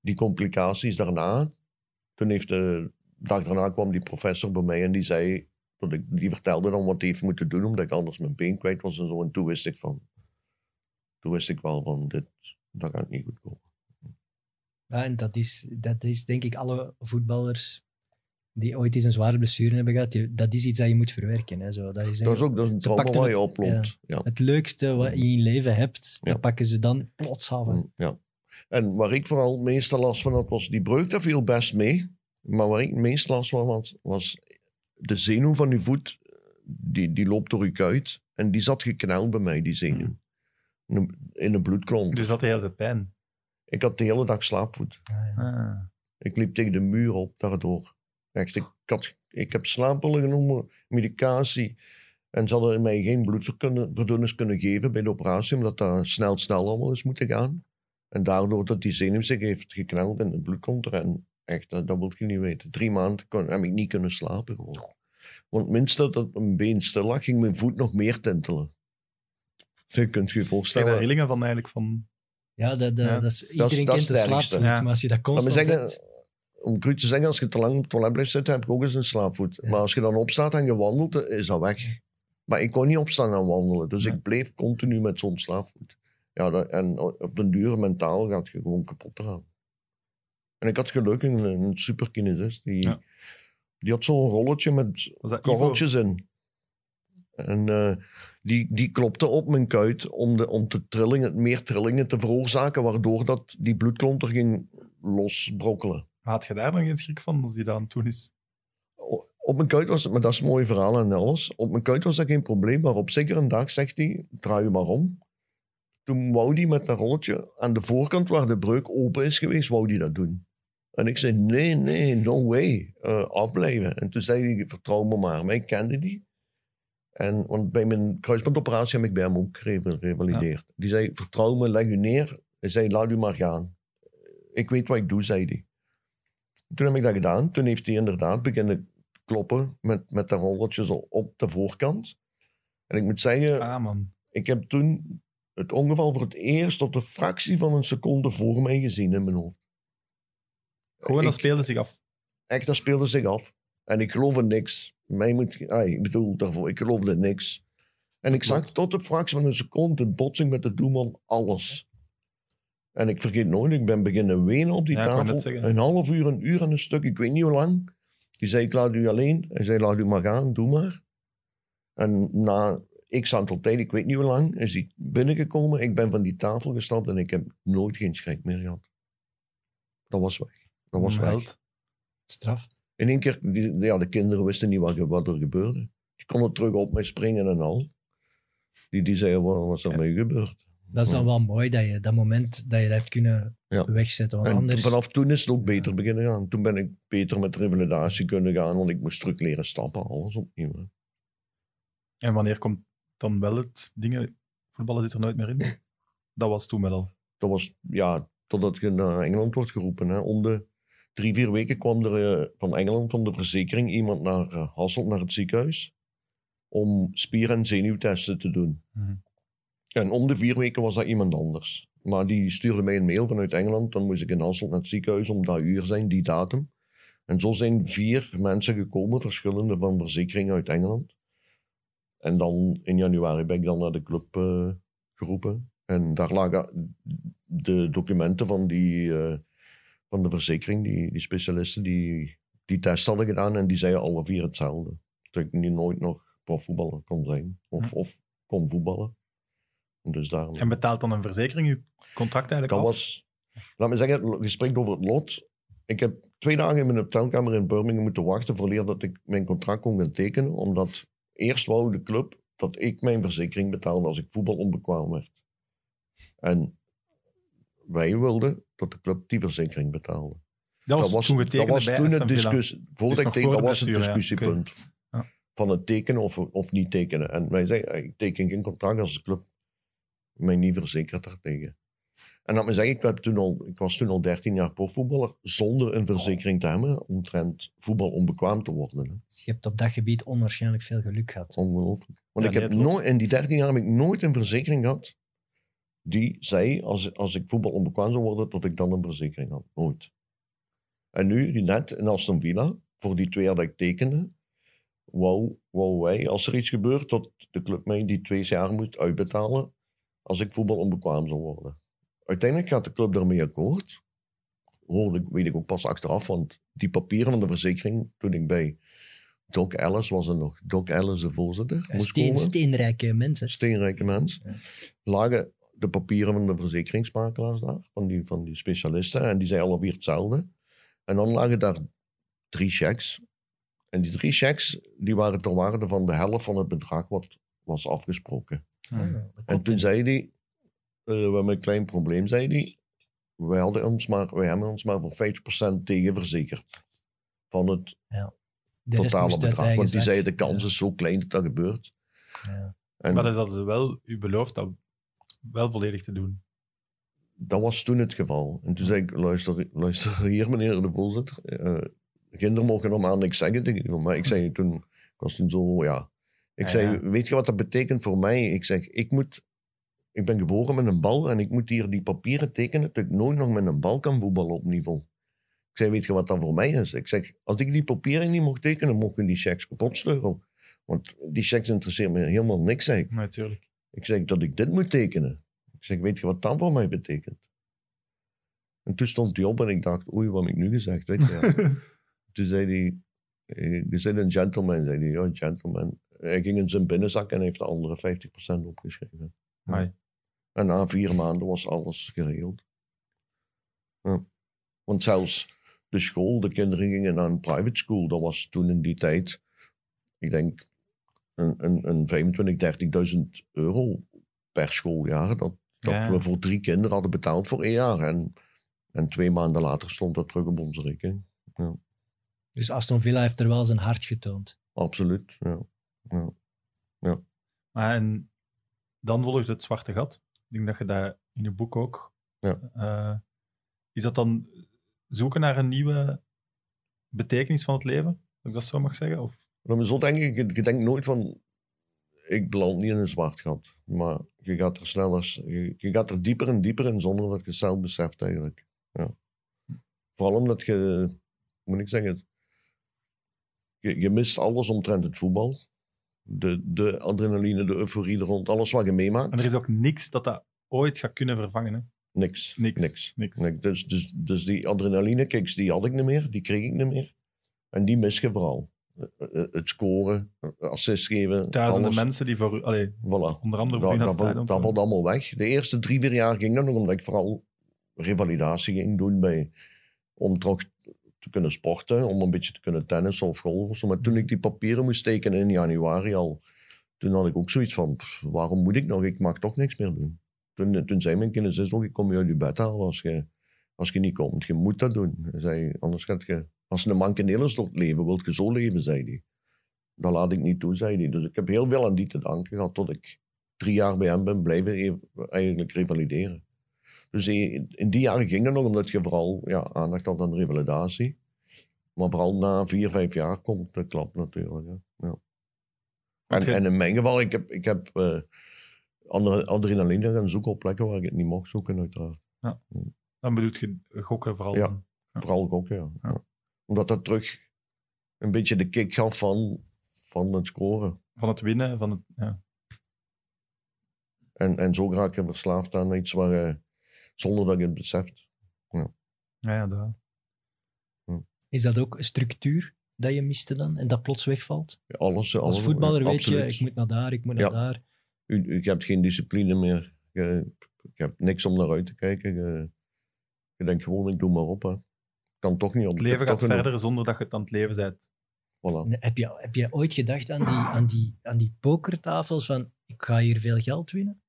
Die complicaties daarna, toen heeft de dag daarna kwam die professor bij mij en die zei, dat ik, die vertelde dan wat hij heeft moeten doen, omdat ik anders mijn been kwijt was en zo. En toen wist ik van, toen wist ik wel van, dit, dat gaat niet goed komen. Ja, en dat is, dat is denk ik alle voetballers die ooit eens een zware blessure hebben gehad, dat is iets dat je moet verwerken. Hè. Zo, dat is Dat is ook dat is een trauma waar je oploopt. Ja. het leukste wat je in je leven hebt, Ja. dat pakken ze dan plots af. Ja. En waar ik vooral het meeste last van had, was die breuk, dat viel best mee. Maar waar ik het meest last van had, was de zenuw van je voet. Die, die loopt door je kuit. En die zat gekneld bij mij, die zenuw. In een, in een bloedklont. Dus dat de hele tijd pijn. Ik had de hele dag slaapvoet. Ah, ja. Ah. Ik liep tegen de muur op daardoor. Echt, ik, had, ik heb slaappillen genomen, medicatie. En ze hadden mij geen bloedverdunners kunnen geven bij de operatie, omdat dat snel, snel allemaal is moeten gaan. En daardoor dat die zenuw zich heeft gekneld en het bloed komt er. En echt, dat, dat wil je niet weten. Drie maanden kon, heb ik niet kunnen slapen gewoon. Want minstens dat mijn been stil lag, ging mijn voet nog meer tintelen. Je kunt je je Ik heb voorstellen. er rillingen van eigenlijk van... Ja, dat, dat, Ja, dat is, iedereen dat is kent de slaapvoet, Ja. maar als je dat Laat me constant zeggen, hebt- om cru te zeggen, als je te lang op het toilet blijft zitten, heb ik ook eens een slaapvoet. Ja. Maar als je dan opstaat en je wandelt, is dat weg. Maar ik kon niet opstaan en wandelen, dus ik bleef continu met zo'n slaapvoet. Ja, dat, en op den duur mentaal gaat je gewoon kapot eraan. En ik had gelukkig een, een superkinesist, die, Ja. die had zo'n rolletje met korreltjes in. En eh, die, die klopte op mijn kuit om, de, om te trillingen, meer trillingen te veroorzaken, waardoor dat die bloedklonter ging losbrokkelen. Had je daar nog geen schrik van als die dat aan het doen is? Op mijn kuit was, maar dat is een mooi verhaal en alles. Op mijn kuit was dat geen probleem, maar op zeker een dag zegt hij, draai je maar om. Toen wou hij met dat rolletje aan de voorkant waar de breuk open is geweest, wou hij dat doen. En ik zei, nee, nee, no way, eh, afblijven. En toen zei hij, vertrouw me maar. Maar ik kende die. En, want bij mijn kruisbandoperatie heb ik bij hem ook gerev- revalideerd. Die zei, vertrouw me, leg u neer. Hij zei, laat u maar gaan. Ik weet wat ik doe, zei hij. Toen heb ik dat gedaan. Toen heeft hij inderdaad beginnen kloppen met, met de rolletjes op de voorkant. En ik moet zeggen, Ah, man. ik heb toen het ongeval voor het eerst tot een fractie van een seconde voor mij gezien in mijn hoofd. Gewoon, Ik- dat speelde zich af. echt, dat speelde zich af. En ik geloofde niks. Mij moet, ah, ik bedoel, daarvoor, ik geloofde niks. En ik zag tot de fractie van een seconde een botsing met de doelman, alles. En ik vergeet nooit, ik ben beginnen wenen op die Ja, tafel. Een half uur, een uur en een stuk, ik weet niet hoe lang. Die zei, ik laat u alleen. Hij zei, laat u maar gaan, doe maar. En na x aantal tijd, ik weet niet hoe lang, is hij binnengekomen. Ik ben van die tafel gestapt en ik heb nooit geen schrik meer gehad. Dat was weg. Dat was Een weg. Straf. In één keer, die, ja, de kinderen wisten niet wat, wat er gebeurde. Die konden terug op mij springen en al. Die, die zeiden, wat was er Ja. mee gebeurd? Dat is dan wel mooi dat je dat moment dat je dat hebt kunnen Ja. wegzetten. Want En anders... vanaf toen is het ook beter beginnen gaan. Toen ben ik beter met revalidatie kunnen gaan, want ik moest terug leren stappen, alles opnieuw. hè. En wanneer komt dan wel het dingen... Voetballen zit er nooit meer in. Dat was toen wel al. Dat was, ja, totdat je naar Engeland wordt geroepen. Hè. Om de drie, vier weken kwam er eh, van Engeland, van de verzekering, iemand naar eh, Hasselt, naar het ziekenhuis, om spier- en zenuwtesten te doen. Mhm. En om de vier weken was dat iemand anders. Maar die stuurde mij een mail vanuit Engeland. Dan moest ik in Hasselt naar het ziekenhuis om dat uur zijn, die datum. En zo zijn vier mensen gekomen, verschillende van verzekeringen uit Engeland. En dan in januari ben ik dan naar de club eh, geroepen. En daar lagen de documenten van, die, eh, van de verzekering, die, die specialisten, die die test hadden gedaan. En die zeiden alle vier hetzelfde. Dat ik niet nooit nog profvoetballer kon zijn. Of, of kon voetballen. En dus daarom... En betaalt dan een verzekering je contract eigenlijk Dat af? was, laat me zeggen, het gesprek over het lot. Ik heb twee dagen in mijn hotelkamer in Birmingham moeten wachten voor dat ik mijn contract kon gaan tekenen. Omdat eerst wou de club dat ik mijn verzekering betaalde als ik voetbal onbekwaam werd. En wij wilden dat de club die verzekering betaalde. Dat was, toen dat getekend was bij toen Villa. discussie. Voordat nog ik teken, voor dat was ja. discussiepunt. Ja. Van het tekenen of, of niet tekenen. En wij zeiden, ik teken geen contract als de club mij niet verzekerd daartegen. En dat me zeggen, ik, heb toen al, ik was toen al 13 jaar profvoetballer zonder een verzekering te hebben omtrent voetbal onbekwaam te worden. Hè. Dus je hebt op dat gebied onwaarschijnlijk veel geluk gehad. Ongelooflijk. Want Ja, ik heb nooit, in die 13 jaar heb ik nooit een verzekering gehad die zei, als, als ik voetbal onbekwaam zou worden, dat ik dan een verzekering had. Nooit. En nu, net in Aston Villa, voor die twee jaar dat ik tekende, wou, wou wij, als er iets gebeurt, dat de club mij die twee jaar moet uitbetalen als ik voetbal onbekwaam zou worden. Uiteindelijk gaat de club daarmee akkoord. Hoorde ik, weet ik ook pas achteraf, want die papieren van de verzekering, toen ik bij Doc Ellis, was er nog Doc Ellis de voorzitter, moest Steen, steenrijke mensen. steenrijke mens, Ja. lagen de papieren van de verzekeringsmakelaars daar, van die, van die specialisten, en die zeiden alle vier hetzelfde. En dan lagen daar drie checks. En die drie checks, die waren ter waarde van de helft van het bedrag wat was afgesproken. Ah, dat En toen zei hij, we hebben een klein probleem, zei hij. Wij, hadden ons maar, wij hebben ons maar voor 50% tegenverzekerd. Van het rest totale bedrag. Want die zei, de kans Ja. is zo klein dat dat gebeurt. Ja. En Maar dus hadden ze wel u beloofd dat wel volledig te doen. dat was toen het geval. En toen zei ik, luister, luister hier meneer de voorzitter. eh kinderen mogen normaal niks zeggen tegen u. Maar ik zei toen, ik was toen zo, ja. Ik Ja, zei, ja. weet je wat dat betekent voor mij? Ik zeg, ik moet, ik ben geboren met een bal en ik moet hier die papieren tekenen dat ik nooit nog met een bal kan voetballen op niveau. Ik zei, weet je wat dat voor mij is? Ik zeg, als ik die papieren niet mocht tekenen, mogen die checks kapot sleuren. Want die checks interesseren me helemaal niks, zeg ik. Natuurlijk. Ik zeg dat ik dit moet tekenen. Ik zeg, weet je wat dat voor mij betekent? En toen stond hij op en ik dacht, oei, wat heb ik nu gezegd? Weet je? toen zei hij, eh, je bent een gentleman, zei hij. Ja, gentleman. Hij ging in zijn binnenzak en heeft de andere 50% opgeschreven. Amai. En na vier maanden was alles geregeld. Ja. Want zelfs de school, de kinderen gingen naar een private school. Dat was toen in die tijd, ik denk, een, een, een 25, 30.000 euro per schooljaar. Dat, dat Ja. we voor drie kinderen hadden betaald voor één jaar. En, en twee maanden later stond dat terug op onze rekening. Dus Aston Villa heeft er wel zijn hart getoond. Absoluut, ja. ja. Ja. Maar en dan volgt het zwarte gat. Ik denk dat je dat in je boek ook... Ja. eh, is dat dan zoeken naar een nieuwe betekenis van het leven? Dat ik dat zo mag zeggen? Of, Maar zo denk ik, je denkt nooit van, ik beland niet in een zwart gat. Maar je gaat er sneller, je, je gaat er dieper en dieper in zonder dat je het zelf beseft eigenlijk. Ja. Vooral omdat je, moet ik zeggen, je, je mist alles omtrent het voetbal. De, de adrenaline, de euforie er rond, alles wat je meemaakt. en er is ook niks dat dat ooit gaat kunnen vervangen. Hè? Niks. Niks. Niks. Niks. Dus, dus, dus die adrenaline kicks, die had ik niet meer, die kreeg ik niet meer. En die mis je vooral. Eh, eh, Het scoren, eh, assist geven, Duizenden alles. mensen die voor Voilà. onder andere voor Dat, dat, dat valt allemaal weg. De eerste drie, vier jaar ging dat nog omdat ik vooral revalidatie ging doen bij, om terug te kunnen sporten, om een beetje te kunnen tennissen of zo. Maar toen ik die papieren moest tekenen in januari al, toen had ik ook zoiets van, waarom moet ik nog? Ik mag toch niks meer doen. Toen, toen zei mijn kinderzus ook, ik kom je uit je bed halen als je, als je niet komt. Je moet dat doen. Zei, anders gaat je, als een mankenelers door het leven wilt, je zo leven, zei hij. Dat laat ik niet toe, zei hij. Dus ik heb heel veel aan die te danken gehad tot ik drie jaar bij hem ben blijven eigenlijk revalideren. Dus in in die jaren ging het nog, omdat je vooral ja, aandacht had aan revalidatie. Maar vooral na vier, vijf jaar komt de klap natuurlijk. Ja. Ja. En, en in mijn geval, ik heb, ik heb eh, andere adrenaline gaan zoeken op plekken waar ik het niet mocht zoeken, uiteraard. Dan bedoelt je gokken vooral. Ja. Ja. Vooral ook, ja. Ja. Ja. Omdat dat terug een beetje de kick gaf van, van het scoren. Van het winnen, van het... Ja. En, en zo raak je verslaafd aan iets waar je, zonder dat je het beseft. Ja, ja, dat. Is dat ook een structuur dat je miste dan en dat plots wegvalt? Alles, Als alles- voetballer weet je, ik moet naar daar, ik moet naar Ja. daar. Je hebt geen discipline meer. Je, je hebt niks om naar uit te kijken. Je, je denkt gewoon, ik doe maar op. Hè. Kan toch niet op. Het leven gaat verder zonder dat je het aan het leven bent. Voilà. Nee, Heb je, heb je ooit gedacht aan die, aan, die, aan die pokertafels van ik ga hier veel geld winnen?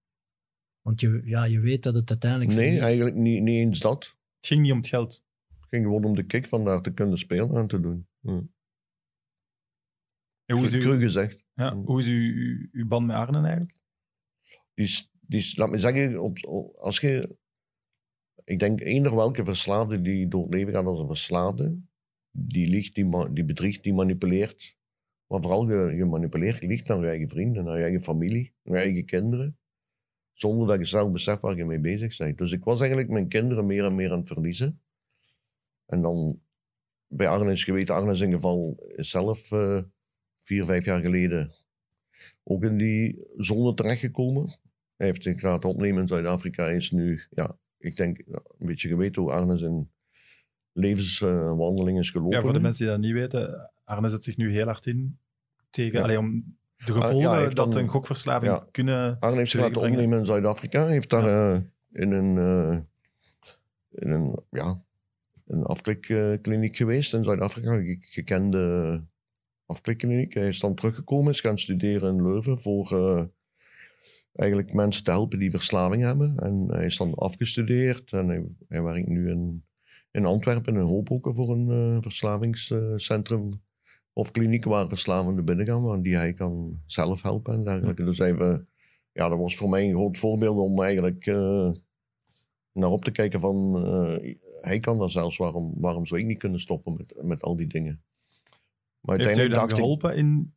Want je, ja, je weet dat het uiteindelijk Nee, eigenlijk niet, niet eens dat. Het ging niet om het geld. Het ging gewoon om de kick van daar te kunnen spelen en te doen. Ja. En hoe is, Cru uw, gezegd. ja, hoe is uw, uw, uw band met Arne eigenlijk? Die, is- die, is- laat me zeggen, op, op- als je... Ik denk, eender welke verslaafde die door het leven gaat als een verslaafde, die liegt, die, die bedriegt, die manipuleert. Maar vooral, je, je manipuleert, je liegt naar je eigen vrienden, naar je eigen familie, naar je eigen kinderen. Zonder dat je zelf beseft waar je mee bezig bent. Dus ik was eigenlijk mijn kinderen meer en meer aan het verliezen. En dan, bij Arne is geweten, Arne is in geval zelf eh, vier, vijf jaar geleden ook in die zone terechtgekomen. Hij heeft zich laten opnemen in Zuid-Afrika. Hij is nu, ja, ik denk, een beetje geweten hoe Arne zijn levenswandeling is gelopen. Ja, voor de mensen die dat niet weten, Arne zet zich nu heel hard in tegen, Ja. allee, om de Ah, ja, gevolgen heeft dat dan- een gokverslaving Ja. kunnen... Arne heeft zich laten opnemen in Zuid-Afrika. Hij heeft daar eh, in een, eh, in een, ja, een afklikkliniek geweest in Zuid-Afrika. Een gekende afklikkliniek. Hij is dan teruggekomen, is gaan studeren in Leuven voor eh, eigenlijk mensen te helpen die verslaving hebben. En hij is dan afgestudeerd en hij, hij werkt nu in, in Antwerpen in Hoboken voor een verslavingscentrum of kliniek waar verslavenden binnengaan, waar die hij kan zelf helpen en dergelijke. Dus eh, ja, dat was voor mij een groot voorbeeld om eigenlijk eh, naar op te kijken van, eh, hij kan dat zelfs, waarom, waarom zou ik niet kunnen stoppen met, met al die dingen? Maar Heeft u uiteindelijk dan dacht ik... geholpen in...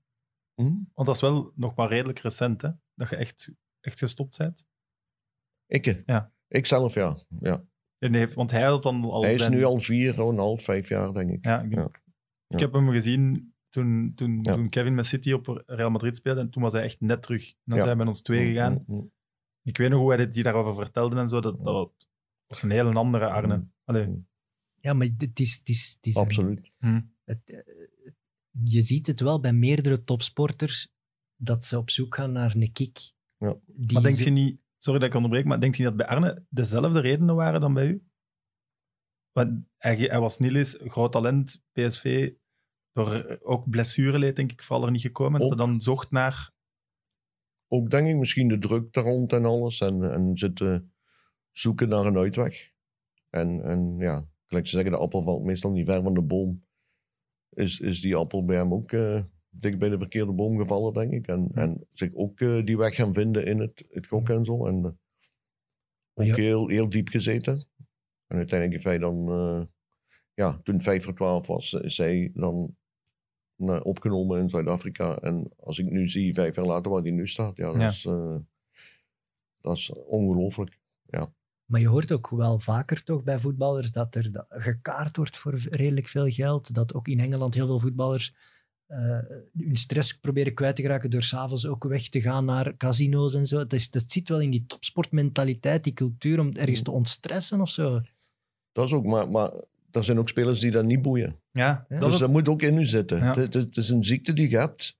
Hm? Want dat is wel nog maar redelijk recent, hè? Dat je echt, echt gestopt bent. Ik, Ja. ik zelf, ja. ja. En heeft, want hij had dan al... Hij is zijn- nu al vier, een half, vijf jaar, denk ik. Ja, ik, Ja. Ik heb hem gezien toen, toen, Ja. toen Kevin met City op Real Madrid speelde. En toen was hij echt net terug. En dan Ja. zijn we met ons twee gegaan. Mm, mm, Ik weet nog hoe hij die daarover vertelde en zo. Dat, dat was een hele andere Arne. Mm. Allee, Ja, maar het is... Het is, het is een- Absoluut. het, eh, je ziet het wel bij meerdere topsporters dat ze op zoek gaan naar een kick. Ja. Die maar denk je niet... Sorry dat ik onderbreek, maar denk je niet dat bij Arne dezelfde redenen waren dan bij u? Hij, hij was Niels, groot talent, PSV, door ook blessureleed denk ik vooral er niet gekomen. Dat Ook. hij dan zocht naar... Ook denk ik misschien de druk daar rond en alles. En, en zitten zoeken naar een uitweg. En, en ja, gelijk ze zeggen, de appel valt meestal niet ver van de boom. Is, is die appel bij hem ook eh, dik bij de verkeerde boom gevallen, denk ik. En, en zich ook eh, die weg gaan vinden in het, het gokken en zo. En eh, ook Ja. heel, heel diep gezeten. En uiteindelijk heeft hij dan, eh, ja, toen 5 voor 12 was, is hij dan eh, opgenomen in Zuid-Afrika. En als ik nu zie, vijf jaar later, waar hij nu staat, ja, dat, Ja. Is, eh, dat is ongelooflijk. Maar je hoort ook wel vaker toch bij voetballers dat er gekaart wordt voor redelijk veel geld. Dat ook in Engeland heel veel voetballers eh, hun stress proberen kwijt te geraken door s'avonds ook weg te gaan naar casino's en zo. Dat, is, dat zit wel in die topsportmentaliteit, die cultuur om ergens te ontstressen of zo. Dat is ook, maar, maar er zijn ook spelers die dat niet boeien. Ja, dus dat moet ook in u zitten. Ja. Het, het- het is een ziekte die je hebt.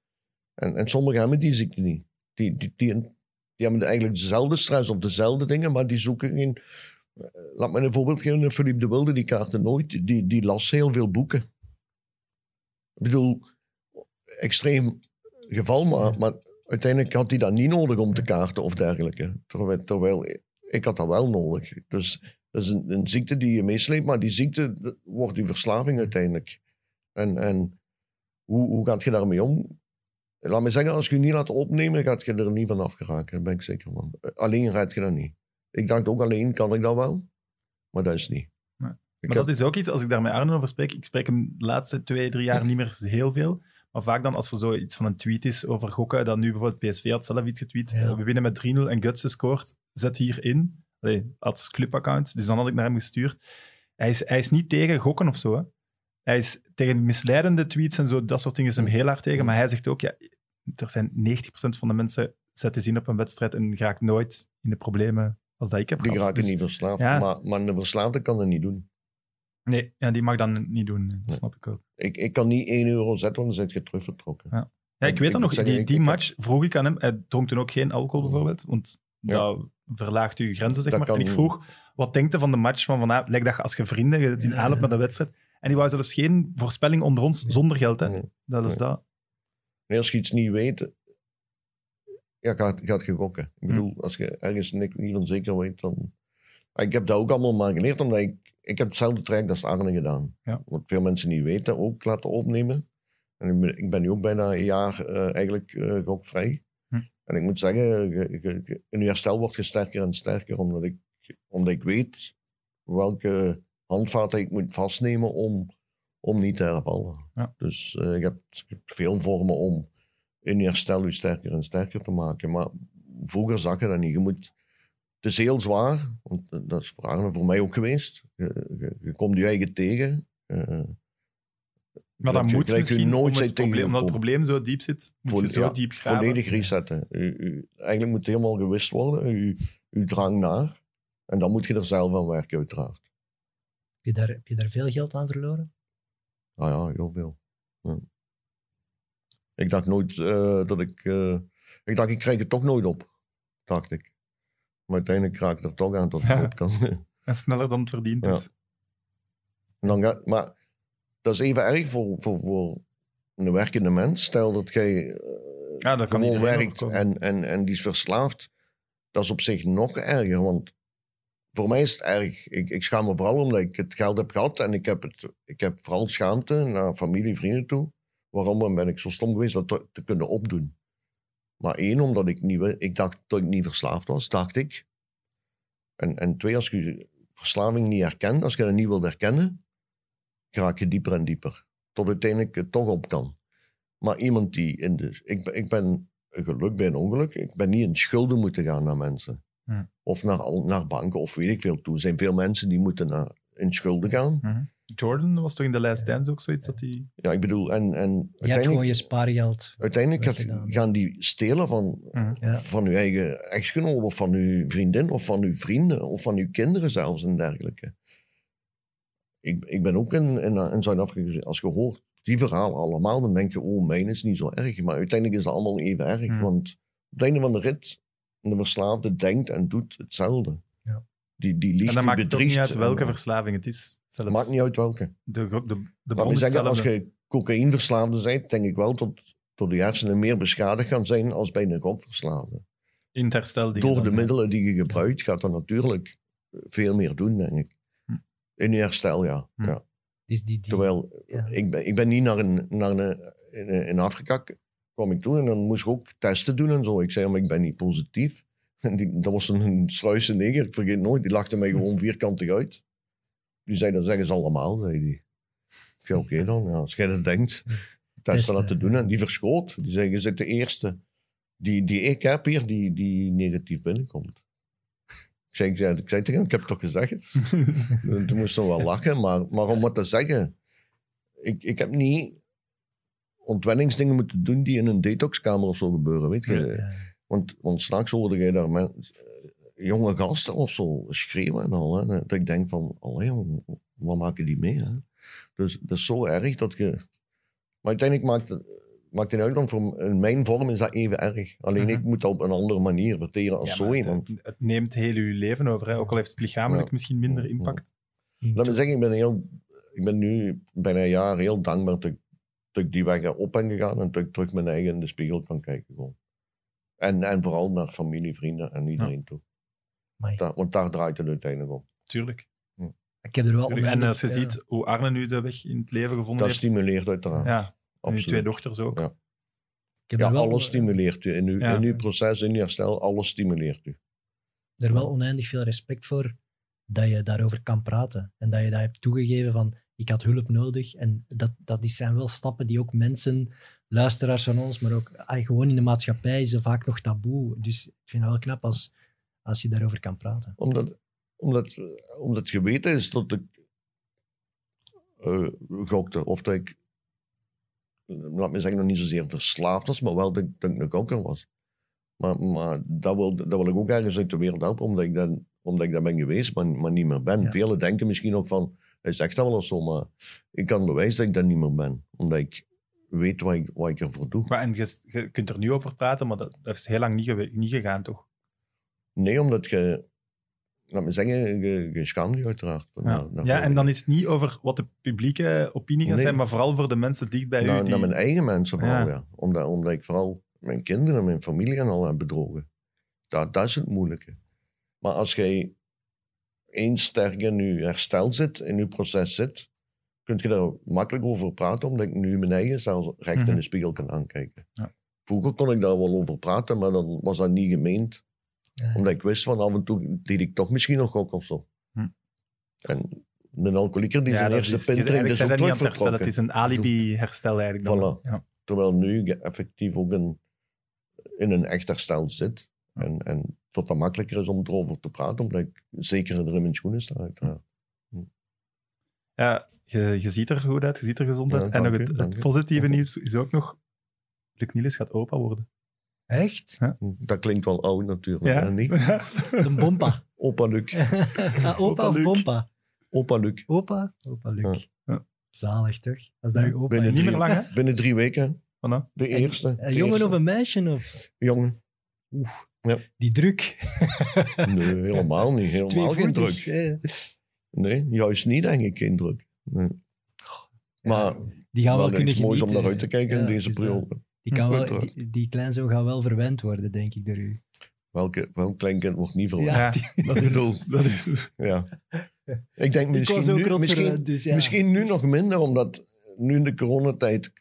En, en sommigen hebben die ziekte niet. Die, die, die, die hebben eigenlijk dezelfde stress of dezelfde dingen, maar die zoeken geen... eh, Laat me een voorbeeld geven. Philippe de Wilde, die kaarten nooit. Die, die las heel veel boeken. Ik bedoel, extreem geval, maar, maar uiteindelijk had hij dat niet nodig om te kaarten of dergelijke. Terwijl, terwijl ik had dat wel nodig. Dus dat is een, een ziekte die je meesleept, maar die ziekte dat wordt die verslaving uiteindelijk. En, en hoe, hoe gaat je daarmee om? Laat me zeggen, als je je niet laat opnemen, gaat je er niet van afgeraken. Daar ben ik zeker van. Alleen red je dat niet. Ik dacht ook alleen kan ik dat wel, maar dat is niet. Nee. Maar heb- dat is ook iets, als ik daar met Arno over spreek, ik spreek hem de laatste twee, drie jaar niet meer heel veel. Maar vaak dan, als er zoiets van een tweet is over gokken, dan nu bijvoorbeeld PSV had zelf iets getweet. Ja. eh, We winnen met 3-0 en Guts scoort. Zet hierin. Allee, als clubaccount. Dus dan had ik naar hem gestuurd. Hij is, hij is niet tegen gokken of zo. Hè. Hij is tegen misleidende tweets en zo, dat soort dingen is hem heel hard tegen. Maar hij zegt ook, ja, er zijn 90% van de mensen zetten zin op een wedstrijd en raakt nooit in de problemen als dat ik heb die gehad. raken Dus- niet verslaafd. Ja. Maar, maar een verslaafde kan dat niet doen. Nee, ja, die mag dan niet doen. Dat Nee. snap ik ook. Ik, ik kan niet 1 euro zetten, want dan zit je terug vertrokken. Ja, ik weet dat nog. Die, die match vroeg ik aan hem. Hij dronk toen ook geen alcohol bijvoorbeeld, want Ja. dat verlaagt uw grenzen, zeg Dat maar. En ik vroeg, wat denkt je van de match van vanavond? Lijkt dat je als je vrienden, je in aanloop naar de wedstrijd. En die wou zelfs geen voorspelling onder ons zonder geld. Hè? Nee. Dat is Nee. dat. Nee, als je iets niet weet, ja, gaat, gaat je gokken. Ik Hm. bedoel, als je ergens ni- niet van zeker weet, dan... Maar Ik heb dat ook allemaal maar geleerd, omdat ik... Ik heb hetzelfde traject als Arne gedaan. Ja. Wat veel mensen niet weten, ook laten opnemen. En ik ben, ik ben nu ook bijna een jaar eh, eigenlijk eh gokvrij. En ik moet zeggen, je- je- je- in je herstel word je sterker en sterker, omdat ik, omdat ik weet welke handvaten ik moet vastnemen om, om niet te hervallen. Ja. Dus eh, ik, heb, ik heb veel vormen om in je herstel je sterker en sterker te maken. Maar vroeger zag je dat niet. Je moet, het is heel zwaar, want eh, dat is voor mij ook geweest. Je, je, je komt je eigen tegen. eh, Maar dat je- moet je misschien, nooit om zijn het probleem, omdat het probleem zo diep zit, moet Vo- je zo ja, diep graven. Volledig resetten. U, u, eigenlijk moet het helemaal gewist worden, uw, uw drang naar. En dan moet je er zelf aan werken, uiteraard. Heb je daar, heb je daar veel geld aan verloren? Ah ja, heel veel. Ja. Ik dacht nooit eh, dat ik... eh, ik dacht, ik krijg het toch nooit op. Dacht ik. Maar uiteindelijk raak ik er toch aan tot het Ja. op kan. En sneller dan het verdiend Ja. is. En dan gaat, maar dat is even erg voor, voor, voor een werkende mens. Stel dat jij eh, Ja, dat kan gewoon werkt en, en, en die is verslaafd. Dat is op zich nog erger. Want voor mij is het erg. Ik, ik schaam me vooral omdat ik het geld heb gehad. En ik heb, het, ik heb vooral schaamte naar familie, vrienden toe. Waarom ben ik zo stom geweest dat te, te kunnen opdoen? Maar één, omdat ik niet... Ik dacht dat ik niet verslaafd was, dacht ik. En, en twee, als je verslaving niet herkent, als je dat niet wilt herkennen, raak je dieper en dieper. Tot uiteindelijk het toch op kan. Maar iemand die in de... Ik, ben- ik ben geluk bij een ongeluk. Ik ben niet in schulden moeten gaan naar mensen. Of naar, al- naar banken, of weet ik veel toe. Er zijn veel mensen die moeten naar, in schulden gaan. Mhm. Jordan was toch in de Last Dance ook zoiets dat hij... Ja, ik bedoel, en, en Je hebt gewoon uiteindelijk, je spaargeld. uiteindelijk gaat- gaan die stelen van, Mhm. Ja. van uw eigen echtgenoot, of van uw vriendin, of van uw vrienden, of van uw kinderen zelfs en dergelijke. Ik, ik ben ook in, in, in Zuid-Afrika, als je hoort die verhalen allemaal, dan denk je, oh, mijn is niet zo erg. Maar uiteindelijk is dat allemaal even erg, Hmm. want op het einde van de rit, de verslaafde denkt en doet hetzelfde. Ja. Die, die liegt, En dan maakt het ook niet uit welke en- verslaving het is. Zelfs. Maakt niet uit welke. De, de, de, zeggen, als je cocaïneverslaafde bent, denk ik wel dat, dat de hersenen meer beschadigd gaan zijn als bij een gokverslaafde. In het herstel Door de middelen die je gebruikt, gaat dat natuurlijk veel meer doen, denk ik. In je herstel, ja. Hm. ja. Dus die, die, Terwijl, ja. ik ben, ik ben niet naar een, naar een in, in Afrika kwam ik toe en dan moest ik ook testen doen en zo. Ik zei, maar ik ben niet positief. En die, dat was een, een struise neger, ik vergeet nooit. Die lachte mij gewoon vierkantig uit. Die zei, dat zeggen ze allemaal, zei die. Ik oké dan, ja, als jij dat denkt, testen dat te doen. En die verschoot. Die zei, je zit de eerste die, die ik heb hier, die, die negatief binnenkomt. Ik zei, ik zei, ik zei tegen hem, ik heb het toch gezegd? En Toen moest ze wel lachen, maar, maar om wat te zeggen, ik, ik heb niet ontwenningsdingen moeten doen die in een detoxkamer of zo gebeuren, weet je. Nee. Want, want straks hoorde jij daar eh, jonge gasten of zo schreeuwen en al. Hè, dat ik denk van, allee, jong, wat maken die mee? Hè? Dus dat is zo erg dat je... Maar uiteindelijk maakt het, maakt het uit, want voor, mijn vorm is dat even erg. Alleen Mhm. ik moet dat op een andere manier verteren als Ja, zo iemand. het, het neemt heel uw leven over, hè? ook al heeft het lichamelijk Ja. misschien minder Ja. impact. Laat me zeggen, ik ben, heel, ik ben nu bijna een jaar heel dankbaar dat ik, dat ik die weg op ben gegaan en dat ik terug mijn eigen in de spiegel kan kijken. Gewoon. En, en vooral naar familie, vrienden en iedereen toe. Want daar draait het uiteindelijk om. Tuurlijk. Ik heb er wel Tuurlijk. En als je ja. ziet hoe Arne nu de weg in het leven gevonden Dat heeft. stimuleert uiteraard. Ja, absoluut. twee dochters ook. Ja. Ik heb Ja, wel, alles stimuleert u. In uw, Ja. in uw proces, in uw herstel, alles stimuleert u. er wel oneindig veel respect voor dat je daarover kan praten. En dat je dat hebt toegegeven van, ik had hulp nodig. En dat, dat die zijn wel stappen die ook mensen, luisteraars van ons, maar ook ah, gewoon in de maatschappij is er vaak nog taboe. Dus ik vind het wel knap als, als je daarover kan praten. Omdat, omdat, omdat geweten is dat ik eh, gokte. Of dat ik, laat me zeggen, nog niet zozeer verslaafd was, maar wel dat, ik- dat ik een gokker was. Maar, maar dat, wil, dat wil ik ook ergens uit de wereld helpen, omdat ik dat, omdat ik dat ben geweest, maar, maar niet meer ben. Ja. Velen denken misschien ook van, hij zegt dat wel zo, maar ik kan bewijzen dat ik dat niet meer ben. Omdat ik weet wat ik, wat ik ervoor doe. Maar en je, je kunt er nu over praten, maar dat, dat is heel lang niet, niet gegaan, toch? Nee, omdat je, laat me zeggen, je, je je uiteraard. Ja, Naar- naar ja veel en dan is het niet over wat de publieke opinie gaat Nee. zijn, maar vooral voor de mensen dicht bij u. naar, Die... naar mijn eigen mensen vooral, Ja. ja. Omdat, omdat ik vooral mijn kinderen, mijn familie en al heb bedrogen. Dat, dat is het moeilijke. Maar als jij eens sterk in je herstel zit, in je proces zit, kun je daar makkelijk over praten, omdat ik nu mijn eigen zelfs recht Mhm. in de spiegel kan aankijken. Ja. Vroeger kon ik daar wel over praten, maar dan was dat niet gemeend. Ja. Omdat ik wist van af en toe deed ik toch misschien nog gok of zo. Hm. En een alcoholieker die zijn eerste pint drinkt, is ook dat het. Het is een alibi-herstel eigenlijk. Dan. Voilà. Ja. Terwijl nu je effectief ook in, in een echt herstel zit. En, en tot dat makkelijker is om erover te praten, omdat ik zeker er in mijn schoenen sta. Uiteraard. Ja, je, je ziet er goed uit, je ziet er gezond uit. Ja, en nog het, het u. positieve nieuws is ook nog, Luc Niels gaat opa worden. Echt? Dat klinkt wel oud natuurlijk, Ja. hè, niet? Een bompa. Opa Luc. Ah, opa of Luc. bompa? Opa Luc. Opa? Opa Luc. Ja. Ja. Zalig toch? Als dat je opa Binnen is. Niet drie- meer lang, hè? Binnen drie weken, de En- eerste. Een de jongen eerste. of een meisje? Of... Jongen. Die druk. Nee, helemaal niet. Helemaal geen druk. Nee, juist niet, denk ik, geen druk. Nee. Maar Die gaan wel, wel kunnen iets moois om genieten. naar uit te kijken Ja, in deze periode. Die, kan wel, die, die kleinzoon gaat wel verwend worden, denk ik, door u. Welke, welk kleinkind wordt niet verwacht? Ja, dat Ik bedoel- is, dat is, Ja. Ik denk misschien, nu, misschien, verwend, dus ja. misschien nu nog minder, omdat nu in de coronatijd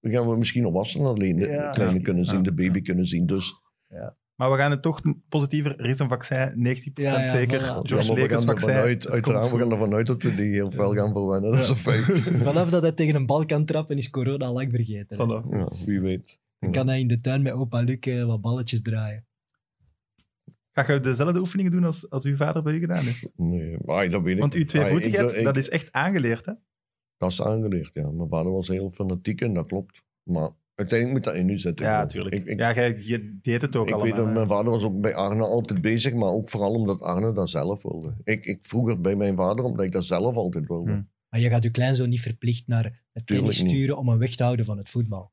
gaan we misschien nog wassen alleen de Ja. kleine kunnen zien, Ja. de baby kunnen zien. Dus maar we gaan het toch positiever. Er is een vaccin, 90% Ja, ja, zeker. voilà. George we gaan ervan vaccin. uit, het uiteraard, we gaan ervan uit dat we die heel fel gaan verwennen. Dat is een feit. Vanaf dat hij tegen een bal kan trappen, is corona lang vergeten. Voilà. Ja, wie weet. Dan kan hij in de tuin met opa Luc eh, wat balletjes draaien. Ga je dezelfde oefeningen doen als, als uw vader bij u gedaan heeft? Nee, maar dat weet ik. Want uw tweevoetigheid, Ah, ik- dat is echt aangeleerd, hè? Dat is aangeleerd, ja. Mijn vader was heel fanatiek en dat klopt. Maar uiteindelijk moet dat in u zitten. Ja, natuurlijk. Ik, ik, Ja, jij- je deed het ook ik weet dat mijn vader was ook bij Arne altijd bezig, maar ook vooral omdat Arne dat zelf wilde. Ik, ik vroeger bij mijn vader omdat ik dat zelf altijd wilde. Hmm. Maar je gaat je kleinzoon niet verplicht naar het tennis sturen om hem weg te houden van het voetbal.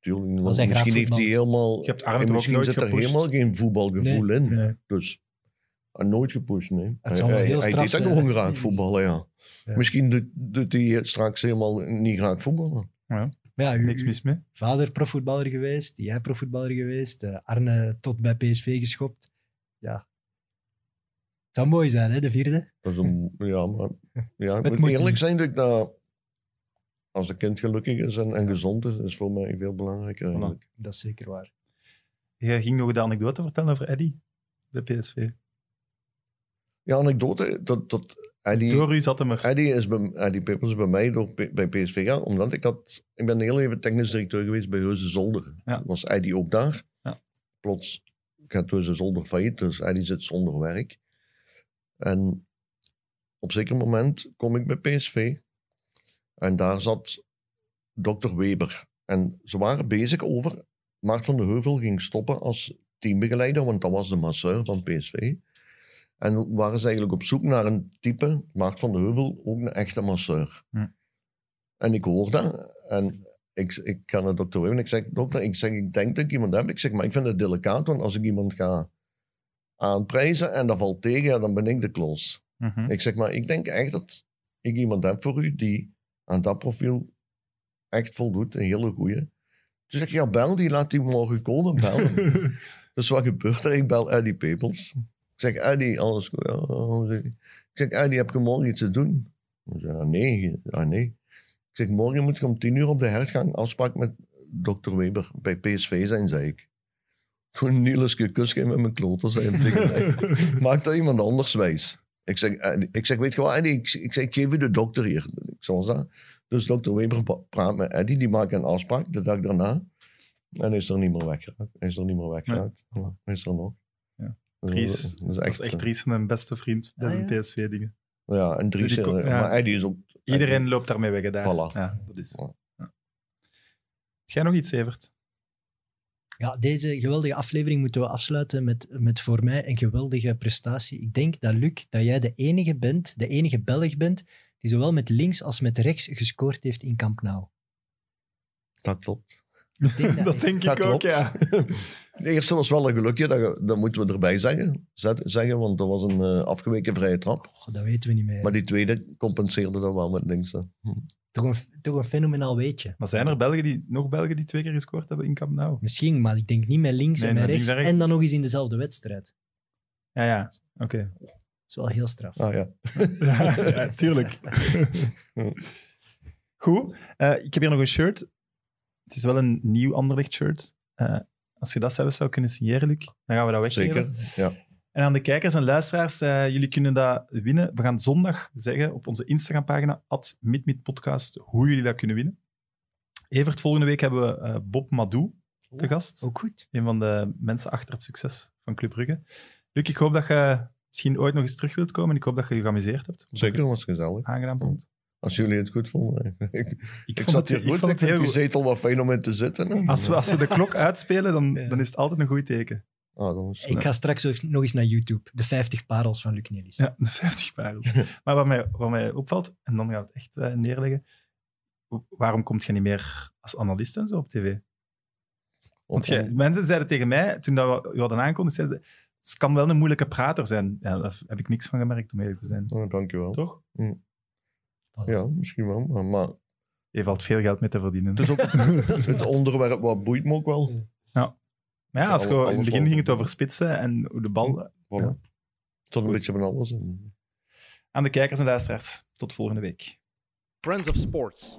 Tuurlijk niet, misschien heeft hij helemaal... Je hebt Arne en toch ook misschien nooit zit er gepusht? helemaal geen voetbalgevoel in. Nee. Dus hij nooit gepusht, nee. Het zal wel hij heel hij straf deed dat zijn. gewoon graag voetballen, ja. Ja. Misschien doet, doet hij straks helemaal niet graag voetballen. Maar ja, u, Niks mis mee. vader profvoetballer geweest, jij profvoetballer geweest, eh, Arne tot bij PSV geschopt. Ja. Het zou mooi zijn, hè, de vierde. Dat is een, ja, maar ja, ik Het moet eerlijk niet. zijn dat ik dat... als een kind gelukkig is en, en gezond is, is voor mij veel belangrijker eigenlijk. Dat is zeker waar. Jij ging nog de anekdote vertellen over Eddy, de PSV. Ja, anekdote, dat, dat Eddie, zat hem er. Eddie, is bij, Eddie bij mij door, bij PSV gaan, omdat ik had, ik ben heel even technisch directeur geweest bij Heuze Zolder. Ja. Was Eddie ook daar? Ja. Plots gaat Heuze Zolder failliet, dus Eddie zit zonder werk. En op een zeker moment kom ik bij PSV en daar zat dokter Weber. En ze waren bezig over, Maart van de Heuvel ging stoppen als teambegeleider, want dat was de masseur van PSV. En waren ze eigenlijk op zoek naar een type, Maart van de Heuvel, ook een echte masseur. Hm. En ik hoor dat en ik, ik ga naar dokter Weber en ik zeg, dokter, ik, zeg, ik denk dat ik iemand heb. Ik zeg, maar ik vind het delicaat, want als ik iemand ga aanprijzen en dat valt tegen, ja, dan ben ik de klos. Mhm. Ik zeg, maar ik denk echt dat ik iemand heb voor u die aan dat profiel echt voldoet. Een hele goeie. Toen zeg ik, ja, bel die, laat die morgen komen, bellen. dus wat gebeurt er? Ik bel Eddie Pepels. Ik zeg, Eddie, alles goed? Ja, alles goed. ik zeg, Eddie, heb je morgen iets te doen? Hij zei, ja, nee, ja, nee. Ik zeg, morgen moet je om tien uur op de hertgang afspraak met dokter Weber bij PSV zijn, zei ik. Toen Niels kus met mijn kloten, zei hij tegen mij. Maak dat iemand anders wijs. Ik zeg, ik zeg weet je wat, Eddie? Ik, ik, zeg, ik geef je de dokter hier. Ik zal dat. Dus dokter Weber praat met Eddie, die maakt een afspraak de dag daarna. En hij is er niet meer weggeraakt. Hij is er niet meer weggeraakt. Hij is er nog. Dat Dries, is- dat is Dat echt, is echt Dries een beste vriend bij Ah, de ja. PSV-dingen. Ja, en Dries, Die eh, ja. maar Eddie is ook... Iedereen loopt daarmee weg, daar. Voilà. Ja, dat is. Ja. Jij nog iets, Evert? Ja, deze geweldige aflevering moeten we afsluiten met, met voor mij een geweldige prestatie. Ik denk dat, Luc, dat jij de enige bent, de enige Belg bent, die zowel met links als met rechts gescoord heeft in Camp Nou. Dat klopt. Denk dat, Dat denk ik Dat ook, klopt. ja. De eerste was wel een gelukje, dat, dat moeten we erbij zeggen. Zeggen want dat was een eh, afgeweken vrije trap. Goh, dat weten we niet meer. Maar die tweede compenseerde dat wel met links. hè. toch, een, toch een fenomenaal weetje. Maar zijn er Belgen die, nog Belgen die twee keer gescoord hebben in Camp Nou? Misschien, maar ik denk niet met links Nee, en met rechts. en rechts. En dan nog eens in dezelfde wedstrijd. Ja, ja. Oké. Dat is wel heel straf. Ah ja. ja, ja, tuurlijk. Goed. Eh, ik heb hier nog een shirt. Het is wel een nieuw Anderlecht shirt. Eh, als je dat zelfs zou kunnen signeren, Luc, dan gaan we dat weggeven. Zeker. Ja. En aan de kijkers en luisteraars, eh, jullie kunnen dat winnen. We gaan zondag zeggen op onze Instagram-pagina, at Podcast, hoe jullie dat kunnen winnen. Evert, volgende week hebben we eh, Bob Madou te gast. Ook goed. Een van de mensen achter het succes van Club Brugge. Luc, ik hoop dat je misschien ooit nog eens terug wilt komen. Ik hoop dat je je geamuseerd hebt. Zeker, was gezellig. aangenaam vond. Als jullie het goed vonden. Ik, Ik, ik vond zat het, hier ik goed. vond Ik het heel die zetel wat fijn om in te zitten. hè. Als we, als we de klok uitspelen, dan, Ja. dan is het altijd een goed teken. Ah, Ik ga straks nog eens naar YouTube. De 50 parels van Luc Nelis. Ja, de 50 parel. maar wat mij, wat mij opvalt, en dan gaan we het echt eh, neerleggen, waarom komt je niet meer als analist en zo op tv? Want jij- mensen zeiden tegen mij, toen dat we je hadden aangekondigd, zeiden ze, het kan wel een moeilijke prater zijn. Ja, daar heb ik niks van gemerkt, om eerlijk te zijn. Oh, dankjewel. Toch? Ja, misschien wel. Maar, maar Je valt veel geld mee te verdienen. het, is ook, het onderwerp wat boeit me ook wel. maar ja, als je, Alle- in het begin ging het over spitsen en hoe de bal... Voilà. Ja. Was een beetje van alles. En... Aan de kijkers en luisteraars, tot volgende week. Friends of Sports.